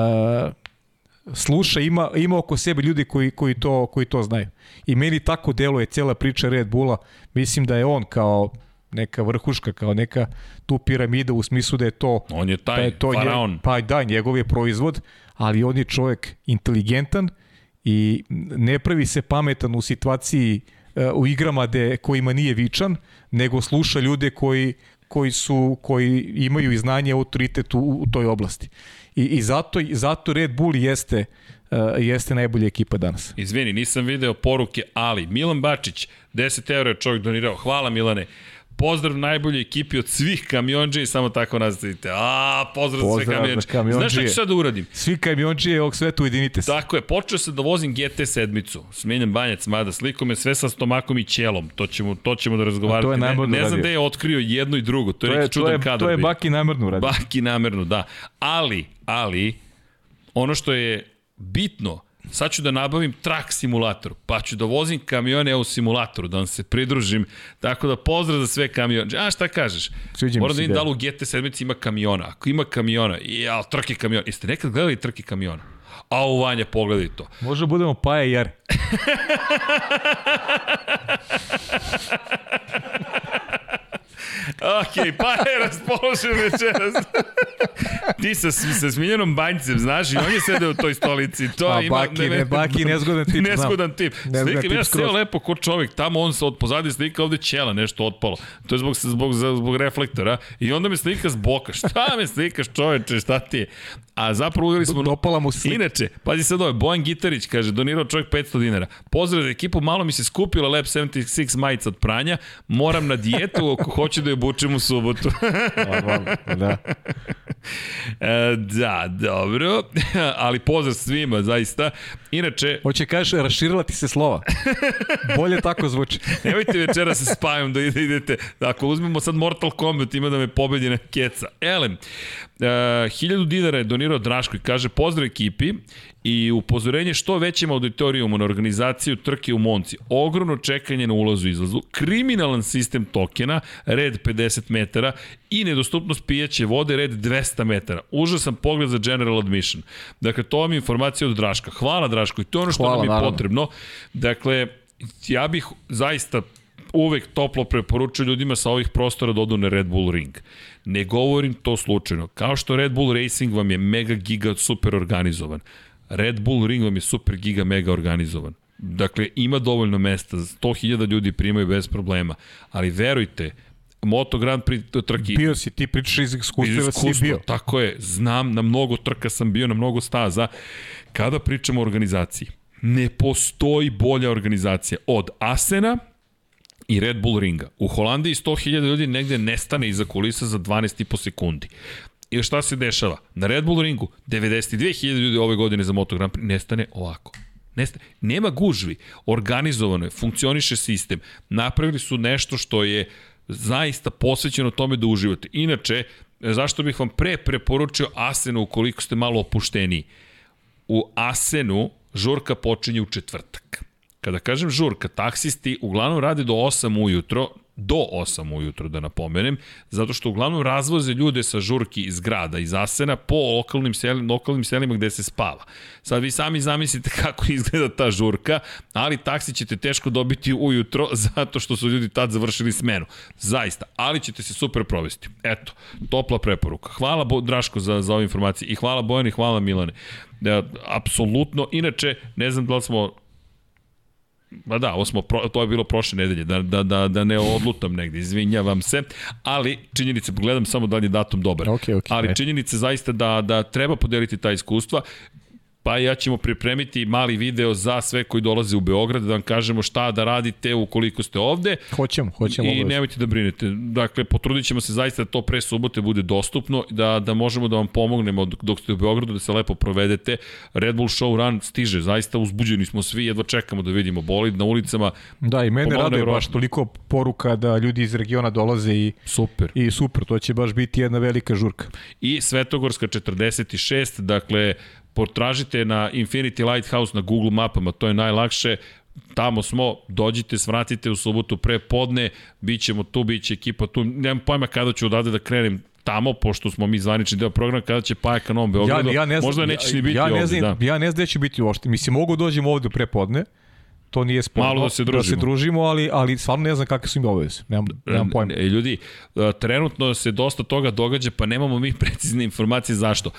sluša, ima, ima oko sebe ljudi koji, koji, to, koji to znaju. I meni tako deluje cela priča Red Bulla. Mislim da je on kao neka vrhuška, kao neka tu piramida u smislu da je to... On je taj da je to faraon. Nje, pa da, njegov je proizvod, ali on je čovjek inteligentan i ne pravi se pametan u situaciji e, u igrama de, kojima nije vičan, nego sluša ljude koji, koji su koji imaju i znanje autoritet u, u toj oblasti. I, i zato, zato Red Bull jeste uh, jeste najbolja ekipa danas. Izvini, nisam video poruke, ali Milan Bačić, 10 eura je čovjek donirao. Hvala Milane. Pozdrav najboljoj ekipi od svih kamionđe i samo tako nastavite. A, pozdrav, pozdrav sve kamionđe. kamionđe. Znaš šta ću sad da uradim? Svi kamionđe ovog sveta ujedinite se. Tako je, počeo sam da vozim GT sedmicu. Smenjam banjac, mada slikom je sve sa stomakom i ćelom. To ćemo, to ćemo da razgovarati. To je ne, ne znam gde je otkrio jedno i drugo. To je, to je neki čudan kadar. To je Baki namerno uradio. Baki namerno, da. Ali, ali, ono što je bitno, sad ću da nabavim trak simulator, pa ću da vozim kamione u simulatoru, da vam se pridružim, tako da pozdrav za sve kamione. A šta kažeš? Sviđa Moram da vidim da li u GT7 ima kamiona. Ako ima kamiona, ja, trke kamiona. Jeste nekad gledali trke kamiona? A u Vanja, pogledaj to. Može budemo Paja i Jare. (laughs) ok, pa je raspoložen večeras. Ti sa, sa smiljenom banjicem, znaš, i on je sedeo u toj stolici. To A, ima, baki, ne, ne, baki, nezgodan tip. Nezgodan tip. Slika, tip ja seo lepo ko čovjek, tamo on se od pozadi slika, ovde ćela nešto otpalo. To je zbog, zbog, zbog reflektora. I onda me slika s boka. Šta me slikaš čoveče, šta ti je? A zapravo uveli smo... Dopala mu slika. Inače, pazi sad ovo, Bojan Gitarić kaže, donirao čovjek 500 dinara. Pozdrav ekipu, malo mi se skupila Lab 76 majica od pranja, moram na dijetu ako hoću da je obučem u subotu. (laughs) da. E, da, dobro. (laughs) Ali pozdrav svima, zaista. Inače... Hoće kažeš, raširila ti se slova. Bolje tako zvuči. (laughs) Nemojte večera se spajom da idete. Ako uzmemo sad Mortal Kombat, ima da me pobedi na keca. Elem, 1000 dinara je donirao Draško i kaže pozdrav ekipi i upozorenje što većem auditorijumu na organizaciju trke u Monci. Ogromno čekanje na ulazu i izlazu, kriminalan sistem tokena, red 50 metara i nedostupnost pijaće vode, red 200 metara. Užasan pogled za general admission. Dakle, to vam je informacija od Draška. Hvala Draško i to je ono što Hvala, nam je naravno. potrebno. Dakle, ja bih zaista uvek toplo preporučuju ljudima sa ovih prostora da odu na Red Bull Ring. Ne govorim to slučajno. Kao što Red Bull Racing vam je mega giga super organizovan. Red Bull Ring vam je super giga mega organizovan. Dakle, ima dovoljno mesta, 100.000 ljudi primaju bez problema, ali verujte, Moto Grand Prix trki Bio si, ti pričaš iz iskustva, da si bio. tako je, znam, na mnogo trka sam bio, na mnogo staza. Kada pričamo o organizaciji, ne postoji bolja organizacija od Asena i Red Bull ringa. U Holandiji 100.000 ljudi negde nestane iza kulisa za 12,5 sekundi. I šta se dešava? Na Red Bull ringu 92.000 ljudi ove godine za Moto Grand Prix nestane ovako. Nesta, nema gužvi, organizovano je, funkcioniše sistem. Napravili su nešto što je zaista posvećeno tome da uživate. Inače, zašto bih vam pre preporučio Asenu ukoliko ste malo opušteniji? U Asenu žurka počinje u četvrtak. Kada kažem žurka, taksisti uglavnom rade do 8 ujutro, do 8 ujutro da napomenem, zato što uglavnom razvoze ljude sa žurki iz grada, iz Asena, po lokalnim, selima, lokalnim selima gde se spava. Sad vi sami zamislite (laughs) kako izgleda ta žurka, ali taksi ćete teško dobiti ujutro (laughs) zato što su ljudi tad završili smenu. Zaista, ali ćete se super provesti. Eto, topla preporuka. Hvala Bo, Draško za, za ove informacije i hvala Bojani, hvala Milane. Da, apsolutno, inače, ne znam da li smo Ma da, ovo smo, pro, to je bilo prošle nedelje, da, da, da, da ne odlutam negde, izvinjavam se, ali činjenice, gledam samo da li je datum dobar. Okej, okej. Ali činjenice zaista da, da treba podeliti ta iskustva, pa ja ćemo pripremiti mali video za sve koji dolaze u Beograd, da vam kažemo šta da radite ukoliko ste ovde. Hoćemo, hoćemo. I obavezno. nemojte da brinete. Dakle, potrudit ćemo se zaista da to pre subote bude dostupno, da, da možemo da vam pomognemo dok ste u Beogradu, da se lepo provedete. Red Bull Show Run stiže, zaista uzbuđeni smo svi, jedva čekamo da vidimo bolid na ulicama. Da, i mene raduje baš toliko poruka da ljudi iz regiona dolaze i, Super. i super, to će baš biti jedna velika žurka. I Svetogorska 46, dakle, potražite na Infinity Lighthouse na Google mapama, to je najlakše, tamo smo, dođite, svratite u subotu pre podne, bit ćemo tu, bit će ekipa tu, nemam pojma kada ću odavde da krenem tamo, pošto smo mi zvanični deo programa, kada će Pajak ka Novom Beogradu, ja, ja ne znam, možda nećeš ni biti ja, ja ne ovde, znam, da. Ja ne znam gde ću biti uopšte. Mislim, mogu dođem ovde pre podne, to nije sporno. Malo da se Da družimo. se družimo, ali, ali stvarno ne znam kakve su im obaveze. Nemam, nemam pojma. E, ljudi, e, trenutno se dosta toga događa, pa nemamo mi (laughs) precizne informacije zašto.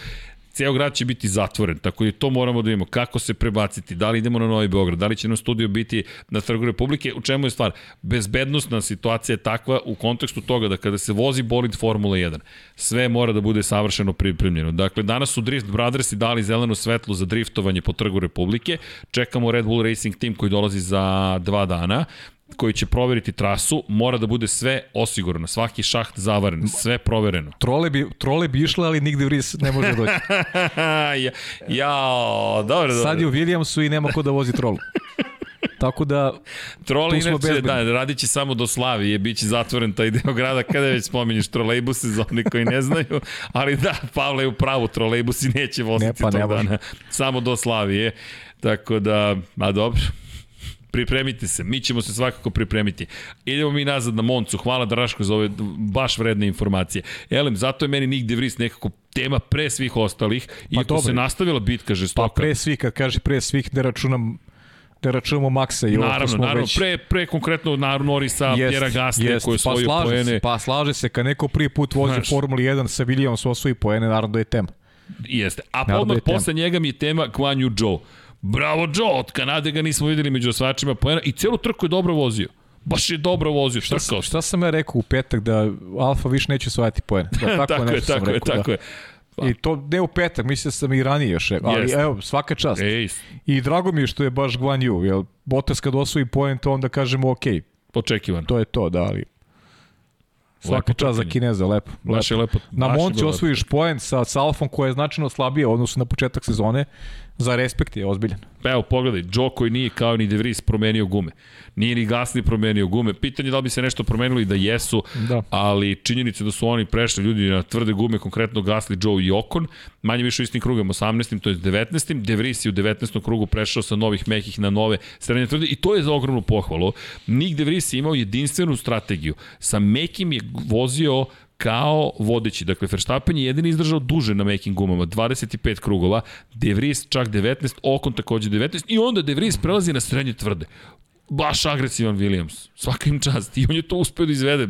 Ceo grad će biti zatvoren, tako da to moramo da vidimo. Kako se prebaciti, da li idemo na Novi Beograd, da li će nam studio biti na Trgu Republike, u čemu je stvar? Bezbednostna situacija je takva u kontekstu toga da kada se vozi bolid Formula 1, sve mora da bude savršeno pripremljeno. Dakle, danas su Drift Brothersi dali zeleno svetlo za driftovanje po Trgu Republike, čekamo Red Bull Racing Team koji dolazi za dva dana, koji će proveriti trasu, mora da bude sve osigurano, svaki šaht zavaren, sve provereno. Trole bi, trole bi išle, ali nigde Vries ne može doći. (laughs) ja, jao, dobro, dobro. Sad je u Williamsu i nema ko da vozi trolu. Tako da, Trole inače, da, radit će samo do Slavije, bit će zatvoren taj deo grada, kada već spominješ trolejbuse za one koji ne znaju, ali da, Pavle je u pravu, trolejbusi neće voziti Ne, pa tog dana, samo do Slavije, tako da, a dobro, pripremite se, mi ćemo se svakako pripremiti. Idemo mi nazad na Moncu, hvala Draško za ove baš vredne informacije. Elem, zato je meni Nick De Vries nekako tema pre svih ostalih, iako dobro. se nastavila bitka pa žestoka. pre svih, kad kaže pre svih, ne računam ne računamo Maksa i ovo Naravno, smo naravno, već... pre, pre konkretno naravno Norisa, Jest, Pjera Gasly jest. koji je pa poene. Se, pa slaže se, kad neko prvi put vozi Znaš. Formuli 1 sa Williamsom osvoji poene, naravno da je tema. Jeste. A odmah da posle njega mi je tema Guan Yu Zhou. Bravo Joe, od Kanade ga nismo videli među osvačima poena i celu trku je dobro vozio. Baš je dobro vozio, Šta, trkao. šta sam ja rekao u petak da Alfa više neće osvajati poene? Da, (laughs) tako, tako je, tako je, rekao, tako da. je. I to ne u petak, mislio sam i ranije još, ali Jeste. evo, svaka čast. Ej, I drago mi je što je baš Guan Yu, jer Bottas kad osvoji poen, to onda kažemo ok, očekivan. to je to, da, ali svaka Lepo čast za. Kineza, lepo. Baš je lepo. lepo. Na je Monci osvojiš poen sa, sa Alfom koja je značajno slabija u odnosu na početak sezone. Za respekt je ozbiljan. Pa evo, pogledaj, Joe koji nije kao ni De Vries promenio gume. Nije ni Gasly promenio gume. Pitanje je da li bi se nešto promenilo i da jesu, Da. ali činjenica da su oni prešli ljudi na tvrde gume, konkretno Gasly, Joe i Ocon, manje više u istim krugom, 18. to je 19. De Vries je u 19. krugu prešao sa novih mekih na nove srednje tvrde i to je za ogromnu pohvalu. Nick De Vries je imao jedinstvenu strategiju. Sa mekim je vozio kao vodeći. Dakle, Verstappen je jedini izdržao duže na mekim gumama, 25 krugova, De Vries čak 19, Ocon takođe 19 i onda De Vries prelazi na srednje tvrde baš agresivan Williams. Svaka im čast. I on je to uspeo da izvede.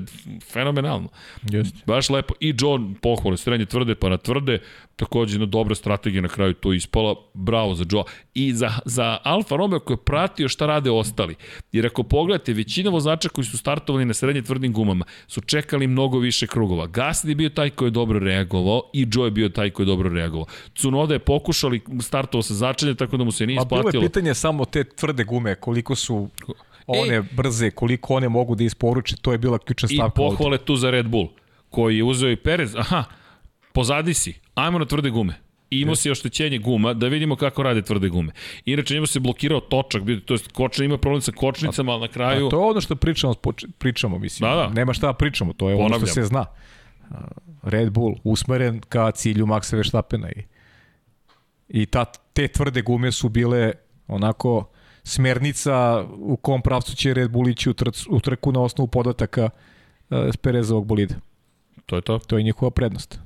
Fenomenalno. Jeste. Baš lepo. I John pohvale, srednje tvrde pa na tvrde. Takođe jedna dobra strategija na kraju to ispala. Bravo za Joe. I za, za Alfa Romeo koji je pratio šta rade ostali. Jer ako pogledate, većina vozača koji su startovali na srednje tvrdim gumama su čekali mnogo više krugova. Gasly je bio taj koji je dobro reagovao i Joe je bio taj koji je dobro reagovao. Tsunoda je pokušao, ali startovao sa začelje, tako da mu se nije A bilo je isplatilo. pitanje samo te tvrde gume, koliko su one Ej. brze, koliko one mogu da isporuče, to je bila ključna I stavka ovde. pohvale tu za Red Bull, koji je uzeo i Perez. Aha, pozadi si, ajmo na tvrde gume. I imao si oštećenje guma, da vidimo kako rade tvrde gume. Inače, njemu se blokirao točak, to jest kočna ima problem sa kočnicama, ali na kraju... A to je ono što pričamo, pričamo mislim. Da, da. Nema šta da pričamo, to je ono Ponavljam. što se zna. Red Bull usmeren ka cilju Maxa Verstappena i, i ta, te tvrde gume su bile onako smernica u kom pravcu će Red Bull ići u, trc, u trku na osnovu podataka uh, Perezovog bolida. To je to, To je njihova prednost.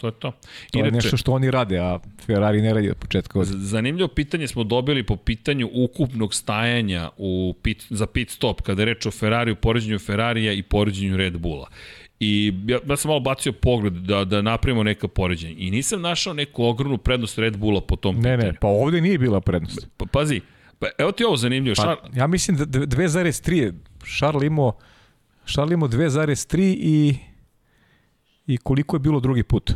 to je to. To je nešto što oni rade, a Ferrari ne radi od početka. Z- Zanimljivo pitanje smo dobili po pitanju ukupnog stajanja u pit, za pit stop, kada je reč o Ferrariju, poređenju Ferrarija i poređenju Red Bulla. I ja, ja sam malo bacio pogled da, da napravimo neka poređenja. I nisam našao neku ogromnu prednost Red Bulla po tom Ne, pitanju. ne, pa ovde nije bila prednost. Pa, pazi, pa, evo ti ovo zanimljivo. Pa, Šar, ja mislim da dve- 2,3 je Charles imao Charles imao 2,3 i i koliko je bilo drugi put.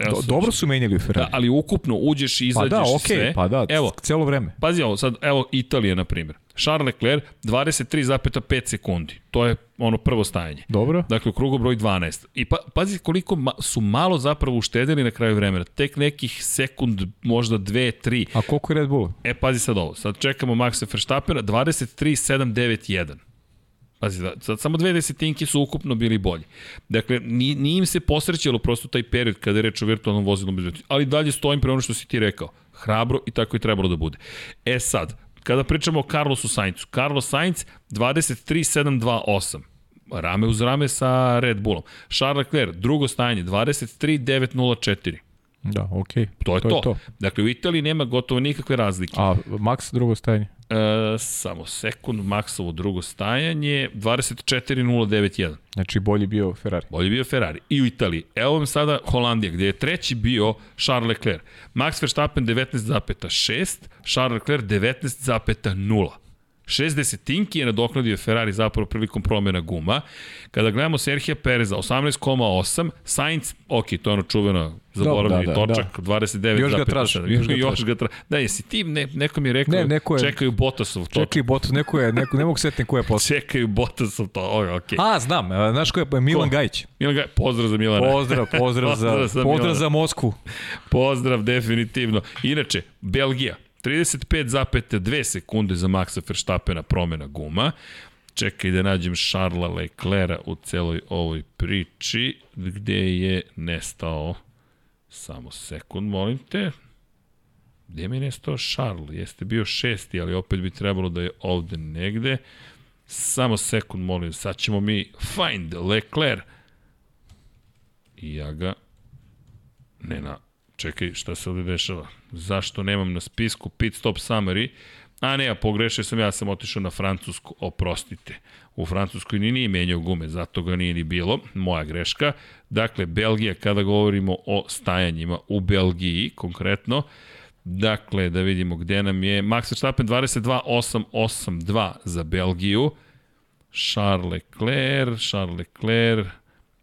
Do, dobro su menjali u Da, Ferrari. ali ukupno uđeš i pa izađeš da, i okej, sve. pa da, Evo, celo vreme. Pazi ovo, sad, evo Italija, na primjer. Charles Leclerc, 23,5 sekundi. To je ono prvo stajanje. Dobro. Dakle, u krugu broj 12. I pa, pazi koliko ma, su malo zapravo uštedili na kraju vremena. Tek nekih sekund, možda dve, tri. A koliko je Red Bull? E, pazi sad ovo. Sad čekamo Maxa Verstappena, 23,791. Pazi, da, sad samo dve desetinke su ukupno bili bolji. Dakle, nije, nije im se posrećalo prosto taj period kada je reč o virtualnom vozilnom bezbednosti. Ali dalje stojim pre ono što si ti rekao. Hrabro i tako je trebalo da bude. E sad, kada pričamo o Carlosu Sainzu. Carlos Sainz 23,728 rame uz rame sa Red Bullom. Charles Leclerc, drugo stajanje, 23,904. Da, okej. To je to. to. Dakle, u Italiji nema gotovo nikakve razlike. A Max drugo stajanje? E, samo sekund, Maxovo drugo stajanje, 24.091. Znači bolji bio Ferrari. Bolje je bio Ferrari. I u Italiji. Evo vam sada Holandija, gde je treći bio Charles Leclerc. Max Verstappen 19,6, Charles Leclerc 19,0. 6 desetinki je nadoknadio Ferrari zapravo prilikom promjena guma. Kada gledamo Serhija Pereza, 18,8, Sainz, ok, to je ono čuveno zaboravljeni Da, da, da, točak, 29,7. Još ga traži, (laughs) još ga Još ga traži. Da, jesi ti, ne, neko mi je rekao, Ne, neko je- čekaju Bottasov točak. Čekaj, bot, neko je, neko, ne mogu setiti ko je posle. (laughs) Čekaju Bottasov to, ok. A, znam, a, znaš ko je, Milan Ko? Gajić. Milan Gaj, pozdrav za Milana. Pozdrav, pozdrav za, (laughs) Pozdrav za pozdrav Milana. za Moskvu. Pozdrav, definitivno. Inače, Belgija, 35,2 sekunde za Maxa Verstappena promena guma. Čekaj da nađem Šarla Leclerca u celoj ovoj priči, gde je nestao, samo sekund, molim te, gde mi je nestao Šarl? Jeste bio šesti, ali opet bi trebalo da je ovde negde. Samo sekund, molim, sad ćemo mi find Leclerc. I ja ga ne na... Čekaj, šta se ovde dešava? Zašto nemam na spisku pit stop summary? A ne, ja pogrešio sam, ja sam otišao na Francusku, oprostite. U Francuskoj ni nije menjao gume, zato ga nije ni bilo, moja greška. Dakle, Belgija, kada govorimo o stajanjima u Belgiji konkretno, dakle, da vidimo gde nam je, Max Verstappen 22.882 za Belgiju, Charles Leclerc, Charles Leclerc,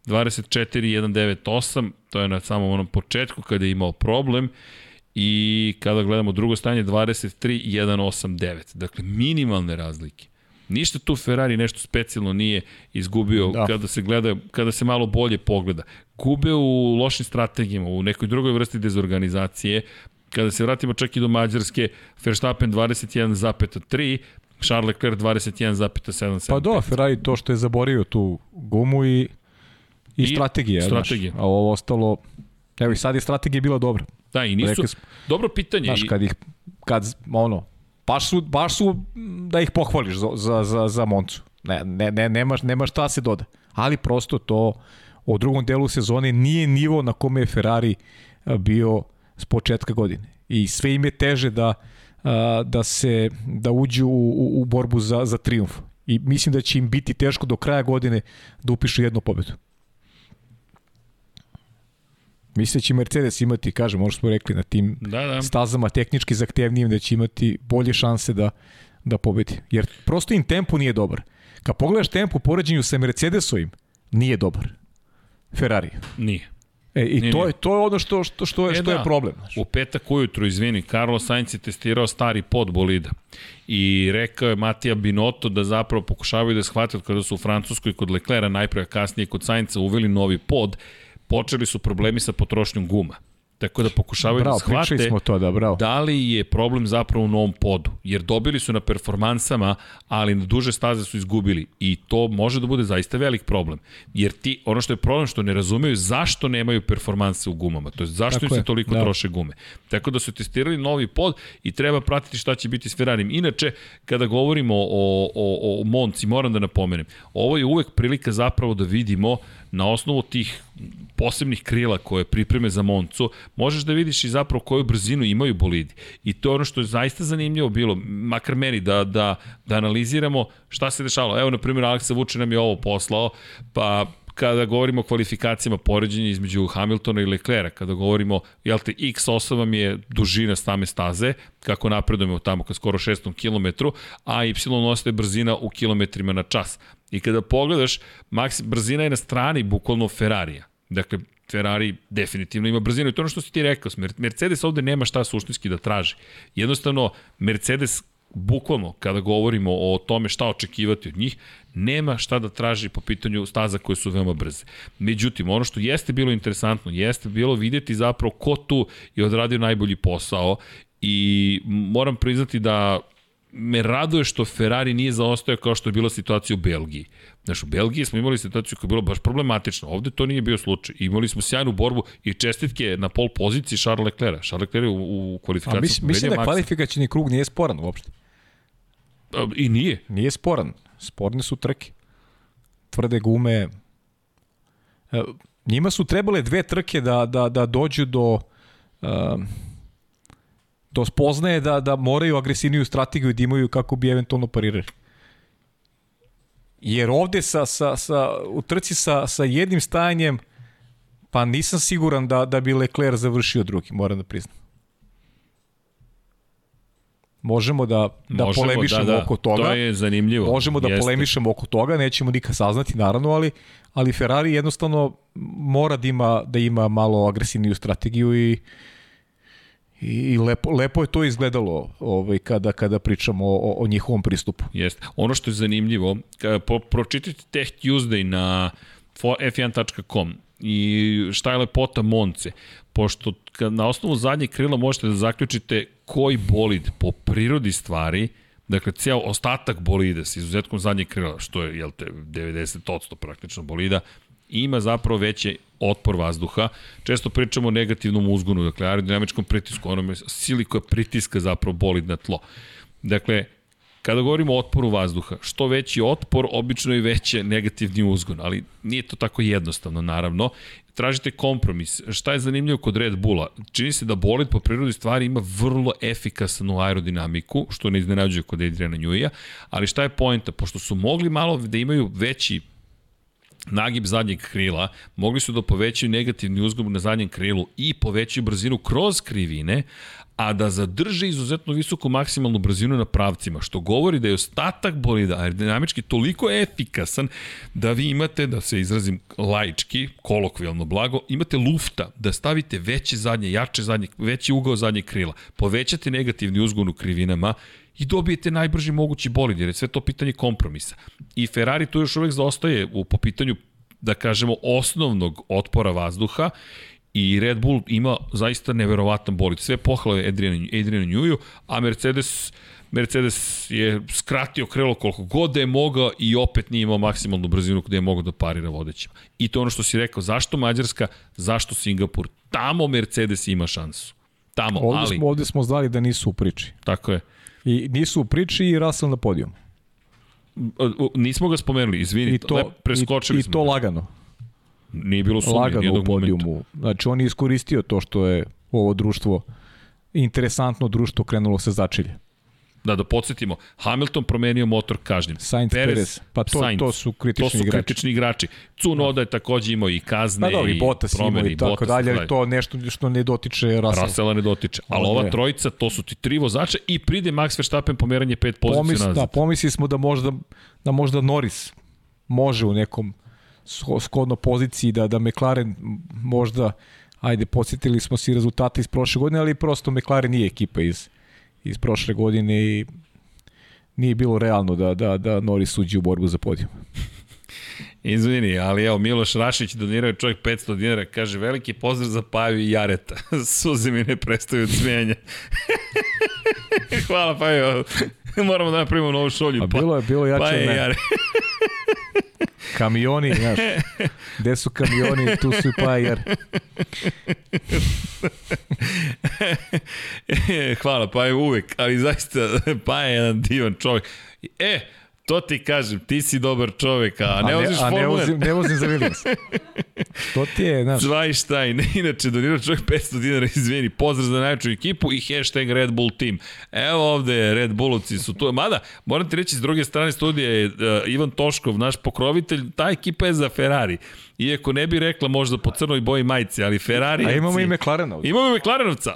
24.198, to je na samom onom početku kada je imao problem i kada gledamo drugo stanje 23.189. Dakle, minimalne razlike. Ništa tu Ferrari nešto specijalno nije izgubio da. Da. kada se gleda, kada se malo bolje pogleda. Gube u lošim strategijama, u nekoj drugoj vrsti dezorganizacije, kada se vratimo čak i do Mađarske, Verstappen 21,3, Charles Leclerc 21,77. Pa do, Ferrari to što je zaboravio tu gumu i, i, I strategija. Strategija. Znaš, a ovo ostalo, evo i sad je strategija bila dobra. Da, i nisu, smo, dobro pitanje. Znaš, kad ih, kad, ono, baš su, baš su da ih pohvališ za, za, za, za Moncu. Ne, ne, ne, nema, nema šta se doda. Ali prosto to u drugom delu sezone nije nivo na kome je Ferrari bio s početka godine. I sve im je teže da, da se da uđu u, u, u borbu za, za triumf. I mislim da će im biti teško do kraja godine da upišu jednu pobedu. Mislim da će Mercedes imati, kažem, možda smo rekli na tim da, da. stazama tehnički zahtevnijim da će imati bolje šanse da, da pobedi. Jer prosto im tempo nije dobar. Kad pogledaš tempo u poređenju sa Mercedesovim, nije dobar. Ferrari. Nije. E, I nije, to, je, to je ono što, što, što, je, e, što da. je problem. Znaš. U petak ujutru, izvini, Carlos Sainz je testirao stari pod bolida i rekao je Matija Binotto da zapravo pokušavaju da shvate od kada su u Francuskoj kod Leclera, najprej kasnije kod Sainca uveli novi pod, počeli su problemi sa potrošnjom guma. Tako da pokušavaju bravo, da shvate smo to, da, bravo. da li je problem zapravo u novom podu. Jer dobili su na performansama, ali na duže staze su izgubili. I to može da bude zaista velik problem. Jer ti, ono što je problem što ne razumeju zašto nemaju performanse u gumama. To je zašto Tako im se toliko da. troše gume. Tako da su testirali novi pod i treba pratiti šta će biti s Ferrarim. Inače, kada govorimo o, o, o Monci, moram da napomenem, ovo je uvek prilika zapravo da vidimo na osnovu tih posebnih krila koje pripreme za Moncu, možeš da vidiš i zapravo koju brzinu imaju bolidi. I to je ono što je zaista zanimljivo bilo, makar meni, da, da, da analiziramo šta se dešavalo. Evo, na primjer, Aleksa Vuče nam je ovo poslao, pa kada govorimo o kvalifikacijama poređenja između Hamiltona i Leclera, kada govorimo, jel te, X8 vam je dužina same staze, kako napredujemo tamo ka skoro 600 km, a Y ostaje brzina u kilometrima na čas. I kada pogledaš, maks, brzina je na strani bukvalno Ferrarija. Dakle, Ferrari definitivno ima brzinu i to ono što si ti rekao, Mercedes ovde nema šta suštinski da traži. Jednostavno, Mercedes bukvalno kada govorimo o tome šta očekivati od njih, nema šta da traži po pitanju staza koje su veoma brze. Međutim, ono što jeste bilo interesantno, jeste bilo videti zapravo ko tu je odradio najbolji posao i moram priznati da me raduje što Ferrari nije zaostao kao što je bila situacija u Belgiji. Znaš, u Belgiji smo imali situaciju koja je bila baš problematična. Ovde to nije bio slučaj. Imali smo sjajnu borbu i čestitke na pol poziciji Charles Leclerc. Charles Leclerc u, u kvalifikaciju. Mislim, mislim da kvalifikacijni krug nije sporan uopšte. I nije. Nije sporan. Sporne su trke. Tvrde gume. E, njima su trebale dve trke da, da, da dođu do uh, do spoznaje da, da moraju agresivniju strategiju da imaju kako bi eventualno parirali. Jer ovde sa, sa, sa, u trci sa, sa jednim stajanjem pa nisam siguran da, da bi Leclerc završio drugi, moram da priznam. Možemo da, da Možemo, polemišemo da, da. oko toga. To je zanimljivo. Možemo da Jeste. polemišemo oko toga, nećemo nikad saznati naravno, ali, ali Ferrari jednostavno mora da ima, da ima malo agresivniju strategiju i I lepo, lepo je to izgledalo ovaj, kada, kada pričamo o, o njihovom pristupu. Jeste. Ono što je zanimljivo, po, pročitajte Tech Tuesday na f1.com i šta je lepota Monce, pošto na osnovu zadnjeg krila možete da zaključite koji bolid po prirodi stvari, dakle ceo ostatak bolida sa izuzetkom zadnjeg krila, što je jel te, 90% praktično bolida, ima zapravo veće otpor vazduha. Često pričamo o negativnom uzgonu, dakle aerodinamičkom pritisku, onome sili koja pritiska zapravo bolid na tlo. Dakle, Kada govorimo o otporu vazduha, što veći otpor, obično i veće negativni uzgon, ali nije to tako jednostavno, naravno. Tražite kompromis. Šta je zanimljivo kod Red Bulla? Čini se da bolid po prirodi stvari ima vrlo efikasnu aerodinamiku, što ne iznenađuje kod Adriana Njuija, ali šta je pojenta? Pošto su mogli malo da imaju veći nagib zadnjeg krila, mogli su da povećaju negativni uzgon na zadnjem krilu i povećaju brzinu kroz krivine, a da zadrže izuzetno visoku maksimalnu brzinu na pravcima, što govori da je ostatak bolida aerodinamički toliko efikasan da vi imate, da se izrazim laički, kolokvijalno blago, imate lufta da stavite veće zadnje, jače zadnje, veći ugao zadnje krila, povećate negativni uzgon u krivinama i dobijete najbrži mogući bolid, jer je sve to pitanje kompromisa. I Ferrari tu još uvek zaostaje u, po pitanju da kažemo, osnovnog otpora vazduha I Red Bull ima zaista neverovatan bolid. Sve pohvale Adrianu, Adrianu Njuju, a Mercedes Mercedes je skratio krelo koliko god da je mogao i opet nije imao maksimalnu brzinu gde je mogao da parira vodećima. I to ono što si rekao, zašto Mađarska, zašto Singapur? Tamo Mercedes ima šansu. Tamo, ovde ali... Smo, ovde smo znali da nisu u priči. Tako je. I nisu u priči i Russell na podijum. Nismo ga spomenuli, izvini, I to, preskočili i, smo. I to lagano. Nije bilo sumnje lagano u podijumu. momenta. Znači on je iskoristio to što je ovo društvo interesantno društvo krenulo se začelje. Da, da podsjetimo, Hamilton promenio motor kažnjim. Sainz, Perez, Perez. pa to, Sainz. to su kritični to su igrači. kritični igrači. Cunoda je takođe imao i kazne pa dobro, i Bottas imao i tako dalje, ali to nešto što ne dotiče Russell. Russella ne dotiče. Ali ova trojica, to su ti tri vozača i pride Max Verstappen pomeranje pet pozicija Pomis, nazad. Da, pomisli smo da možda, da možda Norris može u nekom skodno poziciji da, da McLaren možda ajde, podsjetili smo si rezultate iz prošle godine, ali prosto McLaren nije ekipa iz, iz prošle godine i nije bilo realno da, da, da Norris uđe u borbu za podijum. Izvini, ali evo, Miloš Rašić donirao čovjek 500 dinara, kaže veliki pozdrav za Paju i Jareta. (laughs) Suze mi ne prestaju od smijenja. (laughs) Hvala Paju, moramo da napravimo novu šolju. A bilo je, bilo jače pa je, Jare. (laughs) Kamioni, znaš, gde su kamioni, tu su i Pajer. (laughs) Hvala, pa je uvek, ali zaista pa je jedan divan čovjek. E, to ti kažem, ti si dobar čovek, a ne, a ne voziš a ne vozim, ne vozim za Williams. (laughs) To ti je, znaš. Zweistein, (laughs) inače donirao čovjek 500 dinara, izvini, pozdrav za najveću ekipu i hashtag Red Bull Team. Evo ovde, Red Bullovci su tu. Mada, moram ti reći, s druge strane studija je uh, Ivan Toškov, naš pokrovitelj, ta ekipa je za Ferrari. Iako ne bi rekla možda po crnoj boji majice, ali Ferrari... A imamo i McLarena ovdje. Imamo i McLarenovca.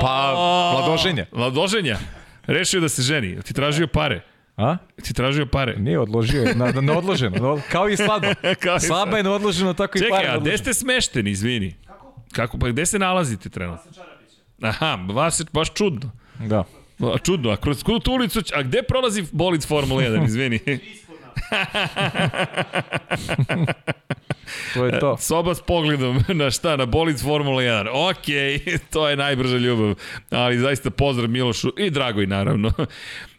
Pa, mladoženja. Mladoženja. Rešio da se ženi. Ti tražio pare. A? Ti tražio pare. Nije odložio, na, na neodloženo, kao i svadba. (laughs) Kao i svadba je neodloženo, tako Čekaj, i pare. Čekaj, a gde ste smešteni, izvini? Kako? Kako, pa gde se nalazite trenutno? Aha, vas je baš čudno. Da. Čudno, a kroz tu ulicu, a gde prolazi bolid Formula 1, izvini? (laughs) (laughs) to je to. Soba s pogledom na šta, na bolid Formula 1. Ok, to je najbrža ljubav. Ali zaista pozdrav Milošu i Dragoj naravno.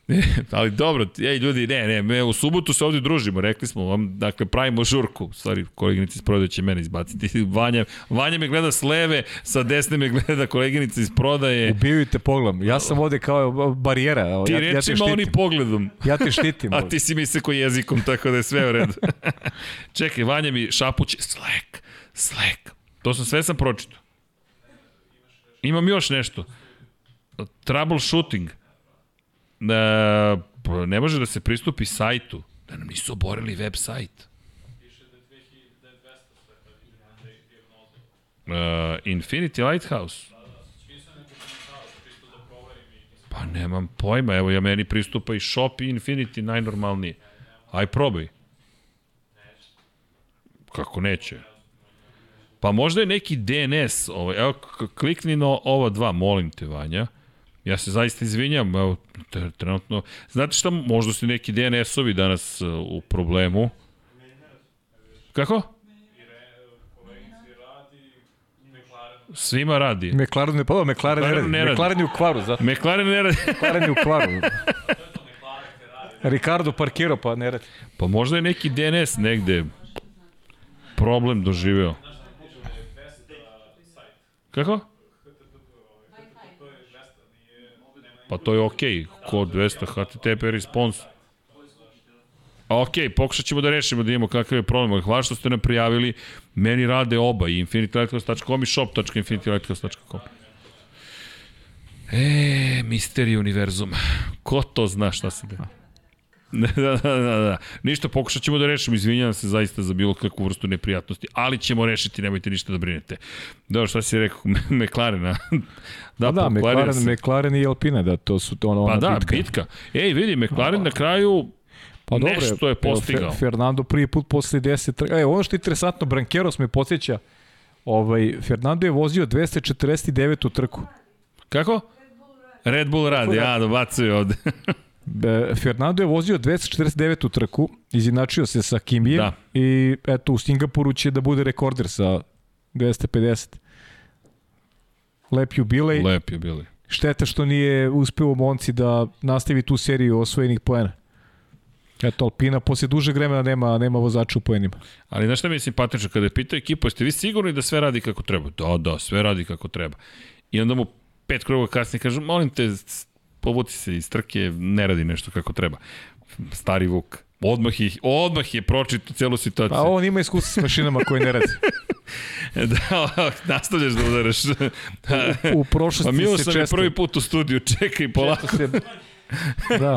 (laughs) ali dobro, ej ljudi, ne, ne, me u subotu se ovdje družimo, rekli smo vam, dakle, pravimo žurku, stvari, koleginica iz prodaje će mene izbaciti, (laughs) Vanja, Vanja me gleda s leve, sa desne me gleda koleginica iz prodaje. Ubiju te pogledom, ja sam ovde kao barijera, ti ja, ja te štitim. oni pogledom. Ja te štitim. (laughs) A ti si mi se ko jezikom, tako da je sve u redu. Čekaj, Vanja mi šapuće, slack, slack, to sam sve sam pročito. Imam još nešto. Troubleshooting da ne može da se pristupi sajtu, da nam nisu oborili web sajt. Uh, Infinity Lighthouse. Pa nemam pojma, evo ja meni pristupa i Shop i Infinity najnormalnije. Aj probaj. Kako neće? Pa možda je neki DNS, ovaj, evo klikni na ova dva, molim te Vanja. Ja se zaista izvinjam, evo, trenutno, znate šta, možda su neki DNS-ovi danas uh, u problemu. Kako? Svima radi. McLaren ne, pa da, McLaren, ne radi. ne radi. McLaren je u kvaru, zato. McLaren ne radi. (laughs) McLaren je u kvaru. Ricardo parkirao, pa ne radi. Pa možda je neki DNS negde problem doživeo. Kako? Pa to je okej, okay. kod 200 HTTP response. Okay, pokušat ćemo da rešimo da imamo kakav je problem. Hvala što ste nam prijavili. Meni rade oba, i infinitylighthouse.com i shop.infinitylighthouse.com. E, misteri univerzum. Ko to zna šta se deva? (laughs) da, da, da, da. Ništa, pokušat ćemo da rešimo, izvinjam se zaista za bilo kakvu vrstu neprijatnosti, ali ćemo rešiti, nemojte ništa da brinete. Dobro, šta si rekao, (laughs) McLarena? da, da McLaren, se. McLaren i Alpine, da, to su to ono Pa da, bitka. bitka. Ej, vidi, McLaren na kraju pa dobro, nešto je postigao. Fernando prvi put posle 10... E, ono što je interesantno, Brankeros me podsjeća, ovaj, Fernando je vozio 249 trku. Kako? Red Bull radi, ja, dobacuju ovde. (laughs) Fernando je vozio 249 trku, izinačio se sa Kimbijem da. i eto u Singapuru će da bude rekorder sa 250. lep jubilej. Lep je bili. Šteta što nije uspeo Monci da nastavi tu seriju osvojenih poena. Eto, Alpina posle dužeg vremena nema, nema vozača u poenima. Ali znaš šta mi je simpatično? Kada je pitao ekipu, jeste vi sigurni da sve radi kako treba? Da, da, sve radi kako treba. I onda mu pet krugova kasnije kaže, molim te, povuci se iz trke, ne radi nešto kako treba. Stari Vuk. Odmah, je, odmah je pročito celu situaciju. Pa on ima iskustva s mašinama koje ne radi. (laughs) da, nastavljaš da udaraš. u, u prošlosti pa Milo se često... je prvi put u studiju, čekaj polako. Se, da. da,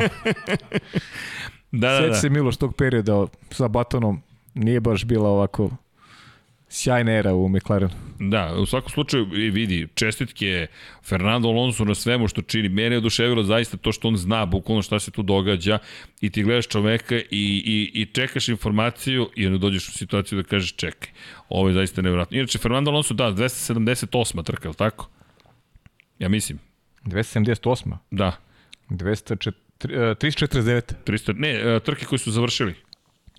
da, Sjeti da. se Miloš tog perioda sa Batonom, nije baš bila ovako sjajna era u McLarenu. Da, u svakom slučaju vidi, čestitke Fernando Alonso na svemu što čini. Mene je oduševilo zaista to što on zna bukvalno šta se tu događa i ti gledaš čoveka i, i, i čekaš informaciju i onda dođeš u situaciju da kažeš čekaj. Ovo je zaista nevjerojatno. Inače, Fernando Alonso, da, 278. trka, je tako? Ja mislim. 278. Da. 204, 349. 300, ne, trke koji su završili.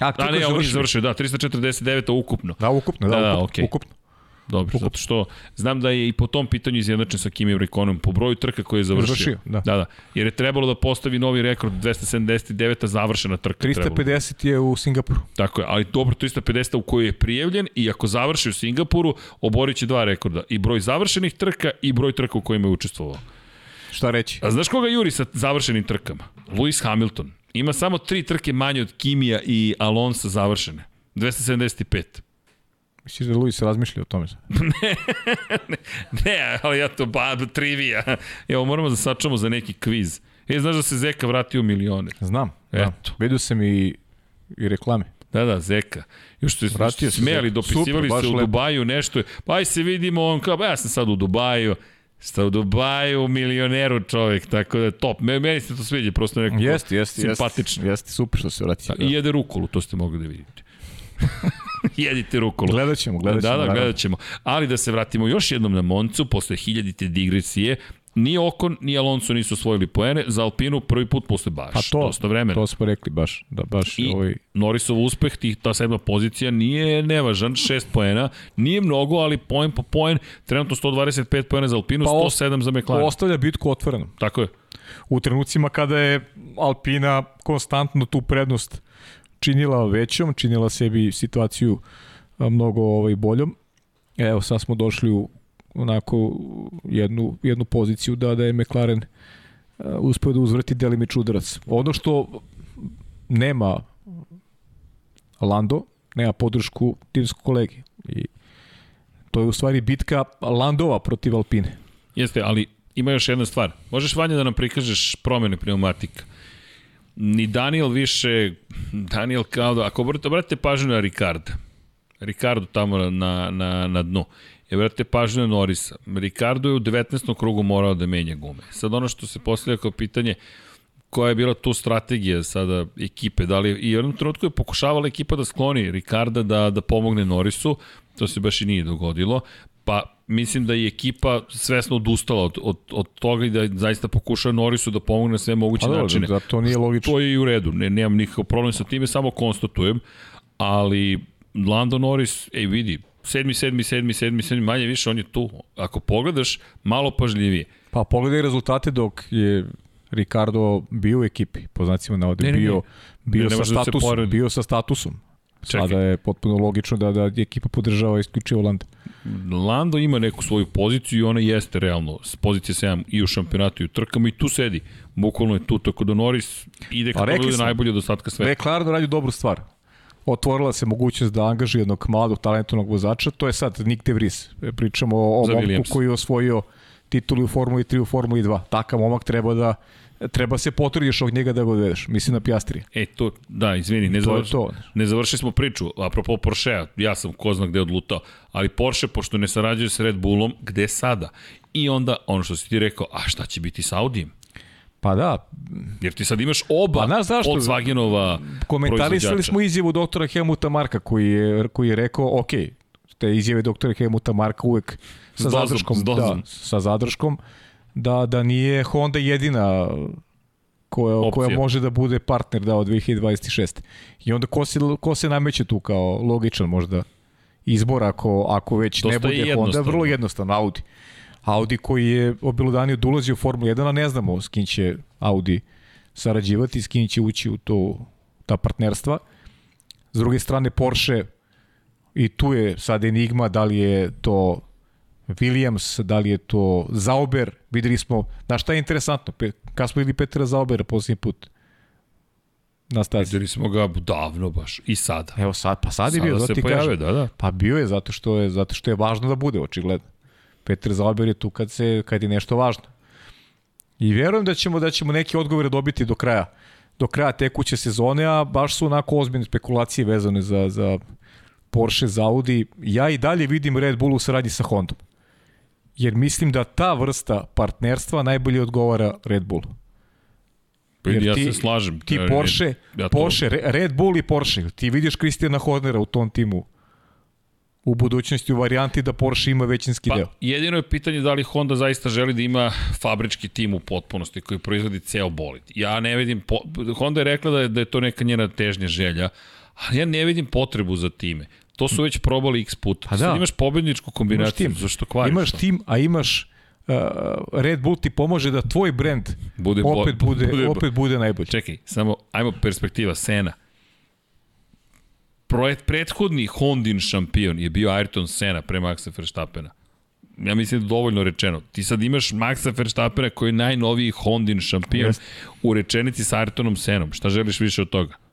A, A ne, ovo nije završio, da, 349 ukupno. Da, ukupno, da, da, ukupno, da okay. ukupno. Dobro, ukupno. zato što znam da je i po tom pitanju izjednačen sa Kimi Raikkonenom po broju trka koje je završio. Završio, da. Da, da. Jer je trebalo da postavi novi rekord 279 završena trka. 350 trebalo. je u Singapuru. Tako je, ali dobro 350 u kojoj je prijavljen i ako završi u Singapuru, oborit će dva rekorda. I broj završenih trka i broj trka u kojima je učestvovao. Šta reći? A znaš koga juri sa završenim trkama? Lewis Hamilton. Ima samo tri trke manje od Kimija i Alonso završene. 275. Misliš da Luis razmišlja o tome? (laughs) ne, ne, ne, ali ja to ba, trivija. Evo, moramo da sačamo za neki kviz. E, znaš da se Zeka vratio u milione? Znam, Eto. da. Vidio sam i, i reklame. Da, da, Zeka. Još se smijali, dopisivali Super, se u lepo. Dubaju nešto. Pa aj se vidimo, on kao, ba, ja sam sad u Dubaju. Šta u Dubaju, milioneru čovjek, tako da top. Meni se to sviđa, prosto nekako jeste, jeste, simpatično. Jeste, jeste, super što se vrati. Da. I jede rukolu, to ste mogli da vidite. (laughs) Jedite rukolu. Gledat ćemo, gledat ćemo. Da, da, gledat ćemo. Ali da se vratimo još jednom na Moncu, posle hiljadite digresije, Ni Okon, ni Alonso nisu osvojili poene, za Alpinu prvi put posle baš pa to, dosta vremena. To smo rekli baš, da baš I ovaj... Norrisov uspeh, tih, ta sedma pozicija nije nevažan, šest poena, nije mnogo, ali poen po poen, trenutno 125 poena za Alpinu, Pa 107 za McLaren. Ostavlja bitku otvorenom. Tako je. U trenucima kada je Alpina konstantno tu prednost činila većom, činila sebi situaciju mnogo ovaj, boljom. Evo, sad smo došli u onako jednu, jednu poziciju da, da je McLaren uh, uspeo da uzvrti delimič udarac. Ono što nema Lando, nema podršku timskog kolegi. I to je u stvari bitka Landova protiv Alpine. Jeste, ali ima još jedna stvar. Možeš, Vanja, da nam prikažeš promene pneumatika. Ni Daniel više, Daniel kao da, ako obratite pažnju na Ricarda, Ricardo tamo na, na, na dnu, vratite pažnju na Norisa. Ricardo je u 19. krugu morao da menja gume. Sad ono što se postavlja kao pitanje, koja je bila tu strategija sada ekipe, da li i u jednom trenutku je pokušavala ekipa da skloni Ricarda da, da pomogne Norisu, to se baš i nije dogodilo, pa mislim da je ekipa svesno odustala od, od, od toga i da zaista pokuša Norisu da pomogne na sve moguće pa, načine. Da, to nije logično. To je i u redu, ne, nemam nikakav problem sa time, samo konstatujem, ali Lando Norris, ej vidi, sedmi, sedmi, sedmi, sedmi, sedmi, manje više, on je tu. Ako pogledaš, malo pažljivije. Pa pogledaj rezultate dok je Ricardo bio u ekipi, po znacima navode, Ne, ne, ne. bio, bio, Ne, sa ne može da statusom, poredi. bio sa statusom. Čekaj. Sada je potpuno logično da, da ekipa podržava isključivo Landa. Lando ima neku svoju poziciju i ona jeste realno s pozicije 7 i u šampionatu i u trkama i tu sedi. Bukvalno je tu, tako da Norris ide Pa kako smo. najbolje od ostatka sveta. McLaren radi dobru stvar. Otvorila se mogućnost da angažuje jednog mladog talentovnog vozača, to je sad Nick De Vries. Pričamo o Za momku Williams. koji je osvojio titulu u Formuli 3 u Formuli 2. Takav momak treba da treba se potrudiš od njega da ga odvedeš. Mislim na Piastrija. E, to, da, izvini, ne, To je završi, to. ne završili smo priču. Apropo Porschea, ja sam ko zna gde odlutao, ali Porsche, pošto ne sarađuje sa Red Bullom, gde sada? I onda, ono što si ti rekao, a šta će biti sa Audijem? Pa da, Jer ti sad imaš oba Pa znaš zašto? od Svagenova komentarisali smo izjavu doktora Helmuta Marka koji je, koji je rekao, ok, te izjave doktora Helmuta Marka uvek sa dozom, zadrškom, s dozom. da, sa zadrškom, da, da nije Honda jedina koja, Opcija. koja može da bude partner da od 2026. I onda ko se, ko se nameće tu kao logičan možda izbor ako, ako već Dosta ne je bude Honda, vrlo jednostavno, Audi. Audi koji je obelodanio da ulazi u Formulu 1, a ne znamo s kim će Audi sarađivati, s kim će ući u to, ta partnerstva. S druge strane, Porsche i tu je sad enigma da li je to Williams, da li je to Zauber, videli smo, da šta je interesantno, kada smo videli Petra Zaubera posljednji put? Na stazi. Videli smo ga davno baš i sada. Evo sad, pa sad je sada bio, zato ti pojave, da, da. Pa bio je zato što je, zato što je važno da bude, očigledno. Petar Zauber je tu kad, se, kad je nešto važno. I verujem da ćemo da ćemo neke odgovore dobiti do kraja do kraja tekuće sezone, a baš su onako ozbiljne spekulacije vezane za, za Porsche, za Audi. Ja i dalje vidim Red Bull u saradnji sa Hondom. Jer mislim da ta vrsta partnerstva najbolje odgovara Red Bullu. Pa Jer ja ti, se slažem. Ti Porsche, ja to... Porsche, Red Bull i Porsche, ti vidiš Kristijana Hornera u tom timu u budućnosti u varijanti da Porsche ima većinski pa, deo. Jedino je pitanje da li Honda zaista želi da ima fabrički tim u potpunosti koji proizvodi ceo bolid. Ja ne vidim, po, Honda je rekla da je, da je to neka njena težnja želja, ali ja ne vidim potrebu za time. To su već probali x puta. Pa da. Sad imaš pobedničku kombinaciju, imaš tim. zašto kvariš? Imaš to? tim, a imaš uh, Red Bull ti pomaže da tvoj brend bude opet, bude, (laughs) bude, opet bude najbolji. Čekaj, samo ajmo perspektiva, Sena Projekt, prethodni Hondin šampion je bio Ayrton Senna pre Maxa Verstappena. Ja mislim da dovoljno rečeno. Ti sad imaš Maxa Verstappena koji je najnoviji Hondin šampion yes. u rečenici sa Ayrtonom Senom. Šta želiš više od toga?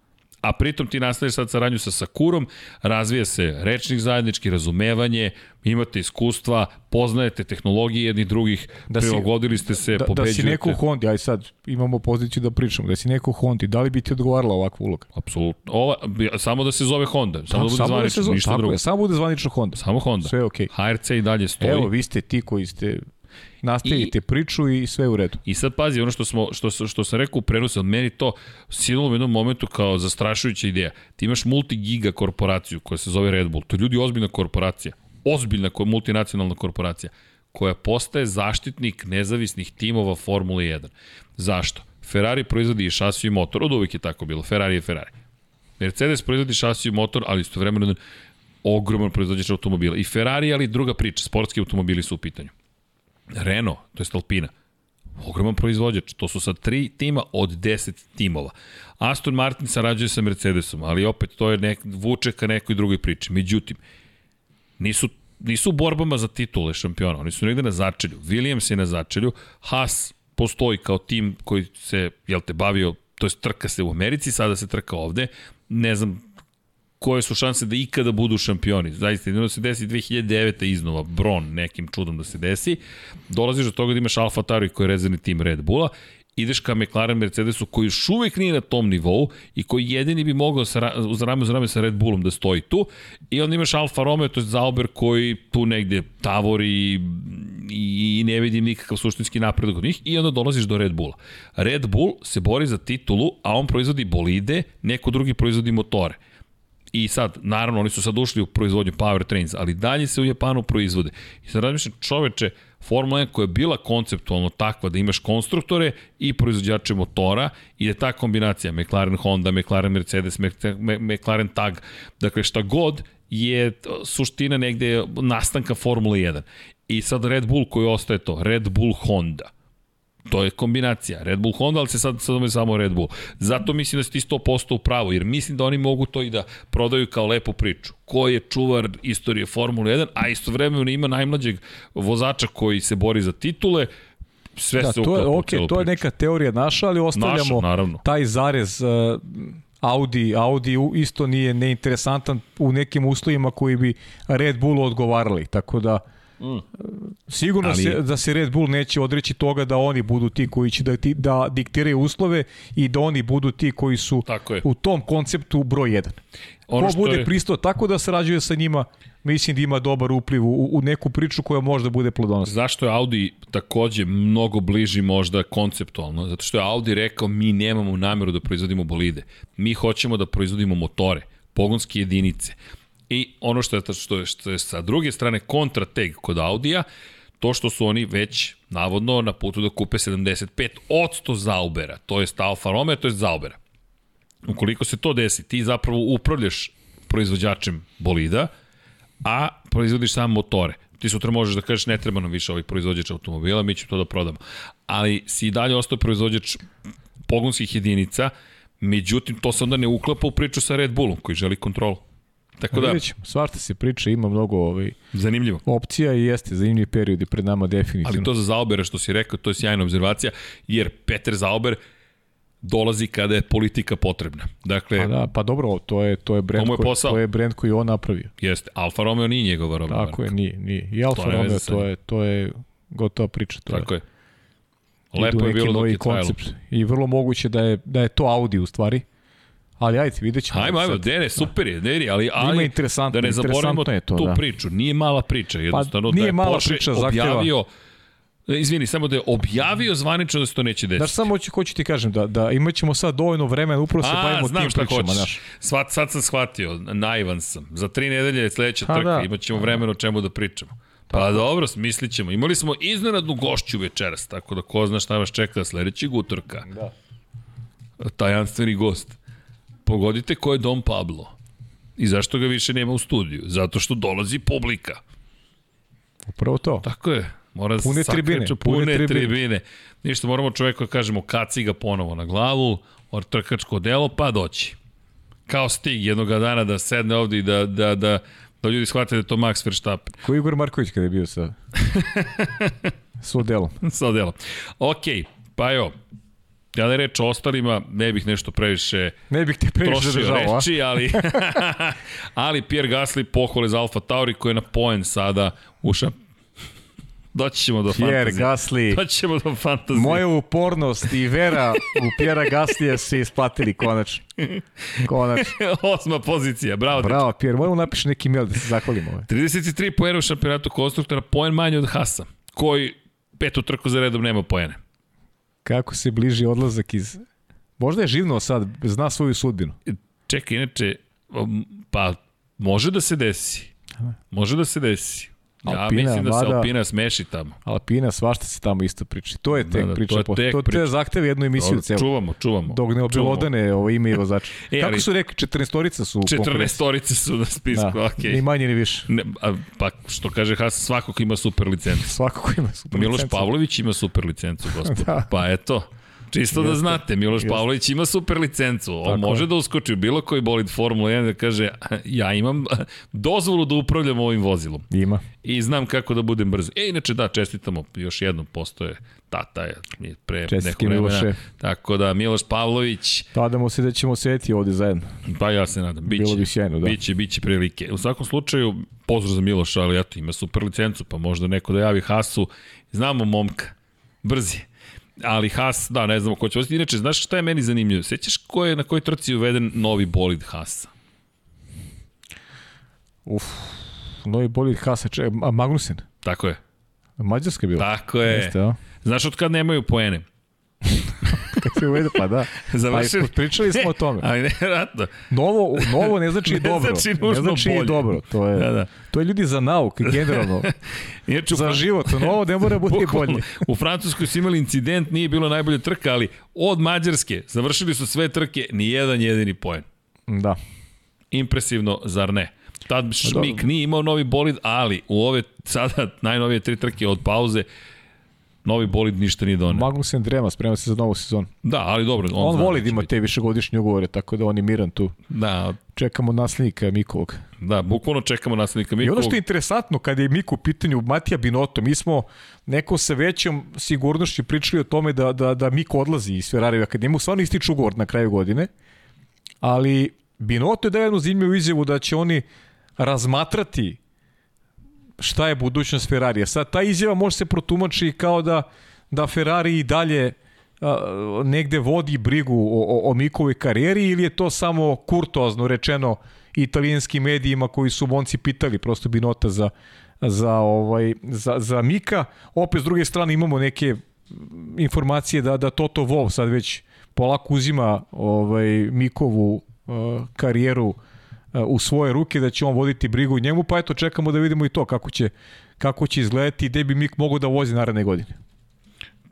A pritom ti nastaviš sad saradnju sa Sakurom, razvija se rečnik zajednički, razumevanje, imate iskustva, poznajete tehnologije jednih drugih, da prilagodili ste se, da, pobeđujete. Da si neko u Hondi, aj sad imamo poziciju da pričamo, da si neko u Hondi, da li bi ti odgovarala ovakva uloga? Apsolutno. Ova, samo da se zove Honda, samo da, da bude zvanično, da se zove, ništa drugo. Je, samo bude zvanično Honda. Samo Honda. Sve je okej. Okay. HRC i dalje stoji. Evo, vi ste ti koji ste nastavite I, priču i sve u redu. I sad pazi, ono što, smo, što, što sam rekao u prenosu, od meni to sinulo u jednom momentu kao zastrašujuća ideja. Ti imaš multigiga korporaciju koja se zove Red Bull. To je ljudi ozbiljna korporacija. Ozbiljna multinacionalna korporacija koja postaje zaštitnik nezavisnih timova Formule 1. Zašto? Ferrari proizvodi i šasiju i motor, od uvijek je tako bilo, Ferrari je Ferrari. Mercedes proizvodi šasiju i motor, ali istovremeno ogroman proizvođač automobila. I Ferrari, ali druga priča, sportski automobili su u pitanju. Renault, to je Alpina, ogroman proizvođač. To su sad tri tima od 10 timova. Aston Martin sarađuje sa Mercedesom, ali opet to je nek, vuče ka nekoj drugoj priči. Međutim, nisu nisu u borbama za titule šampiona, oni su negde na začelju. Williams je na začelju, Haas postoji kao tim koji se, jel te, bavio, to je trka se u Americi, sada se trka ovde. Ne znam koje su šanse da ikada budu šampioni. Zaista, jedino da se desi 2009. iznova, Bron nekim čudom da se desi. Dolaziš do toga da imaš Alfa Tauri koji je rezervni tim Red Bulla, ideš ka McLaren Mercedesu koji još uvek nije na tom nivou i koji jedini bi mogao sa, uz rame uz rame sa Red Bullom da stoji tu i onda imaš Alfa Romeo, to je Zauber koji tu negde tavori i, i ne vidim nikakav suštinski napredak od njih i onda dolaziš do Red Bulla. Red Bull se bori za titulu, a on proizvodi bolide, neko drugi proizvodi motore. I sad, naravno, oni su sad ušli u proizvodnju Power Trains, ali dalje se u Japanu proizvode. I sad razmišljam, čoveče, Formula 1 koja je bila konceptualno takva da imaš konstruktore i proizvođače motora i da ta kombinacija McLaren Honda, McLaren Mercedes, McLaren Tag, dakle šta god je suština negde nastanka Formula 1. I sad Red Bull koji ostaje to, Red Bull Honda To je kombinacija. Red Bull Honda, ali se sad sad samo Red Bull. Zato mislim da si ti 100% u pravu, jer mislim da oni mogu to i da prodaju kao lepu priču. Ko je čuvar istorije Formule 1, a istovremeno ima najmlađeg vozača koji se bori za titule, sve da, se to je, okay, to je neka teorija naša, ali ostavljamo naša, taj zarez uh, Audi, Audi isto nije neinteresantan u nekim uslovima koji bi Red Bullu odgovarali, tako da Mm. Sigurno Ali... se, da se Red Bull neće odreći toga da oni budu ti koji će da, da diktiraju uslove i da oni budu ti koji su u tom konceptu broj 1. Ono Ko bude je... pristao tako da sarađuje sa njima, mislim da ima dobar upliv u, u neku priču koja možda bude plodonosna. Zašto je Audi takođe mnogo bliži možda konceptualno? Zato što je Audi rekao mi nemamo nameru da proizvodimo bolide. Mi hoćemo da proizvodimo motore, pogonske jedinice. I ono što je, što je, što je sa druge strane kontrateg kod Audija, to što su oni već navodno na putu da kupe 75% Zaubera, to je Alfa Romeo, to je Zaubera. Ukoliko se to desi, ti zapravo upravljaš proizvođačem bolida, a proizvodiš samo motore. Ti sutra možeš da kažeš ne treba nam više ovih proizvođača automobila, mi ćemo to da prodamo. Ali si i dalje ostao proizvođač pogonskih jedinica, međutim to se onda ne uklapa u priču sa Red Bullom koji želi kontrolu. Tako da, Vidjet ćemo, svašta se priča, ima mnogo ovaj, zanimljivo. opcija i jeste zanimljiv period i pred nama definitivno. Ali to za Zaubera što si rekao, to je sjajna obzervacija, jer Peter Zauber dolazi kada je politika potrebna. Dakle, Pa da, pa dobro, to je to je brend To koji to je brend koji on napravio. jeste, Alfa Romeo nije njegova roba. Tako je, nije, nije. I Alfa nema Romeo to je to je gotova priča, to Tako je. je. Lepo je bilo dok je trajalo. koncept i vrlo moguće da je da je to Audi u stvari. Ali ajde, vidjet ćemo. Ajmo, ajmo. Dene, super je, Dene, ali, ali Ima interesantno, da ne zaboravimo je to, tu da. priču. Nije mala priča, jednostavno nije da je mala Porsche priča, objavio, izvini, samo da je objavio zvanično da se to neće desiti. Znaš, samo hoću, hoću ti kažem da, da imat ćemo sad dovoljno vremena, upravo se A, bavimo tim pričama, hoćeš. znaš. Svat, sad sam shvatio, naivan sam. Za tri nedelje je sledeća Ha, trka, da. imat ćemo vremena o čemu da pričamo. Pa dobro, smislit ćemo. Imali smo iznenadnu gošću večeras, tako da ko zna šta vas čeka sledećeg utorka. Da. Tajanstveni gost. Pogodite ko je Dom Pablo. I zašto ga više nema u studiju? Zato što dolazi publika. Upravo to. Tako je. Mora da Pune sakreće, tribine, Pune, pune tribine. tribine. Ništa, moramo čoveku da kažemo kaci ga ponovo na glavu, or trkačko delo, pa doći. Kao stig jednog dana da sedne ovde i da, da, da, da ljudi shvate da je to Max Verstappen Ko je Igor Marković kada je bio sa s (laughs) odelom? sa odelom. Ok, pa kada je reč o ostalima, ne bih nešto previše Ne bih te previše zadržao, a? reči, ali, (laughs) ali Pierre Gasly pohvale za Alfa Tauri koji je na poen sada u šamp... Doći ćemo do Pierre fantazije. Gasly. Doći ćemo do fantazije. Moja upornost i vera u Pjera Gaslija se isplatili konačno. Konačno. (laughs) Osma pozicija, bravo. bravo. Pjer, moramo napiši neki mail da se zahvalimo. Ovaj. 33 poena u šampionatu konstruktora, poen manje od Hasa, koji petu trku za redom nema poene. Kako se bliži odlazak iz... Možda je živno sad, zna svoju sudbinu. Čekaj, inače, pa može da se desi. Može da se desi. Ja Alpina, mislim da se Alpina smeši tamo. Alpina, svašta se tamo isto priča. To je tek Da, da, priča. to je po- tek to, priča. je zahtev jednu emisiju Dobro, celu. čuvamo, čuvamo. Dok ne objelodane ovo ime i vozača. (laughs) E, Kako ali- su rekli, 14 su u konkurenciji. 14 torice su na spisku, Da, okej. ni manje ni više. Ne, a, pa što kaže Haas, svakog ima super licencu. Svako ko ima super Miloš licencu. Pavlović ima super licencu, (laughs) gospod. Da. Pa eto, čisto da znate, Miloš Jeste. Pavlović ima super licencu. On Tako može je. da uskoči u bilo koji bolid Formula 1 da kaže ja imam (laughs) dozvolu da upravljam ovim vozilom Ima. i znam kako da budem brz. E, inače da, čestitamo, još jednom postoje tata je je pre Čestitke, neko vremena. Miloše. Tako da, Miloš Pavlović, Nadamo se da ćemo sedeti ovde zajedno. pa ja se nadam, biće. Bilo bi sjajno, da. Biće, biće prilike. U svakom slučaju, pozdrav za Miloša, ali eto, ima super licencu, pa možda neko da javi Hasu. Znamo momka, brzi. Ali Has, da, ne znamo ko će voziti. Inače, znaš šta je meni zanimljivo? Sećaš ko je, na kojoj trci uveden novi bolid Hasa? Uf, novi bolid Hasa, če, a Magnussen. Tako je. Mađarska je bila. Tako je. Jeste, a? Znaš od kad nemaju poene? Kad se uvede, pa da. (laughs) Završili. Pa, pričali smo o tome. (laughs) Ali nevjerojatno. Novo, novo ne znači (laughs) Ne dobro. znači ne znači bolje. dobro. To je, Da, da. to je ljudi za nauk, generalno. Inače, za život. Novo ne mora biti bolje. U Francuskoj su imali incident, nije bilo najbolje trka, ali od Mađarske završili su sve trke, ni jedan jedini poen. Da. Impresivno, zar ne? Tad Šmik dobro. nije imao novi bolid, ali u ove sada najnovije tri trke od pauze novi bolid ništa nije doneo. Magnussen drema, sprema se za novu sezonu. Da, ali dobro. On, On, zna voli da da ima te višegodišnje ugovore, tako da on je miran tu. Da, Čekamo naslednika Mikovog. da, bukvalno čekamo naslednika I Mikovog. ono što je interesantno, kada je Miku u pitanju Matija Binotto, mi smo neko sa većom sigurnošću pričali o tome da, da, da Miko odlazi iz Ferrari Akademiju, stvarno ističe ugovor na kraju godine, ali Binotto je dao jednu zanimljivu izjavu da će oni razmatrati šta je budućnost Ferrarija. Sad, ta izjava može se protumači kao da, da Ferrari i dalje a, negde vodi brigu o, o, o Mikovoj karijeri ili je to samo kurtozno rečeno italijanskim medijima koji su monci pitali prosto Binota za, za, ovaj, za, za Mika. Opet s druge strane imamo neke informacije da, da Toto Wolff sad već polako uzima ovaj, Mikovu uh, karijeru uh, u svoje ruke, da će on voditi brigu njemu, pa eto čekamo da vidimo i to kako će, kako će izgledati i gde bi Mik mogao da vozi naredne godine.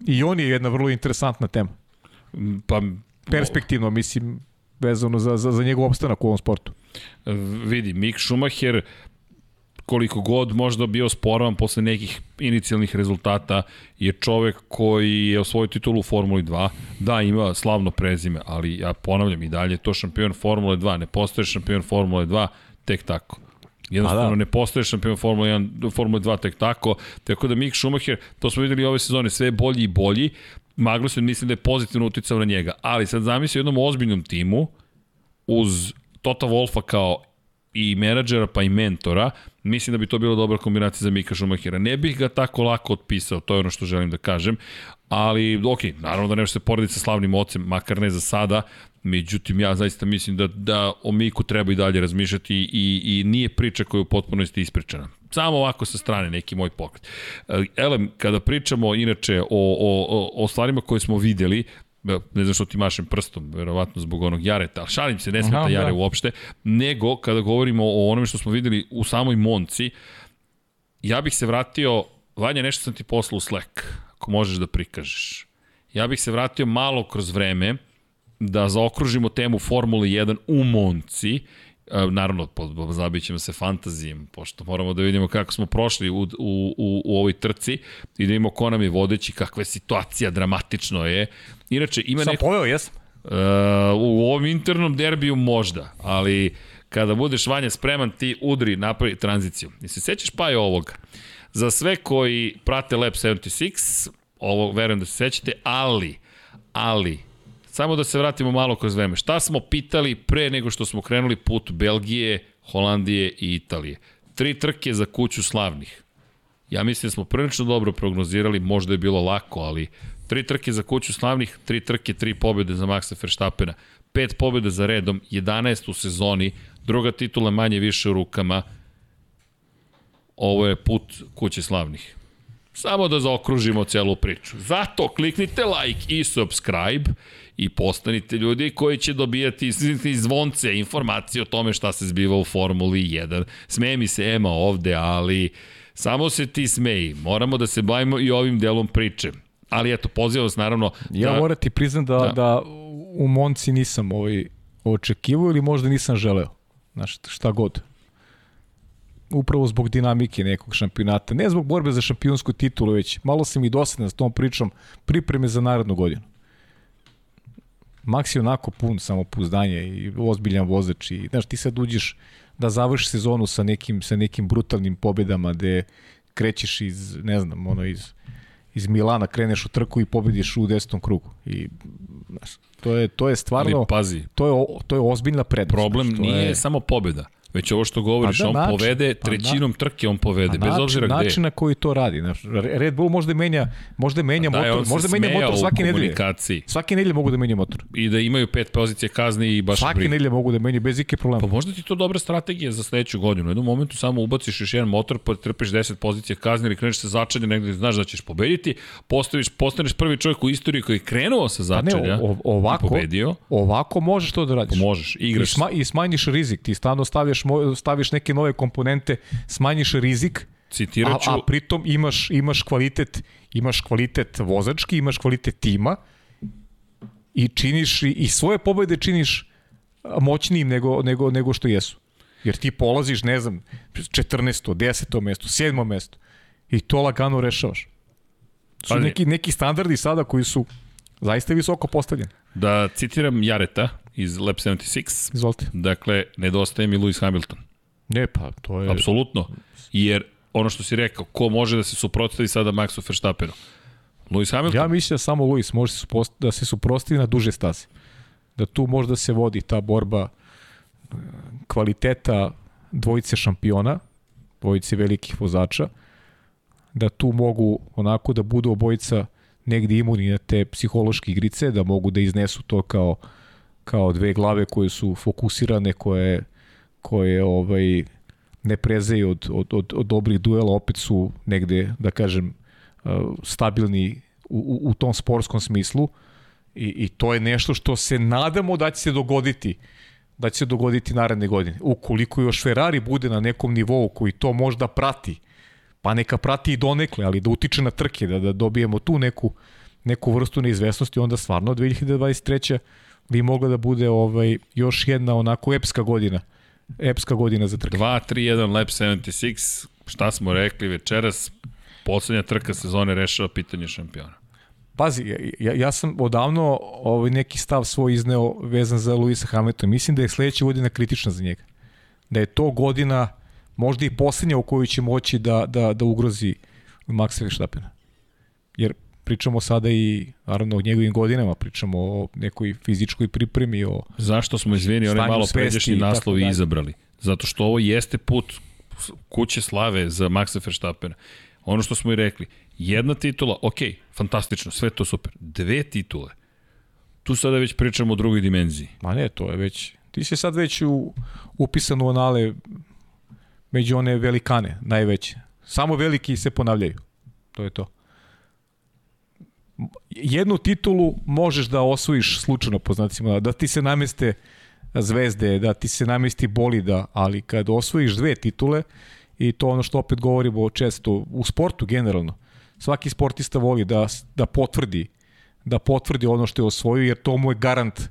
I on je jedna vrlo interesantna tema. Pa, Perspektivno, mislim, vezano za, za, za njegov opstanak u ovom sportu. vidi, Mick Schumacher koliko god možda bio sporovan posle nekih inicijalnih rezultata, je čovek koji je osvojio titulu u Formuli 2. Da, ima slavno prezime, ali ja ponavljam i dalje, to šampion Formule 2, ne postoje šampion Formule 2 tek tako. Jednostavno da. ne postoje šampion Formule 1, Formule 2 tek tako, tako da Mick Schumacher, to smo videli ove sezone, sve bolji i bolji, Magnussen mislim da je pozitivno uticao na njega, ali sad zamisli jednom ozbiljnom timu, uz Tota Wolfa kao i menadžera pa i mentora, mislim da bi to bila dobra kombinacija za Mika Schumachera. Ne bih ga tako lako otpisao, to je ono što želim da kažem, ali ok, naravno da nešto se porediti sa slavnim ocem, makar ne za sada, međutim ja zaista mislim da, da o Miku treba i dalje razmišljati i, i nije priča koja je u potpunosti ispričana. Samo ovako sa strane neki moj pokret. Elem, kada pričamo inače o, o, o stvarima koje smo videli, ne znam što ti mašem prstom, verovatno zbog onog jareta, ali šalim se, ne smeta Aha, jare da. uopšte, nego kada govorimo o onome što smo videli u samoj Monci, ja bih se vratio, Vanja, nešto sam ti poslao u Slack, ako možeš da prikažeš. Ja bih se vratio malo kroz vreme, da zaokružimo temu Formule 1 u Monci, e, naravno, zabit ćemo se fantazijem, pošto moramo da vidimo kako smo prošli u, u, u, u ovoj trci i da vidimo ko nam je vodeći, kakva je situacija, dramatično je. Inače, ima neko... Sam poveo, jesam. Uh, u ovom internom derbiju možda, ali kada budeš Vanja spreman, ti udri, napravi tranziciju. I se sećaš pa je ovoga. Za sve koji prate Lab 76, ovo verujem da se sećate, ali, ali, samo da se vratimo malo kroz vreme. Šta smo pitali pre nego što smo krenuli put Belgije, Holandije i Italije? Tri trke za kuću slavnih. Ja mislim da smo prilično dobro prognozirali, možda je bilo lako, ali Tri trke za kuću slavnih, tri trke, tri pobjede za Maxa Verstappena. Pet pobjede za redom, 11 u sezoni, druga titula manje više u rukama. Ovo je put kuće slavnih. Samo da zaokružimo celu priču. Zato kliknite like i subscribe i postanite ljudi koji će dobijati zvonce informacije o tome šta se zbiva u Formuli 1. Smeje mi se Ema ovde, ali samo se ti smeji. Moramo da se bavimo i ovim delom priče ali eto, pozivam vas naravno... Ja da, moram ti priznam da, da. da u Monci nisam ovaj, očekivao ili možda nisam želeo. Znaš, šta god. Upravo zbog dinamike nekog šampionata. Ne zbog borbe za šampionsku titulu, već malo sam i dosadan s tom pričom pripreme za narodnu godinu. Max je onako pun samopouzdanja i ozbiljan vozač i znaš, ti sad uđeš da završi sezonu sa nekim, sa nekim brutalnim pobedama gde krećeš iz, ne znam, ono iz iz Milana kreneš u trku i pobediš u desetom krugu. I, znaš, to je, to je stvarno... Ali pazi. To je, to je ozbiljna prednost. Problem znaš, nije je... samo pobeda. Već ovo što govoriš, pa da, on način, povede, pa trećinom pa trke on povede, pa bez način, obzira gde Način na koji to radi. Red Bull možda menja, možda menja pa da, motor, možda menja motor svake nedelje. Svake nedelje mogu da menja motor. I da imaju pet pozicije kazni i baš Svake nedelje mogu da menja bez ikakve problema. Pa možda ti to dobra strategija za sledeću godinu. U jednom momentu samo ubaciš još jedan motor, pa trpiš 10 pozicija kazni ili kreneš se začanje negde znaš da ćeš pobediti, postaviš, postaneš prvi čovjek u istoriji koji je krenuo sa začanja pa ne, ovako, pobedio. Ovako možeš to da radiš. Pa možeš, igraš. I, sma, I smanjiš rizik, ti stano stavljaš, staviš neke nove komponente, smanjiš rizik, Citiraću... A, a pritom imaš, imaš kvalitet, imaš kvalitet vozački, imaš kvalitet tima i činiš i, i svoje pobede činiš moćnijim nego, nego, nego što jesu. Jer ti polaziš, ne znam, 14. 10. mesto, 7. mesto i to lagano rešavaš. Su neki, neki standardi sada koji su zaista visoko postavljeni. Da citiram Jareta iz Lab 76. Izvolite. Dakle, nedostaje mi Lewis Hamilton. Ne, pa to je... Apsolutno. Jer ono što si rekao, ko može da se suprotstavi sada Maxu Verstappenu? Lewis Hamilton? Ja mislim da samo Lewis može da se suprotstavi na duže staze. Da tu možda se vodi ta borba e, kvaliteta dvojice šampiona, dvojice velikih vozača, da tu mogu onako da budu obojica negde imuni na te psihološke igrice, da mogu da iznesu to kao, kao dve glave koje su fokusirane, koje koje ovaj ne prezeju od, od, od, od dobrih duela, opet su negde, da kažem, uh, stabilni u, u, u tom sportskom smislu i, i to je nešto što se nadamo da će se dogoditi da će se dogoditi naredne godine. Ukoliko još Ferrari bude na nekom nivou koji to možda prati, pa neka prati i donekle, ali da utiče na trke, da, da dobijemo tu neku, neku vrstu neizvesnosti, onda stvarno 2023. bi mogla da bude ovaj još jedna onako epska godina epska godina za trke. 2-3-1 Lab 76, šta smo rekli večeras, poslednja trka sezone rešava pitanje šampiona. Pazi, ja, ja sam odavno ovaj neki stav svoj izneo vezan za Luisa Hamiltona. Mislim da je sledeća godina kritična za njega. Da je to godina možda i poslednja u kojoj će moći da, da, da ugrozi Maxa Verstappena. Jer pričamo sada i naravno o njegovim godinama, pričamo o nekoj fizičkoj pripremi, o Zašto smo izvini, onaj malo svesti pređašnji i izabrali? Zato što ovo jeste put kuće slave za Maxa Verstappena. Ono što smo i rekli, jedna titula, ok, fantastično, sve to super. Dve titule, tu sada već pričamo o drugoj dimenziji. Ma ne, to je već... Ti si sad već u, upisan u anale među one velikane, najveće. Samo veliki se ponavljaju. To je to. Jednu titulu možeš da osvojiš slučajno, po znacima, da ti se nameste zvezde, da ti se namesti bolida, ali kad osvojiš dve titule, i to ono što opet govorimo često u sportu generalno, svaki sportista voli da, da potvrdi da potvrdi ono što je osvojio, jer to mu je garant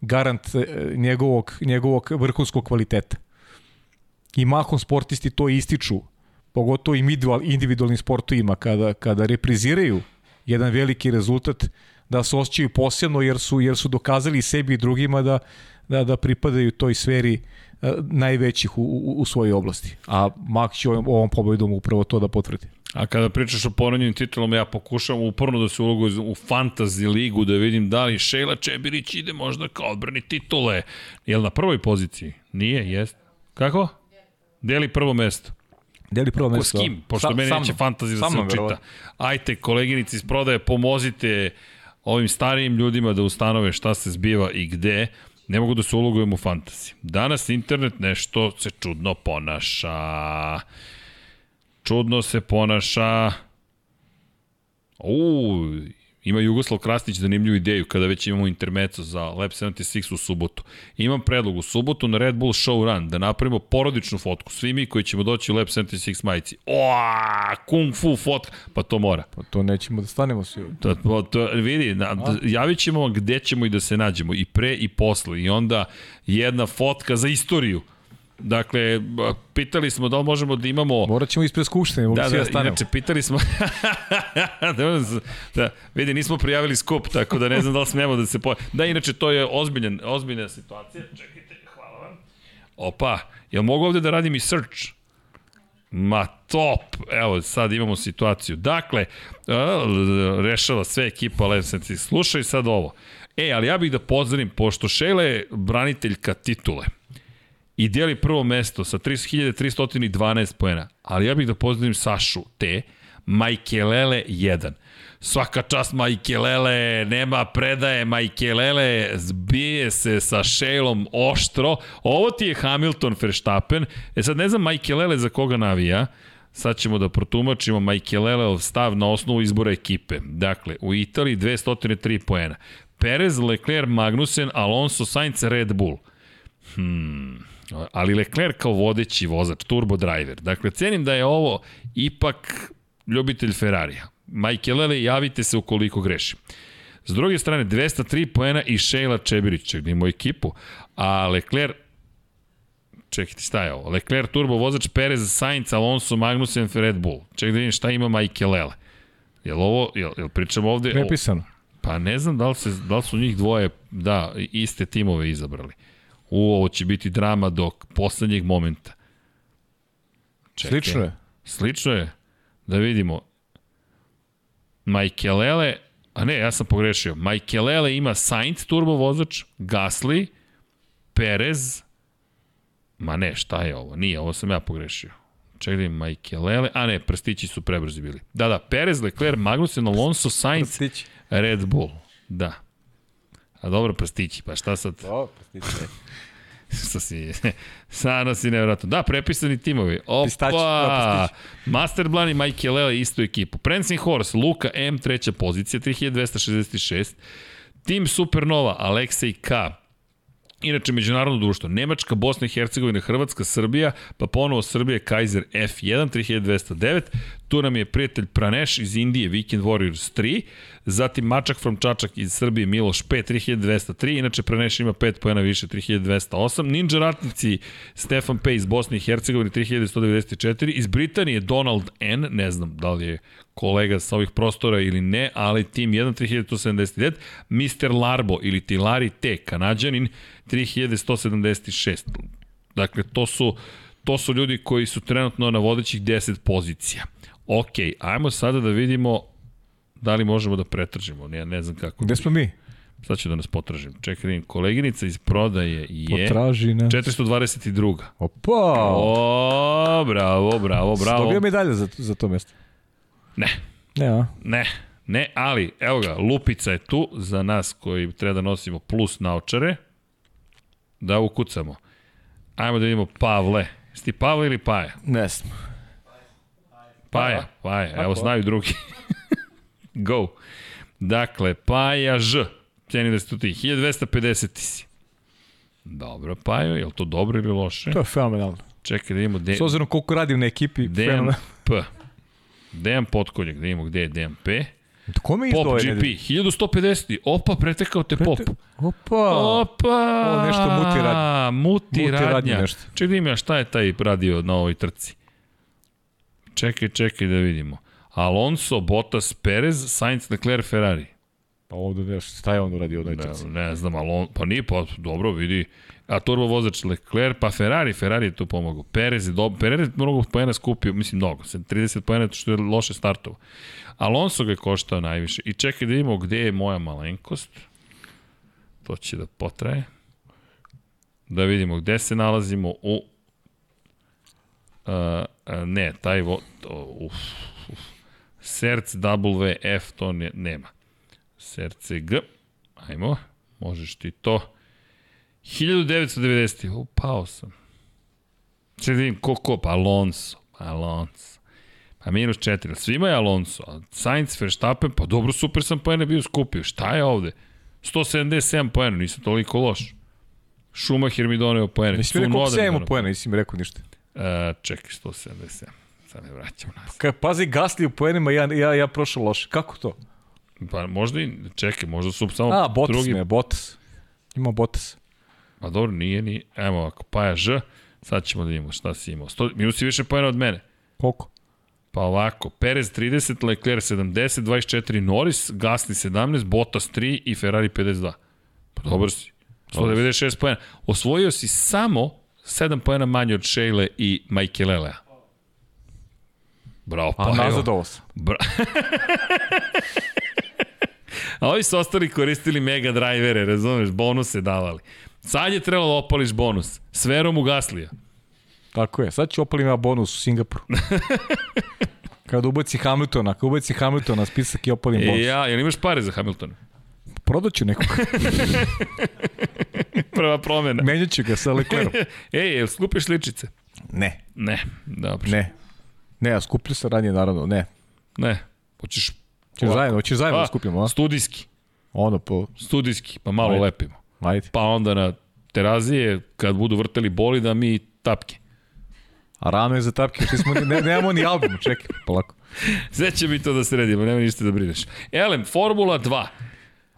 garant e, njegovog, njegovog vrhunskog kvaliteta. I mahom sportisti to ističu, pogotovo individual, individualnim sportovima, kada, kada repriziraju jedan veliki rezultat, da se osjećaju posebno jer su, jer su dokazali sebi i drugima da, da, da pripadaju toj sferi e, najvećih u, u, u svojoj oblasti. A Max će ovom, ovom pobedom upravo to da potvrdi. A kada pričaš o ponovljenim titulama, ja pokušavam uporno da se ulogu u fantasy ligu, da vidim da li Šejla Čebirić ide možda kao odbrani titule. Jel na prvoj poziciji? Nije, jest. Kako? Deli prvo mesto. Deli prvo Ko mesto. s kim? Pošto Sa- meni neće fantazija da se učita. Ajte, koleginici iz prodaje, pomozite ovim starijim ljudima da ustanove šta se zbiva i gde. Ne mogu da se ulogujem u fantaziji. Danas internet nešto se čudno ponaša. Čudno se ponaša. Uuu, ima Jugoslav Krasnić zanimljivu ideju kada već imamo intermeco za Lab 76 u subotu. Imam predlog u subotu na Red Bull Show Run da napravimo porodičnu fotku. Svi mi koji ćemo doći u Lab 76 majici. Oa, kung fu fotka. Pa to mora. Pa to nećemo da stanemo svi. To, to, to, vidi, na, da, javit ćemo gde ćemo i da se nađemo. I pre i posle. I onda jedna fotka za istoriju. Dakle, pitali smo da li možemo da imamo... Morat ćemo ispred skupštine, mogu Da, svi da, da, stanemo. inače, pitali smo... (laughs) da, da, vidi, nismo prijavili skup, tako da ne znam da li smemo da se... Po... Da, inače, to je ozbiljan, ozbiljna situacija. Čekajte, hvala vam. Opa, jel mogu ovde da radim i search? Ma top, evo sad imamo situaciju. Dakle, rešava sve ekipa Levsenci. Slušaj sad ovo. E, ali ja bih da pozdravim, pošto Šejla je braniteljka titule i dijeli prvo mesto sa 30.312 poena, ali ja bih da pozdravim Sašu T, Majkelele 1. Svaka čast Majkelele, nema predaje Majkelele, zbije se sa Šejlom oštro. Ovo ti je Hamilton Verstappen. E sad ne znam Majkelele za koga navija, Sad ćemo da protumačimo Majkelele stav na osnovu izbora ekipe. Dakle, u Italiji 203 poena. Perez, Leclerc, Magnussen, Alonso, Sainz, Red Bull. Hmm, ali Leclerc kao vodeći vozač, turbo driver. Dakle, cenim da je ovo ipak ljubitelj Ferrarija. Majkelele, javite se ukoliko grešim. S druge strane, 203 poena i Šejla Čebirić, ček da imamo ekipu, a Leclerc Čekajte, šta je ovo? Leclerc, turbo vozač, Perez, Sainz, Alonso, Magnussen, Red Bull. Ček da vidim šta ima Majkelele. Jel ovo, jel, jel pričamo ovde... o- Prepisano. Pa ne znam da li, se, da li su njih dvoje, da, iste timove izabrali. U, ovo će biti drama do poslednjeg momenta. Čekaj. Slično je. Slično je. Da vidimo. Majkelele, a ne, ja sam pogrešio. Majkelele ima Sainz turbo vozač, Gasly, Perez, ma ne, šta je ovo? Nije, ovo sam ja pogrešio. Čekaj Majkelele, a ne, prstići su prebrzi bili. Da, da, Perez, Leclerc, Magnussen, Alonso, Sainz, Prstići. Red Bull, da. A dobro, prstići, pa šta sad? Da, prstići. (laughs) Šta si, (laughs) sana si nevjerojatno. Da, prepisani timovi. Opa! da, Master Blan i Mike Lele istu ekipu. Prancing Horse, Luka M, treća pozicija, 3266. Tim Supernova, Aleksej K, Inače, međunarodno društvo, Nemačka, Bosna i Hercegovina, Hrvatska, Srbija, pa ponovo Srbija, Kaiser F1, 3209, tu nam je prijatelj Praneš iz Indije, Weekend Warriors 3, zatim Mačak from Čačak iz Srbije, Miloš 5, 3203, inače Praneš ima 5 pojena više, 3208, Ninja Ratnici, Stefan Pej iz Bosne i Hercegovine, 3194, iz Britanije Donald N, ne znam da li je kolega sa ovih prostora ili ne, ali tim 1 3179, Mr. Larbo ili Tilari T, kanadjanin, 3176. Dakle, to su, to su ljudi koji su trenutno na vodećih 10 pozicija. Ok, ajmo sada da vidimo da li možemo da pretržimo. Ja ne znam kako. Gde smo mi? Sad ću da nas potražim. Čekaj, vidim, koleginica iz prodaje je... Potraži nas. 422. Opa! O, bravo, bravo, bravo. Dobio medalje za, za to mesto? Ne, Ne, a? ne, ne, ali, evo ga, Lupica je tu za nas koji treba da nosimo plus naočare. Da ukucamo. Ajmo da vidimo Pavle. Jesi ti Pavle ili Paja? Ne znam. Paja, Paja, evo znaju drugi. (laughs) Go. Dakle, Paja Ž. Ceni da ste tu ti. 1250 ti si. Dobro, Pajo, je li to dobro ili loše? To je fenomenalno. Čekaj da vidimo gde... S obzirom koliko radim na ekipi, Dejan fenomenalno. P. Dejan Potkonjak, da vidimo gde je Dejan P. Kome je Pop GP, nedelje? 1150. Opa, pretekao te Pop. Opa! Opa! Ovo nešto muti radnja. Muti, Muti radnja radnja. nešto. Čekaj da ima šta je taj radio na ovoj trci. Čekaj, čekaj da vidimo. Alonso, Bottas, Perez, Sainz, Leclerc, Ferrari. Pa ovde nešto, šta je on uradio u ovoj Ne, ne znam, Alon, pa nije, pa dobro, vidi. A turbo vozač Leclerc, pa Ferrari, Ferrari je tu pomogao. Perez je, dobro, Perez je mnogo pojena skupio, mislim mnogo, 30 pojena što je loše startovo. Alonso ga je koštao najviše. I čekaj da vidimo gde je moja malenkost. To će da potraje. Da vidimo gde se nalazimo u... Uh, uh, ne, taj vo... Uf, uf. Serc WF to ne, nema. Serce G. Ajmo, možeš ti to. 1990. O, pao sam. Sve da vidim ko ko, pa Alonso. Alonso. Pa minus 4. Svima je Alonso. A Sainz, Verstappen, pa dobro, super sam poene bio skupio. Šta je ovde? 177 poena, nisam toliko loš. Schumacher mi doneo poene. Nisi mi rekao koliko Tsunoda sam ja mi imao doneo pojena, nisi mi rekao ništa. E, čekaj, 177. Sad ne vraćam nas. Kaj, pazi, gasli u poenima, ja, ja, ja prošao loše. Kako to? Pa možda i, čekaj, možda su samo A, Bottas drugi. ne, Bottas. Ima Bottas. Pa dobro, nije ni. Evo ovako, Paja Ž. Sad ćemo da vidimo šta si imao. Sto, minus si više pojena od mene. Koliko? Pa ovako, Perez 30, Leclerc 70, 24 Norris, Gasly 17, Bottas 3 i Ferrari 52. Pa dobar si. 196 pojena. Osvojio si samo 7 pojena manje od Sheila i Michaelelea. Bravo, pa A evo. nazadovao sam. Bra... (laughs) A ovi su ostali koristili mega drivere, razumeš, bonuse davali. Sad je trebalo da opališ bonus. S verom u Gaslija. Tako je. Sad ću opalim ja bonus u Singapuru. (laughs) Kada ubaci Hamiltona, kada ubaci Hamiltona spisak i opalim bonus. E, ja, jel imaš pare za Hamiltona? Prodat ću nekog. (laughs) Prva promena. Menjat ću ga sa Leclerom. (laughs) Ej, jel skupiš ličice? Ne. Ne, dobro. Ne. Ne, a skuplju se ranije, naravno. Ne. Ne. Hoćeš Ćeš zajedno, hoćeš zajedno da A, skupimo, a? studijski. Ono po... Studijski, pa malo Ajde. lepimo. Ajde. Pa onda na terazije, kad budu vrteli boli, da mi tapke. A rano je za tapke, što smo, ne, nemamo ni album, čekaj, polako. (laughs) Sve će mi to da sredimo, nema ništa da brineš. Elem, Formula 2.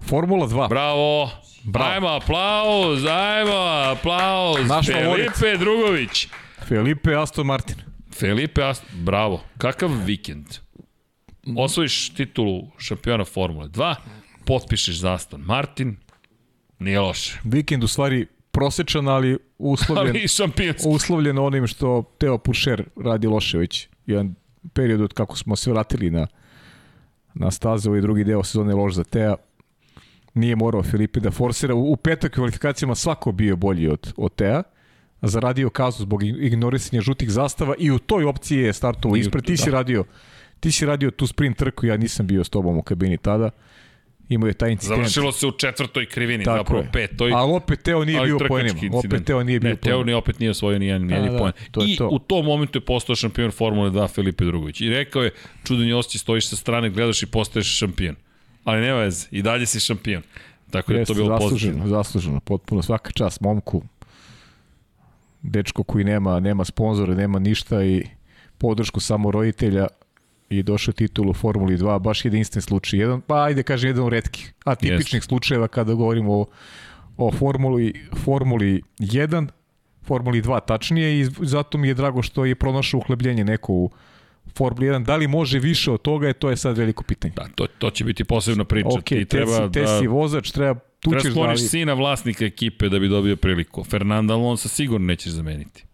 Formula 2. Bravo. Bravo. Ajmo, aplauz, ajmo, aplauz. Naš favorit. Felipe Drugović. Felipe Aston Martin. Felipe, Ast... bravo. Kakav vikend. Osvojiš titulu šampiona Formule 2, potpišeš za Aston Martin, nije loše. Vikend u stvari prosečan, ali uslovljen, Ali uslovljen onim što Teo Pušer radi loše već. Jedan period od kako smo se vratili na, na staze, ovaj drugi deo sezone loš za Teo. Nije morao Filipe da forsira. U, u petoj kvalifikacijama svako bio bolji od, od Tea. Zaradio kazu zbog ignorisanja žutih zastava i u toj opciji je startovo ispred. Ti si da. radio ti si radio tu sprint trku, ja nisam bio s tobom u kabini tada. Imao je taj incident. Završilo se u četvrtoj krivini, Tako zapravo je. petoj. Ali opet Teo nije bio poenima. Opet. Teo nije bio ne, Teo ni opet nije osvojio ni jedan jedini da, poen. to I to. u tom momentu je postao šampion Formule 2 Felipe Drugović. I rekao je, čudan je osjećaj, stojiš sa strane, gledaš i postaješ šampion. Ali nema veze, i dalje si šampion. Tako da je to bilo zasluženo, pozitivno. zasluženo, potpuno svaka čast momku. Dečko koji nema nema sponzore, nema ništa i podršku samo roditelja i došao titul u Formuli 2, baš jedinstven slučaj. Jedan, pa ajde kaže jedan od retkih, atipičnih yes. slučajeva kada govorimo o, o Formuli, Formuli 1, Formuli 2 tačnije i zato mi je drago što je pronašao uhlebljenje neko u Formula 1, da li može više od toga, je to je sad veliko pitanje. Da, to, to će biti posebna priča. Ok, Ti treba te, si, te si vozač, treba tu treba ćeš da... sina vlasnika ekipe da bi dobio priliku. Fernanda Alonso sigurno nećeš zameniti.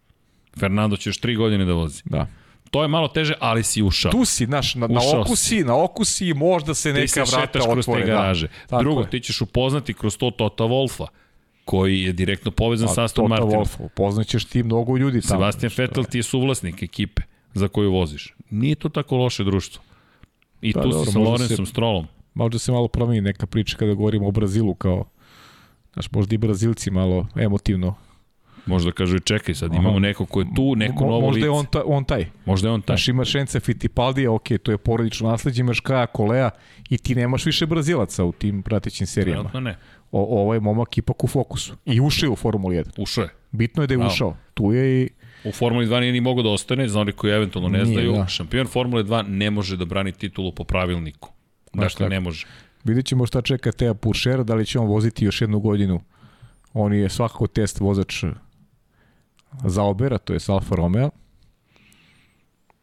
Fernando će još tri godine da vozi. Da. To je malo teže, ali si ušao. Tu si, naš, na, na okusi, si. na okusi i možda se neka vrata otvore. Ti se šetaš kroz te da. garaže. Da. Drugo, je. ti ćeš upoznati kroz to Tota Wolfa koji je direktno povezan sa Aston tota Martinom. Wolf, upoznaćeš ti mnogo ljudi tamo. Sebastian Vettel ti je suvlasnik ekipe za koju voziš. Nije to tako loše društvo. I pa, tu dobro, si sa Lorenzom Strolom. Možda se malo promeni neka priča kada govorimo o Brazilu kao Znaš, možda i Brazilci malo emotivno Možda kažu čekaj sad, imamo neko ko je tu, neko novo lice. Možda je on, ta, on taj. Možda je on taj. Znaš, imaš Šence Fittipaldija, ok, to je porodično nasledđe, imaš Kaja Kolea i ti nemaš više Brazilaca u tim pratećim serijama. Trenutno ne. O, ovo je momak ipak u fokusu. I ušao je u Formuli 1. Ušao je. Bitno je da je Bravo. ušao. Tu je i... U Formuli 2 nije ni mogo da ostane, za oni koji eventualno ne nije, znaju, da. šampion Formule 2 ne može da brani titulu po pravilniku. Dakle, ne može. Vidjet ćemo šta čeka Teja Puršera, da li će on voziti još jednu godinu. On je svakako test vozač za Obera, to je Alfa Romeo.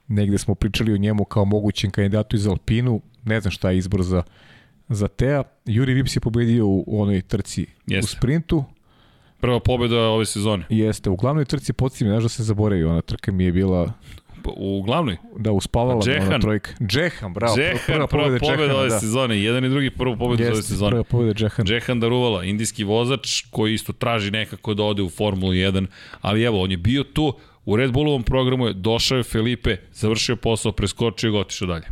Negde smo pričali o njemu kao mogućem kandidatu iz Alpinu, ne znam šta je izbor za, za Teja. Juri Vips je pobedio u onoj trci Jeste. u sprintu. Prva pobeda ove sezone. Jeste, u glavnoj trci podsjetim, znaš da se zaboravi, ona trka mi je bila u glavnoj? Da, uspavala Džehan. ona trojka. Džehan, bravo. Džehan, prva, prva pobeda, pobeda ove da. sezone. Jedan i drugi prvu pobedu ove sezone. Prva pobeda Džehan. Džehan Daruvala, indijski vozač koji isto traži nekako da ode u Formulu 1, ali evo, on je bio tu, u Red Bullovom programu je, došao je Felipe, završio posao, preskočio ga, otišao dalje.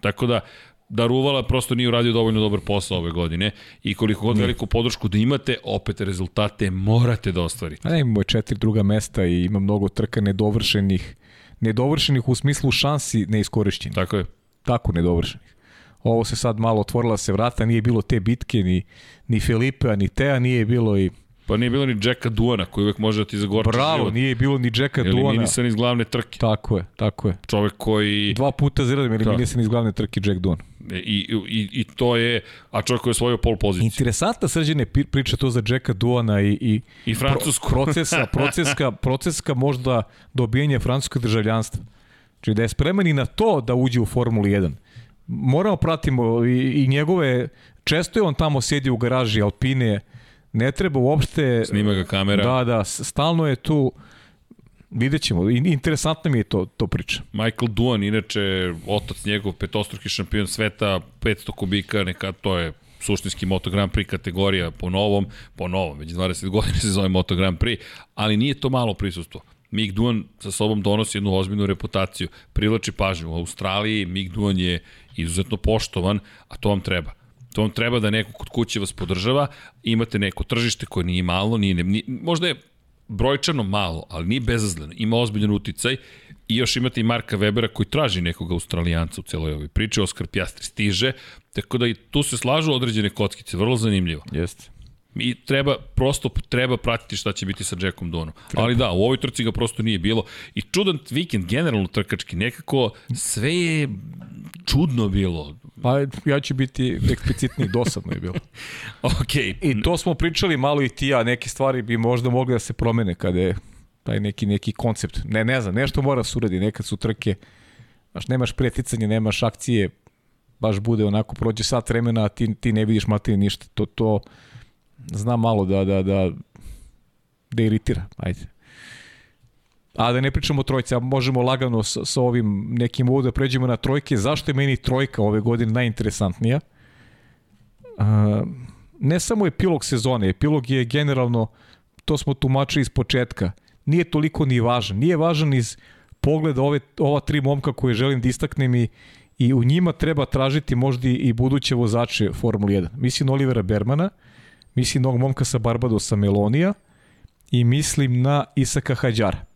Tako da, Daruvala prosto nije uradio dovoljno dobar posao ove godine i koliko god veliku podršku da imate, opet rezultate morate da ostvarite. A ne, imamo četiri druga mesta i ima mnogo trka nedovršenih nedovršenih u smislu šansi neiskorišćenih. Tako je. Tako nedovršenih. Ovo se sad malo otvorila se vrata, nije bilo te bitke, ni, ni Filipe, ni Teja, nije bilo i Pa nije bilo ni Jacka Duana koji uvek može da ti zagorči Bravo, život. nije bilo ni Jacka Duana. Eliminisan iz glavne trke. Tako je, tako je. Čovek koji... Dva puta ziradim eliminisan iz glavne trke Jack Duan. I, i, I to je, a čovjek koji je osvojio pol poziciju. Interesantna srđene priča to za Jacka Duana i, i, I Francusku. Pro, procesa, (laughs) proceska, proceska možda dobijenje francuskog državljanstva. Znači da je spreman i na to da uđe u Formuli 1. Moramo pratimo i, i njegove, često je on tamo sedi u garaži Alpine, ne treba uopšte... Snima ga kamera. Da, da, stalno je tu Vidjet ćemo. Interesantno mi je to, to priča. Michael Duan, inače, otac njegov, petostruki šampion sveta, 500 kubika, neka to je suštinski Moto Grand Prix kategorija po novom, po novom, već 20 godina se zove Moto Grand Prix, ali nije to malo prisustvo. Mick Duan sa sobom donosi jednu ozbiljnu reputaciju, privlači pažnju. U Australiji Mick Duan je izuzetno poštovan, a to vam treba. To vam treba da neko kod kuće vas podržava, imate neko tržište koje nije malo, nije, nije možda je brojčano malo, ali nije bezazleno, ima ozbiljan uticaj i još imate i Marka Webera koji traži nekog australijanca u celoj ovoj priči, Oskar Pjastri stiže, tako da i tu se slažu određene kockice, vrlo zanimljivo. Jeste. I treba, prosto treba pratiti šta će biti sa Jackom Donom. Treba. Ali da, u ovoj trci ga prosto nije bilo. I čudan vikend, generalno trkački, nekako sve je čudno bilo. Pa ja ću biti eksplicitni, dosadno je bilo. (laughs) ok. I to smo pričali malo i ti ja, neke stvari bi možda mogli da se promene kada je taj neki, neki koncept. Ne, ne znam, nešto mora se uradi, nekad su trke, znaš, nemaš preticanje, nemaš akcije, baš bude onako, prođe sat vremena, a ti, ti ne vidiš materi ništa. To, to, znam malo da, da, da, da iritira, ajde. A da ne pričamo o trojci, a možemo lagano sa, sa ovim nekim ovo da pređemo na trojke. Zašto je meni trojka ove godine najinteresantnija? A, ne samo epilog sezone, epilog je generalno, to smo tumačili iz početka, nije toliko ni važan. Nije važan iz pogleda ove, ova tri momka koje želim da istaknem i, i u njima treba tražiti možda i buduće vozače Formula 1. Mislim Olivera Bermana, mislim ovog momka sa Barbadosa Melonija i mislim na Isaka Hadjara.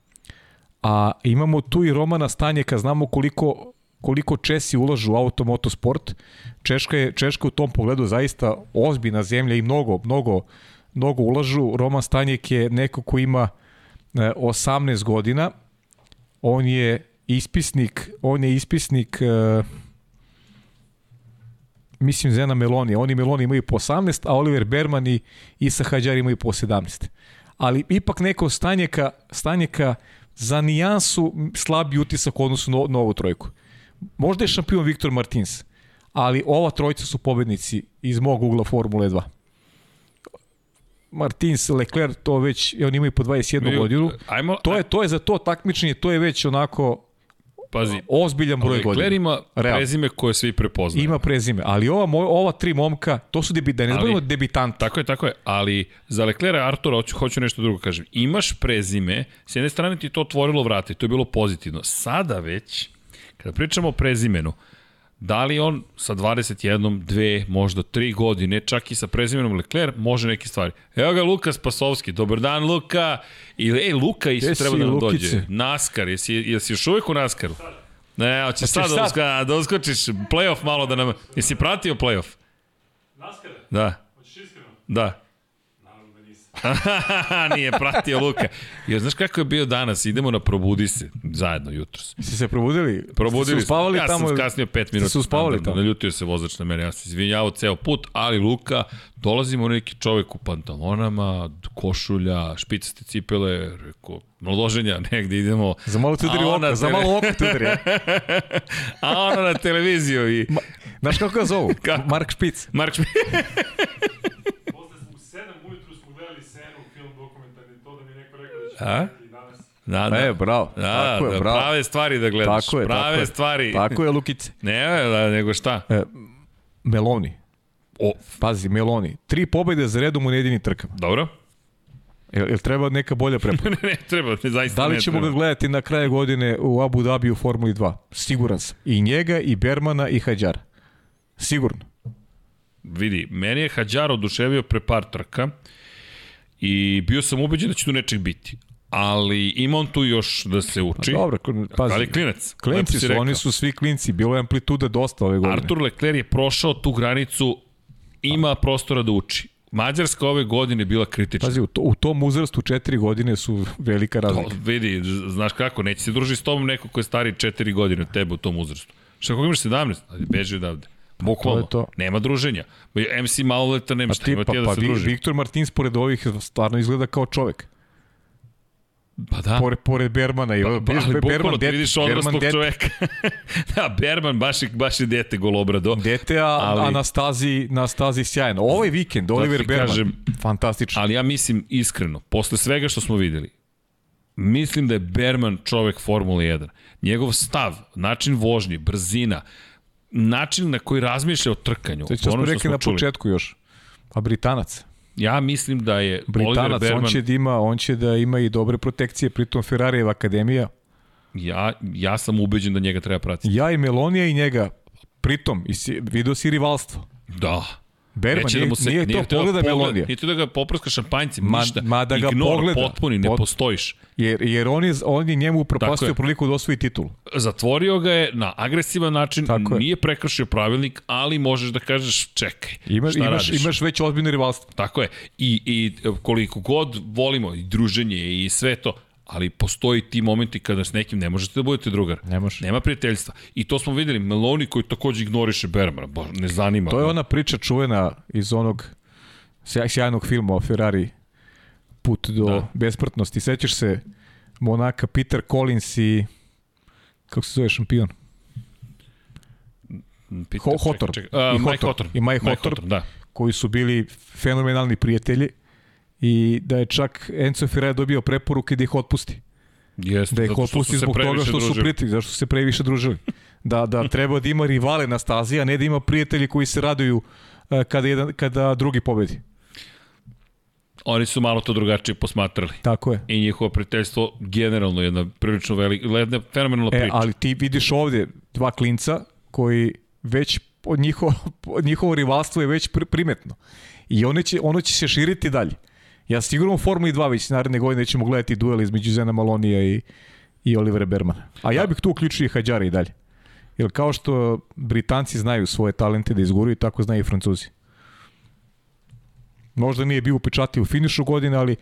A imamo tu i Romana Stanjeka, znamo koliko koliko Česi ulažu u automotosport. Češka je Češka u tom pogledu zaista ozbiljna zemlja i mnogo mnogo mnogo ulažu. Roman Stanjek je neko ko ima 18 e, godina. On je ispisnik, on je ispisnik uh, mislim Zena Meloni, oni Meloni imaju po 18, a Oliver Berman i Isa Hadjar imaju po 17. Ali ipak neko stanjeka, stanjeka za nijansu slabi utisak u odnosu na, na ovu trojku. Možda je šampion Viktor Martins, ali ova trojica su pobednici iz mog ugla Formule 2. Martins, Leclerc, to već, oni imaju po 21 Mi, godinu. Ajmo, to je, to je za to takmičenje, to je već onako Pazi, ozbiljan broj Leclerc godina. ima Real. prezime koje svi prepoznaju. Ima prezime, ali ova, moj, ova tri momka, to su debi, da ne zbavimo debitanti. Tako je, tako je, ali za Leclerc i Artura hoću, hoću nešto drugo kažem. Imaš prezime, s jedne strane ti to otvorilo vrate, to je bilo pozitivno. Sada već, kada pričamo o prezimenu, Da li on sa 21, 2, možda 3 godine, čak i sa prezimenom Leclerc, može neke stvari. Evo ga Luka Spasovski, dobar dan Luka. I, ej, Luka isto treba da nam Lukice. dođe. Naskar, jesi, jesi još uvijek u Naskaru? Ne, hoćeš sad, sad da, uska, da uskočiš playoff malo da nam... Jesi pratio playoff? Naskar? Da. Hoćeš iskreno? Da. (laughs) Nije pratio Luka. Jer znaš kako je bio danas? Idemo na Probudi se zajedno jutros. Ste se probudili? Probudili se uspavali ja tamo? Ja sam kasnio pet minuta. Ste se uspavali tamo? Naljutio se vozač na mene. Ja sam izvinjavao ceo put, ali Luka, dolazimo neki čovek u pantalonama, košulja, špicaste cipele, reko, naloženja, negde idemo. Za malo ti udari oko, za malo oko ti udari. (laughs) a ono na televiziju i... Ma, znaš kako ga zovu? Kako? Mark Špic. Mark Špic. (laughs) A? Da, da. E, bravo. Da, tako je, da, bravo. prave stvari da gledaš. Tako je, prave tako stvari. Je. Tako je, Lukice. Ne, da, nego šta? E, Meloni. O. Pazi, Meloni. Tri pobjede za redom u nejedini trkama. Dobro. Jel, jel treba neka bolja preporuka? (laughs) ne, ne treba, ne, zaista Da li ćemo ga gledati na kraju godine u Abu Dhabi u Formuli 2? Siguran sam. I njega, i Bermana, i Hadjara. Sigurno. Vidi, meni je Hadjar oduševio pre par trka. I bio sam ubeđen da će tu nečeg biti. Ali ima on tu još da se uči. Pa dobro, pazi. Ali klinac. Klinci su, oni su svi klinci. Bilo je amplituda dosta ove godine. Artur Leclerc je prošao tu granicu, ima prostora da uči. Mađarska ove godine bila kritična. Pazi, u, to, u tom uzrastu četiri godine su velika razlika. To, vidi, znaš kako, neće se družiti s tobom neko ko je stari četiri godine od tebe u tom uzrastu. Šta kako imaš 17? Ajde, beži odavde. Bukvalno. To to. Nema druženja. MC maloleta nema šta, ima pa, ti da pa, se druži. Viktor Martins pored ovih stvarno izgleda kao čovek. Pa da. Pored, pored Bermana. I, pa, pa, ali Berman, det, vidiš odraslog det. čoveka. (laughs) da, Berman baš je, baš je dete golobrado. Dete, a, ali, a na, stazi, na stazi sjajno. Ovaj vikend, da Oliver Berman, kažem, fantastično. Ali ja mislim iskreno, posle svega što smo videli, mislim da je Berman čovek Formule 1. Njegov stav, način vožnje, brzina, način na koji razmišlja o trkanju. Sve što smo rekli na početku još. Pa Britanac. Ja mislim da je Britanac, Berman... on će da ima, on će da ima i dobre protekcije, pritom Ferrarijeva akademija. Ja, ja sam ubeđen da njega treba pratiti. Ja i Melonija i njega, pritom, vidio si rivalstvo. Da. Berman, nije, da mu se, nije, nije to pogleda Melonija. Nije to da ga poprska šampanjcem, ma, ništa. Ma da ga Ignor, pogleda. potpuni, ne Pot, postojiš. Jer, jer on, je, on je njemu propastio priliku da osvoji titul. Zatvorio ga je na agresivan način, Tako nije je. prekršio pravilnik, ali možeš da kažeš čekaj, imaš, šta imaš, radiš? Imaš već ozbiljno rivalstvo. Tako je. I, I koliko god volimo i druženje i sve to, ali postoji ti momenti kada s nekim ne možete da budete drugar. Ne može. Nema prijateljstva. I to smo videli, Meloni koji takođe ignoriše Bermana, ba, ne zanima. To je ona priča čuvena iz onog sjajnog filma o Ferrari put do da. besmrtnosti. Sećaš se Monaka, Peter Collins i kako se zove šampion? Peter, Ho, Hotor. Ček, ček, uh, I Mike Hotor. I Mike, Mike Hotor, Hotor, da. koji su bili fenomenalni prijatelji i da je čak Enzo Ferrari dobio preporuke da ih otpusti. Jeste, da ih otpusti zbog toga što družili. su prijatelji, zašto su se previše družili. Da, da treba da ima rivale na stazi, a ne da ima prijatelji koji se raduju e, kada, jedan, kada drugi pobedi. Oni su malo to drugačije posmatrali. Tako je. I njihovo prijateljstvo generalno jedna prilično velika, jedna fenomenalna priča. E, ali ti vidiš ovde dva klinca koji već od njihovo, njihovo rivalstvo je već primetno. I ono će, ono će se širiti dalje. Ja sigurno u Formuli 2 već naredne godine ćemo gledati duel između Zena Malonija i, i Olivera Bermana. A ja bih tu uključio i Hadjara i dalje. Jer kao što Britanci znaju svoje talente da izguruju, tako znaju i Francuzi. Možda nije bio upečati u finišu godine, ali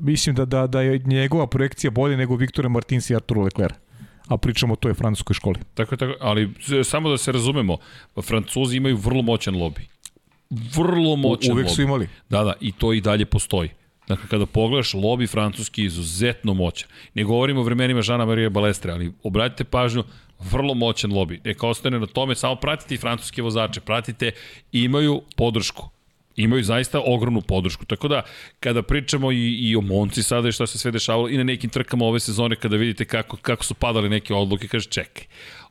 mislim da, da, da je njegova projekcija bolje nego Viktora Martinsa i Arturo Leclerc. a pričamo o toj francuskoj školi. Tako tako, ali samo da se razumemo, Francuzi imaju vrlo moćan lobi. Vrlo moćan uvek su imali. Da, da, i to i dalje postoji. Dakle, kada pogledaš, lobi francuski je izuzetno moćan. Ne govorimo o vremenima Žana Marije Balestre, ali obratite pažnju, vrlo moćan lobi. Neka ostane na tome, samo pratite i francuske vozače, pratite, imaju podršku. Imaju zaista ogromnu podršku. Tako da, kada pričamo i, i o Monci sada i šta se sve dešavalo i na nekim trkama ove sezone, kada vidite kako, kako su padale neke odluke, kaže čekaj,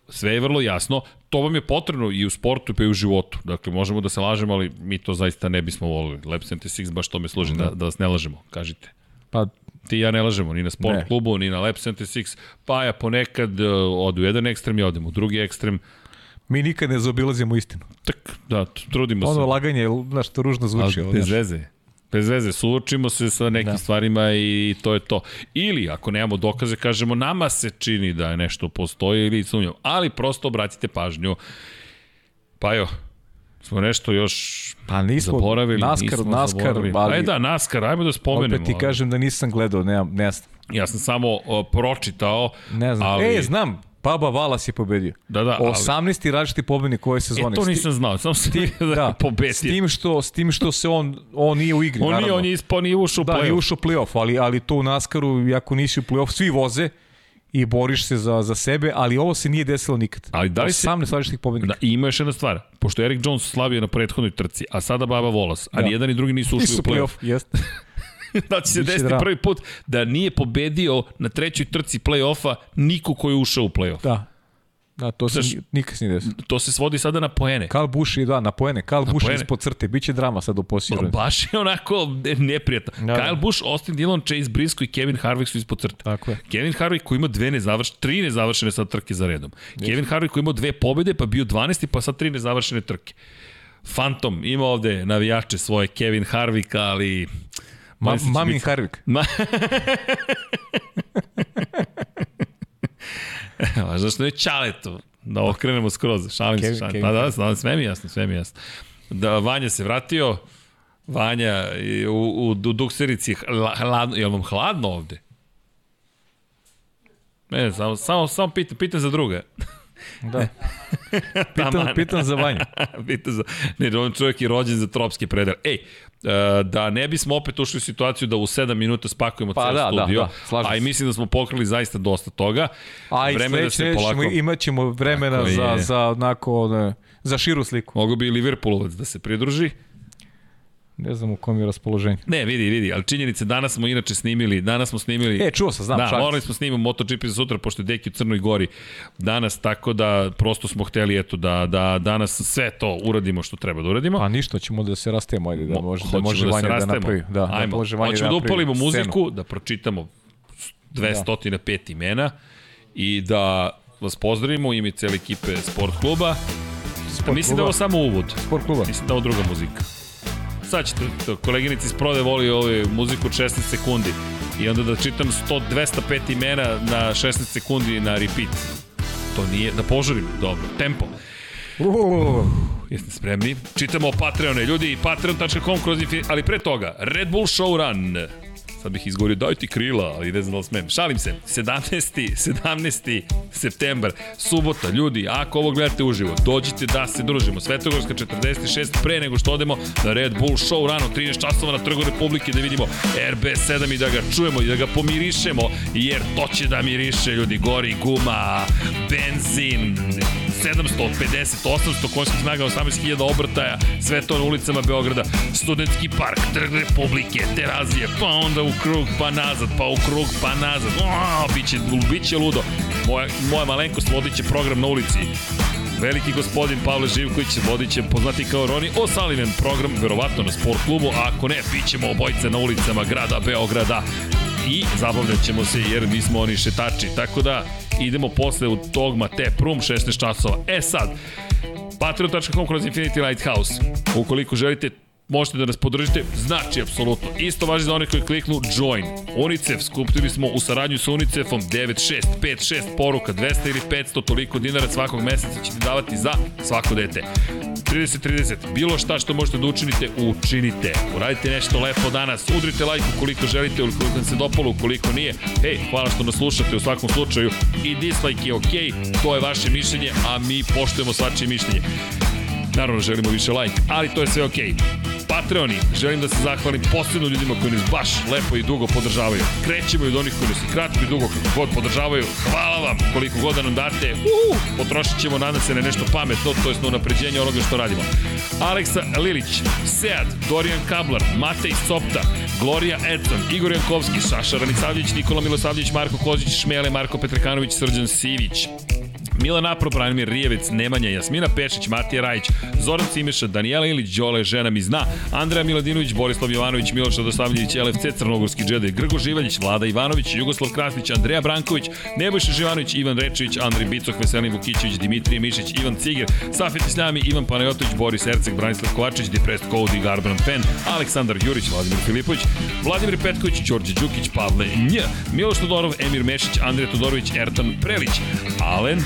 sve je vrlo jasno, to vam je potrebno i u sportu pa i u životu. Dakle, možemo da se lažemo, ali mi to zaista ne bismo volili. Lab 76 baš tome služi, da, da vas ne lažemo, kažite. Pa Ti i ja ne lažemo, ni na sport Ne. klubu, ni na Lab 76, pa ja ponekad uh, odu u jedan ekstrem i odem u drugi ekstrem. mi nikad ne zaobilazimo istinu. Tak, da, trudimo se. Ono laganje, znaš, to ružno zvuči. Ali bez veze. Bez veze, suočimo se sa nekim da. Stvarima i to je to. Ili, ako nemamo dokaze, kažemo nama se čini da je nešto postoji ili sumnjamo. Ali prosto obratite pažnju. Pa jo, smo nešto još Pa nismo, zaboravili. Naskar, nismo Naskar, zaboravili. ali- Aj da, Naskar, ajmo da spomenemo. Opet ti kažem da nisam gledao, ne, ne znam. Ja sam samo o, pročitao. Ne znam. Ali, E, znam, Baba Valas je pobedio. Da, da, ali- 18. različiti pobednik ove sezone. E, to S nisam znao, samo sam vidio da, da S pobetio. tim što, s tim što se on, on nije u igri, On nije, naravno. on je ispao, nije ušao u Da, nije play-off. ušao u play-off, ali, ali to u Naskaru, ako nisi u play-off, svi voze i boriš se za, za sebe, ali ovo se nije desilo nikad. Ali da li se- 18 različitih pobednika. Da, i ima još jedna stvar. Pošto je Eric Jones slavio na prethodnoj trci, a sada Baba Volas, a Da. ni jedan ni drugi nisu ušli Nisu u play-off. jeste. (laughs) (laughs) da će se Biće desiti drama. prvi put da nije pobedio na trećoj trci play-offa niko ko je ušao u play-off. Da. Da, to se Znaš- ni- nikad se nije desilo. To se svodi sada na poene. Kal Busch i da, na poene. Kal poene. ispod crte. Biće drama sad u posljednju. Baš je onako neprijatno. Da, Da, da. Kyle Busch, Austin Dillon, Chase Briscoe i Kevin Harvick su ispod crte. Tako je. Kevin Harvick koji ima dve nezavršene, tri nezavršene sad trke za redom. Kevin Harvick koji ima dve pobede, pa bio 12. pa sad tri nezavršene trke. Phantom ima ovde navijače svoje Kevin Harvick, ali... Ma, se mamin biti- Harvik. Ma... (laughs) Važno što je čaleto. Da okrenemo skroz. Šalim se, Kevin- šalim. Kevin Da, da, da, sve mi jasno, sve mi jasno. Da, Vanja se vratio. Vanja u, u, u dukserici hla- hladno. Je li vam hladno ovde? Ne, samo, samo, samo pitam, pitam za druga. Da. (laughs) Pitam, Taman. pitam za Vanju. (laughs) pitam za... Ne, on čovjek je rođen za tropske predele. Ej, e, da ne bismo opet ušli u situaciju da u 7 minuta spakujemo Pa ceo da, da, studio, da, slažem a i mislim da smo pokrili zaista dosta toga. A i Vreme da se polako... imat ćemo vremena Tako za, je. za, onako, ne, za širu sliku. Mogu bi i Liverpoolovac da se pridruži. Ne znam u kom je raspoloženju. Ne, vidi, vidi, ali činjenice, danas smo inače snimili, danas smo snimili... E, čuo sam, znam, da, šalim morali smo snimati MotoGP za sutra, pošto je Deki u Crnoj Gori danas, tako da prosto smo hteli, eto, da, da danas sve to uradimo što treba da uradimo. Pa ništa, ćemo da se rastemo, ajde, da Mo- može, da može se Vanja da rastemo. napravi. Da, da Ajmo, može Vanja hoćemo da, napravi upalimo scenu. muziku, da pročitamo 205 imena i da vas pozdravimo u ime cele ekipe sport kluba. Sport Mislim da je ovo samo uvod. Sport kluba. Mislim da ovo druga muzika. Sad ćete, to, koleginici iz Prode voli ovu muziku od 16 sekundi i onda da čitam 100, 205 imena na 16 sekundi na repeat. To nije, da požurim, dobro, tempo. Jeste spremni? Čitamo o Patreone. Ljudi, patreon.com kroz. Ali pre toga, Red Bull Showrun. Sad bih izgovorio, daj ti krila, ali ne znam da li smem. Šalim se. 17. 17. septembar, subota. Ljudi, ako ovo gledate uživo, dođite da se družimo. Svetogorska 46, pre nego što odemo na Red Bull Showrun u 13 časova na Trgu Republike da vidimo RB7 i da ga čujemo i da ga pomirišemo, jer to će da miriše, ljudi. Gori guma, benzin, 750, 800 konjskih snaga, 18.000 obrtaja, sve to na ulicama Beograda, studentski park, trg Republike, terazije, pa onda u krug, pa nazad, pa u krug, pa nazad, o, biće, biće ludo. Moja, moja malenkost vodit će program na ulici. Veliki gospodin Pavle Živković vodit će poznati kao Roni O'Sullivan program, verovatno na sport klubu, a ako ne, bit ćemo obojice na ulicama grada Beograda i zabavljat ćemo se jer mi smo oni šetači. Tako da idemo posle u Dogma Te Prum 16 časova. E sad, patreon.com kroz Infinity Lighthouse. Ukoliko želite možete da nas podržite, znači apsolutno. Isto važi za one koji kliknu join. UNICEF, skupili smo u saradnju sa UNICEFom 96, 56 poruka, 200 ili 500, toliko dinara svakog meseca ćete davati za svako dete. 30-30, bilo šta što možete da učinite, učinite. Uradite nešto lepo danas, udrite like ukoliko želite, ukoliko vam se dopalo, ukoliko nije. Hej, hvala što nas slušate u svakom slučaju i dislike je okej, okay, to je vaše mišljenje, a mi poštujemo svačije mišljenje. Naravno, želimo više like, ali to je sve okej. Okay. Patreoni, želim da se zahvalim posebno ljudima koji nas baš lepo i dugo podržavaju. Krećemo i od onih koji nas i kratko i dugo kako god podržavaju. Hvala vam koliko god da nam date. Uhu, potrošit ćemo, nadam se, na nešto pametno, to je na unapređenje onoga što radimo. Aleksa Lilić, Sead, Dorijan Kablar, Matej Sopta, Gloria Edson, Igor Jankovski, Saša Ranicavljević, Nikola Milosavljević, Marko Kozić, Šmele, Marko Petrekanović, Srđan Sivić, Milan Apro, Branimir Rijevec, Nemanja Jasmina Pešić, Matija Rajić, Zoran Cimeša, Danijela Ilić, Đole, žena mi zna, Andreja Miladinović, Borislav Jovanović, Miloš Radoslavljević, LFC, Crnogorski džedaj, Grgo Živaljić, Vlada Ivanović, Jugoslav Krasnić, Andreja Branković, Nebojša Živanović, Ivan Rečević, Andrej Bicok, Veselin Vukićević, Dimitrije Mišić, Ivan Ciger, Safet Isljami, Ivan Panajotović, Boris Erceg, Branislav Kovačić, Depressed Code i Garbrand Pen, Aleksandar Jurić, Vladimir Filipović, Vladimir Petković, Đorđe Đukić, Pavle Nj, Miloš Todorov, Emir Mešić, Andrija Todorović, Ertan Prelić, Alen,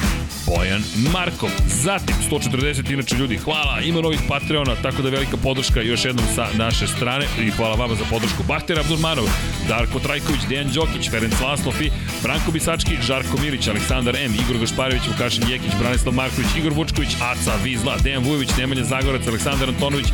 Bojan Markov. Zatim, 140 inače ljudi, hvala, ima novih Patreona, tako da velika podrška još jednom sa naše strane i hvala vama za podršku. Bahter Abdurmanov, Darko Trajković, Dejan Đokić, Ferenc Laslov i Branko Bisački, Žarko Milić, Aleksandar M, Igor Gašparević, Vukašin Jekić, Branislav Marković, Igor Vučković, Aca, Vizla, Dejan Vujović, Nemanja Zagorac, Aleksandar Antonović,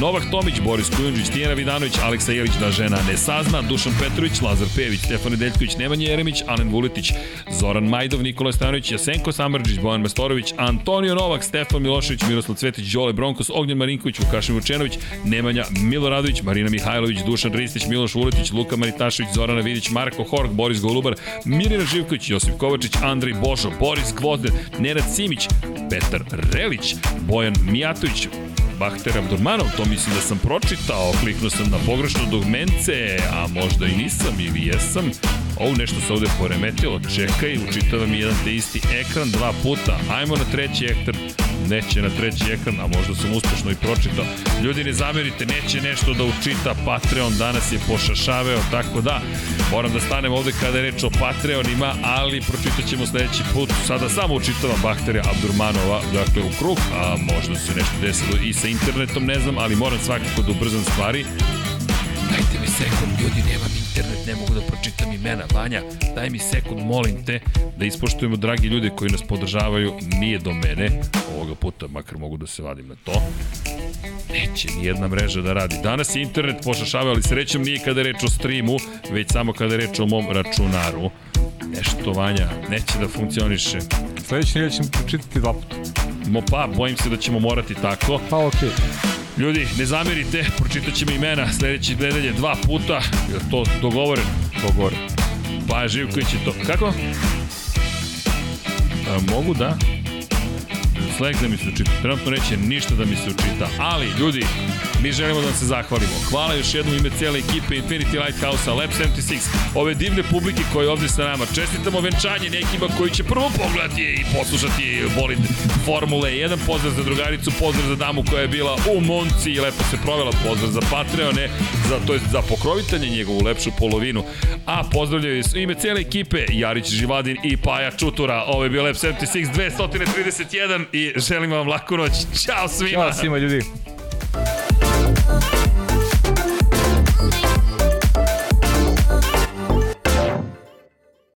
Novak Tomić, Boris Kujundžić, Tijena Vidanović, Aleksa Jelić da žena ne sazna, Dušan Petrović, Lazar Pević, Stefan Nedeljković, Nemanja Jeremić, Alen Vuletić, Zoran Majdov, Nikola Stanović, Jasenko Samarđić, Bojan Mastorović, Antonio Novak, Stefan Milošević, Miroslav Cvetić, Đole Bronkos, Ognjen Marinković, Vukašin Vučenović, Nemanja Miloradović, Marina Mihajlović, Dušan Ristić, Miloš Vuletić, Luka Maritašević, Zorana Vidić, Marko Horg, Boris Golubar, Mirina Živković, Josip Kovačić, Andrej Božo, Boris Gvozden, Nenad Simić, Petar Relić, Bojan Mijatović, Bahter Abdurmanov, to mislim da sam pročitao, kliknuo sam na pogrešno dugmence, a možda i nisam ili jesam. Ovo nešto se ovde poremetilo, čekaj, učitava mi jedan te isti ekran dva puta, ajmo na treći ekran, neće na treći ekran, a možda sam uspešno i pročitao. Ljudi ne zamerite, neće nešto da učita Patreon, danas je pošašaveo, tako da moram da stanem ovde kada je reč o Patreonima, ali pročitat ćemo sledeći put. Sada samo učitavam Bahterja Abdurmanova, dakle u krug, a možda se nešto desilo i sa internetom, ne znam, ali moram svakako da ubrzam stvari. Dajte mi sekund, ljudi, nemam internet, ne mogu da pročitam imena. Vanja, daj mi sekund, molim te, da ispoštujemo, dragi ljudi koji nas podržavaju, nije do mene, ovoga puta makar mogu da se vadim na to. Neće ni jedna mreža da radi. Danas je internet pošašava, ali srećom nije kada je reč o streamu, već samo kada je reč o mom računaru. Nešto, Vanja, neće da funkcioniše. Sledeći nedelje ćemo pročitati dva puta. Mo pa, bojim se da ćemo morati tako. Pa okej. Okay. Ljudi, ne zamerite, pročitat ćemo imena sledeće nedelje dva puta. Je to dogovoren? Dogovoren. Pa Živković je to. Kako? A, mogu da. Slack da mi se učita. Trenutno neće ništa da mi se učita. Ali, ljudi, mi želimo da vam se zahvalimo. Hvala još jednom ime cijele ekipe Infinity Lighthouse-a, Lab 76, ove divne publike koje je ovde sa nama. Čestitamo venčanje nekima koji će prvo pogledati i poslušati bolid Formule 1. Pozdrav za drugaricu, pozdrav za damu koja je bila u Monci i lepo se provela. Pozdrav za Patreone, za, to je za pokrovitanje njegovu lepšu polovinu. A pozdravljaju ime cijele ekipe Jarić Živadin i Paja Čutura. Ovo je bio Lab 76 231 i želim vam laku noć. Ćao svima! Ćao svima ljudi!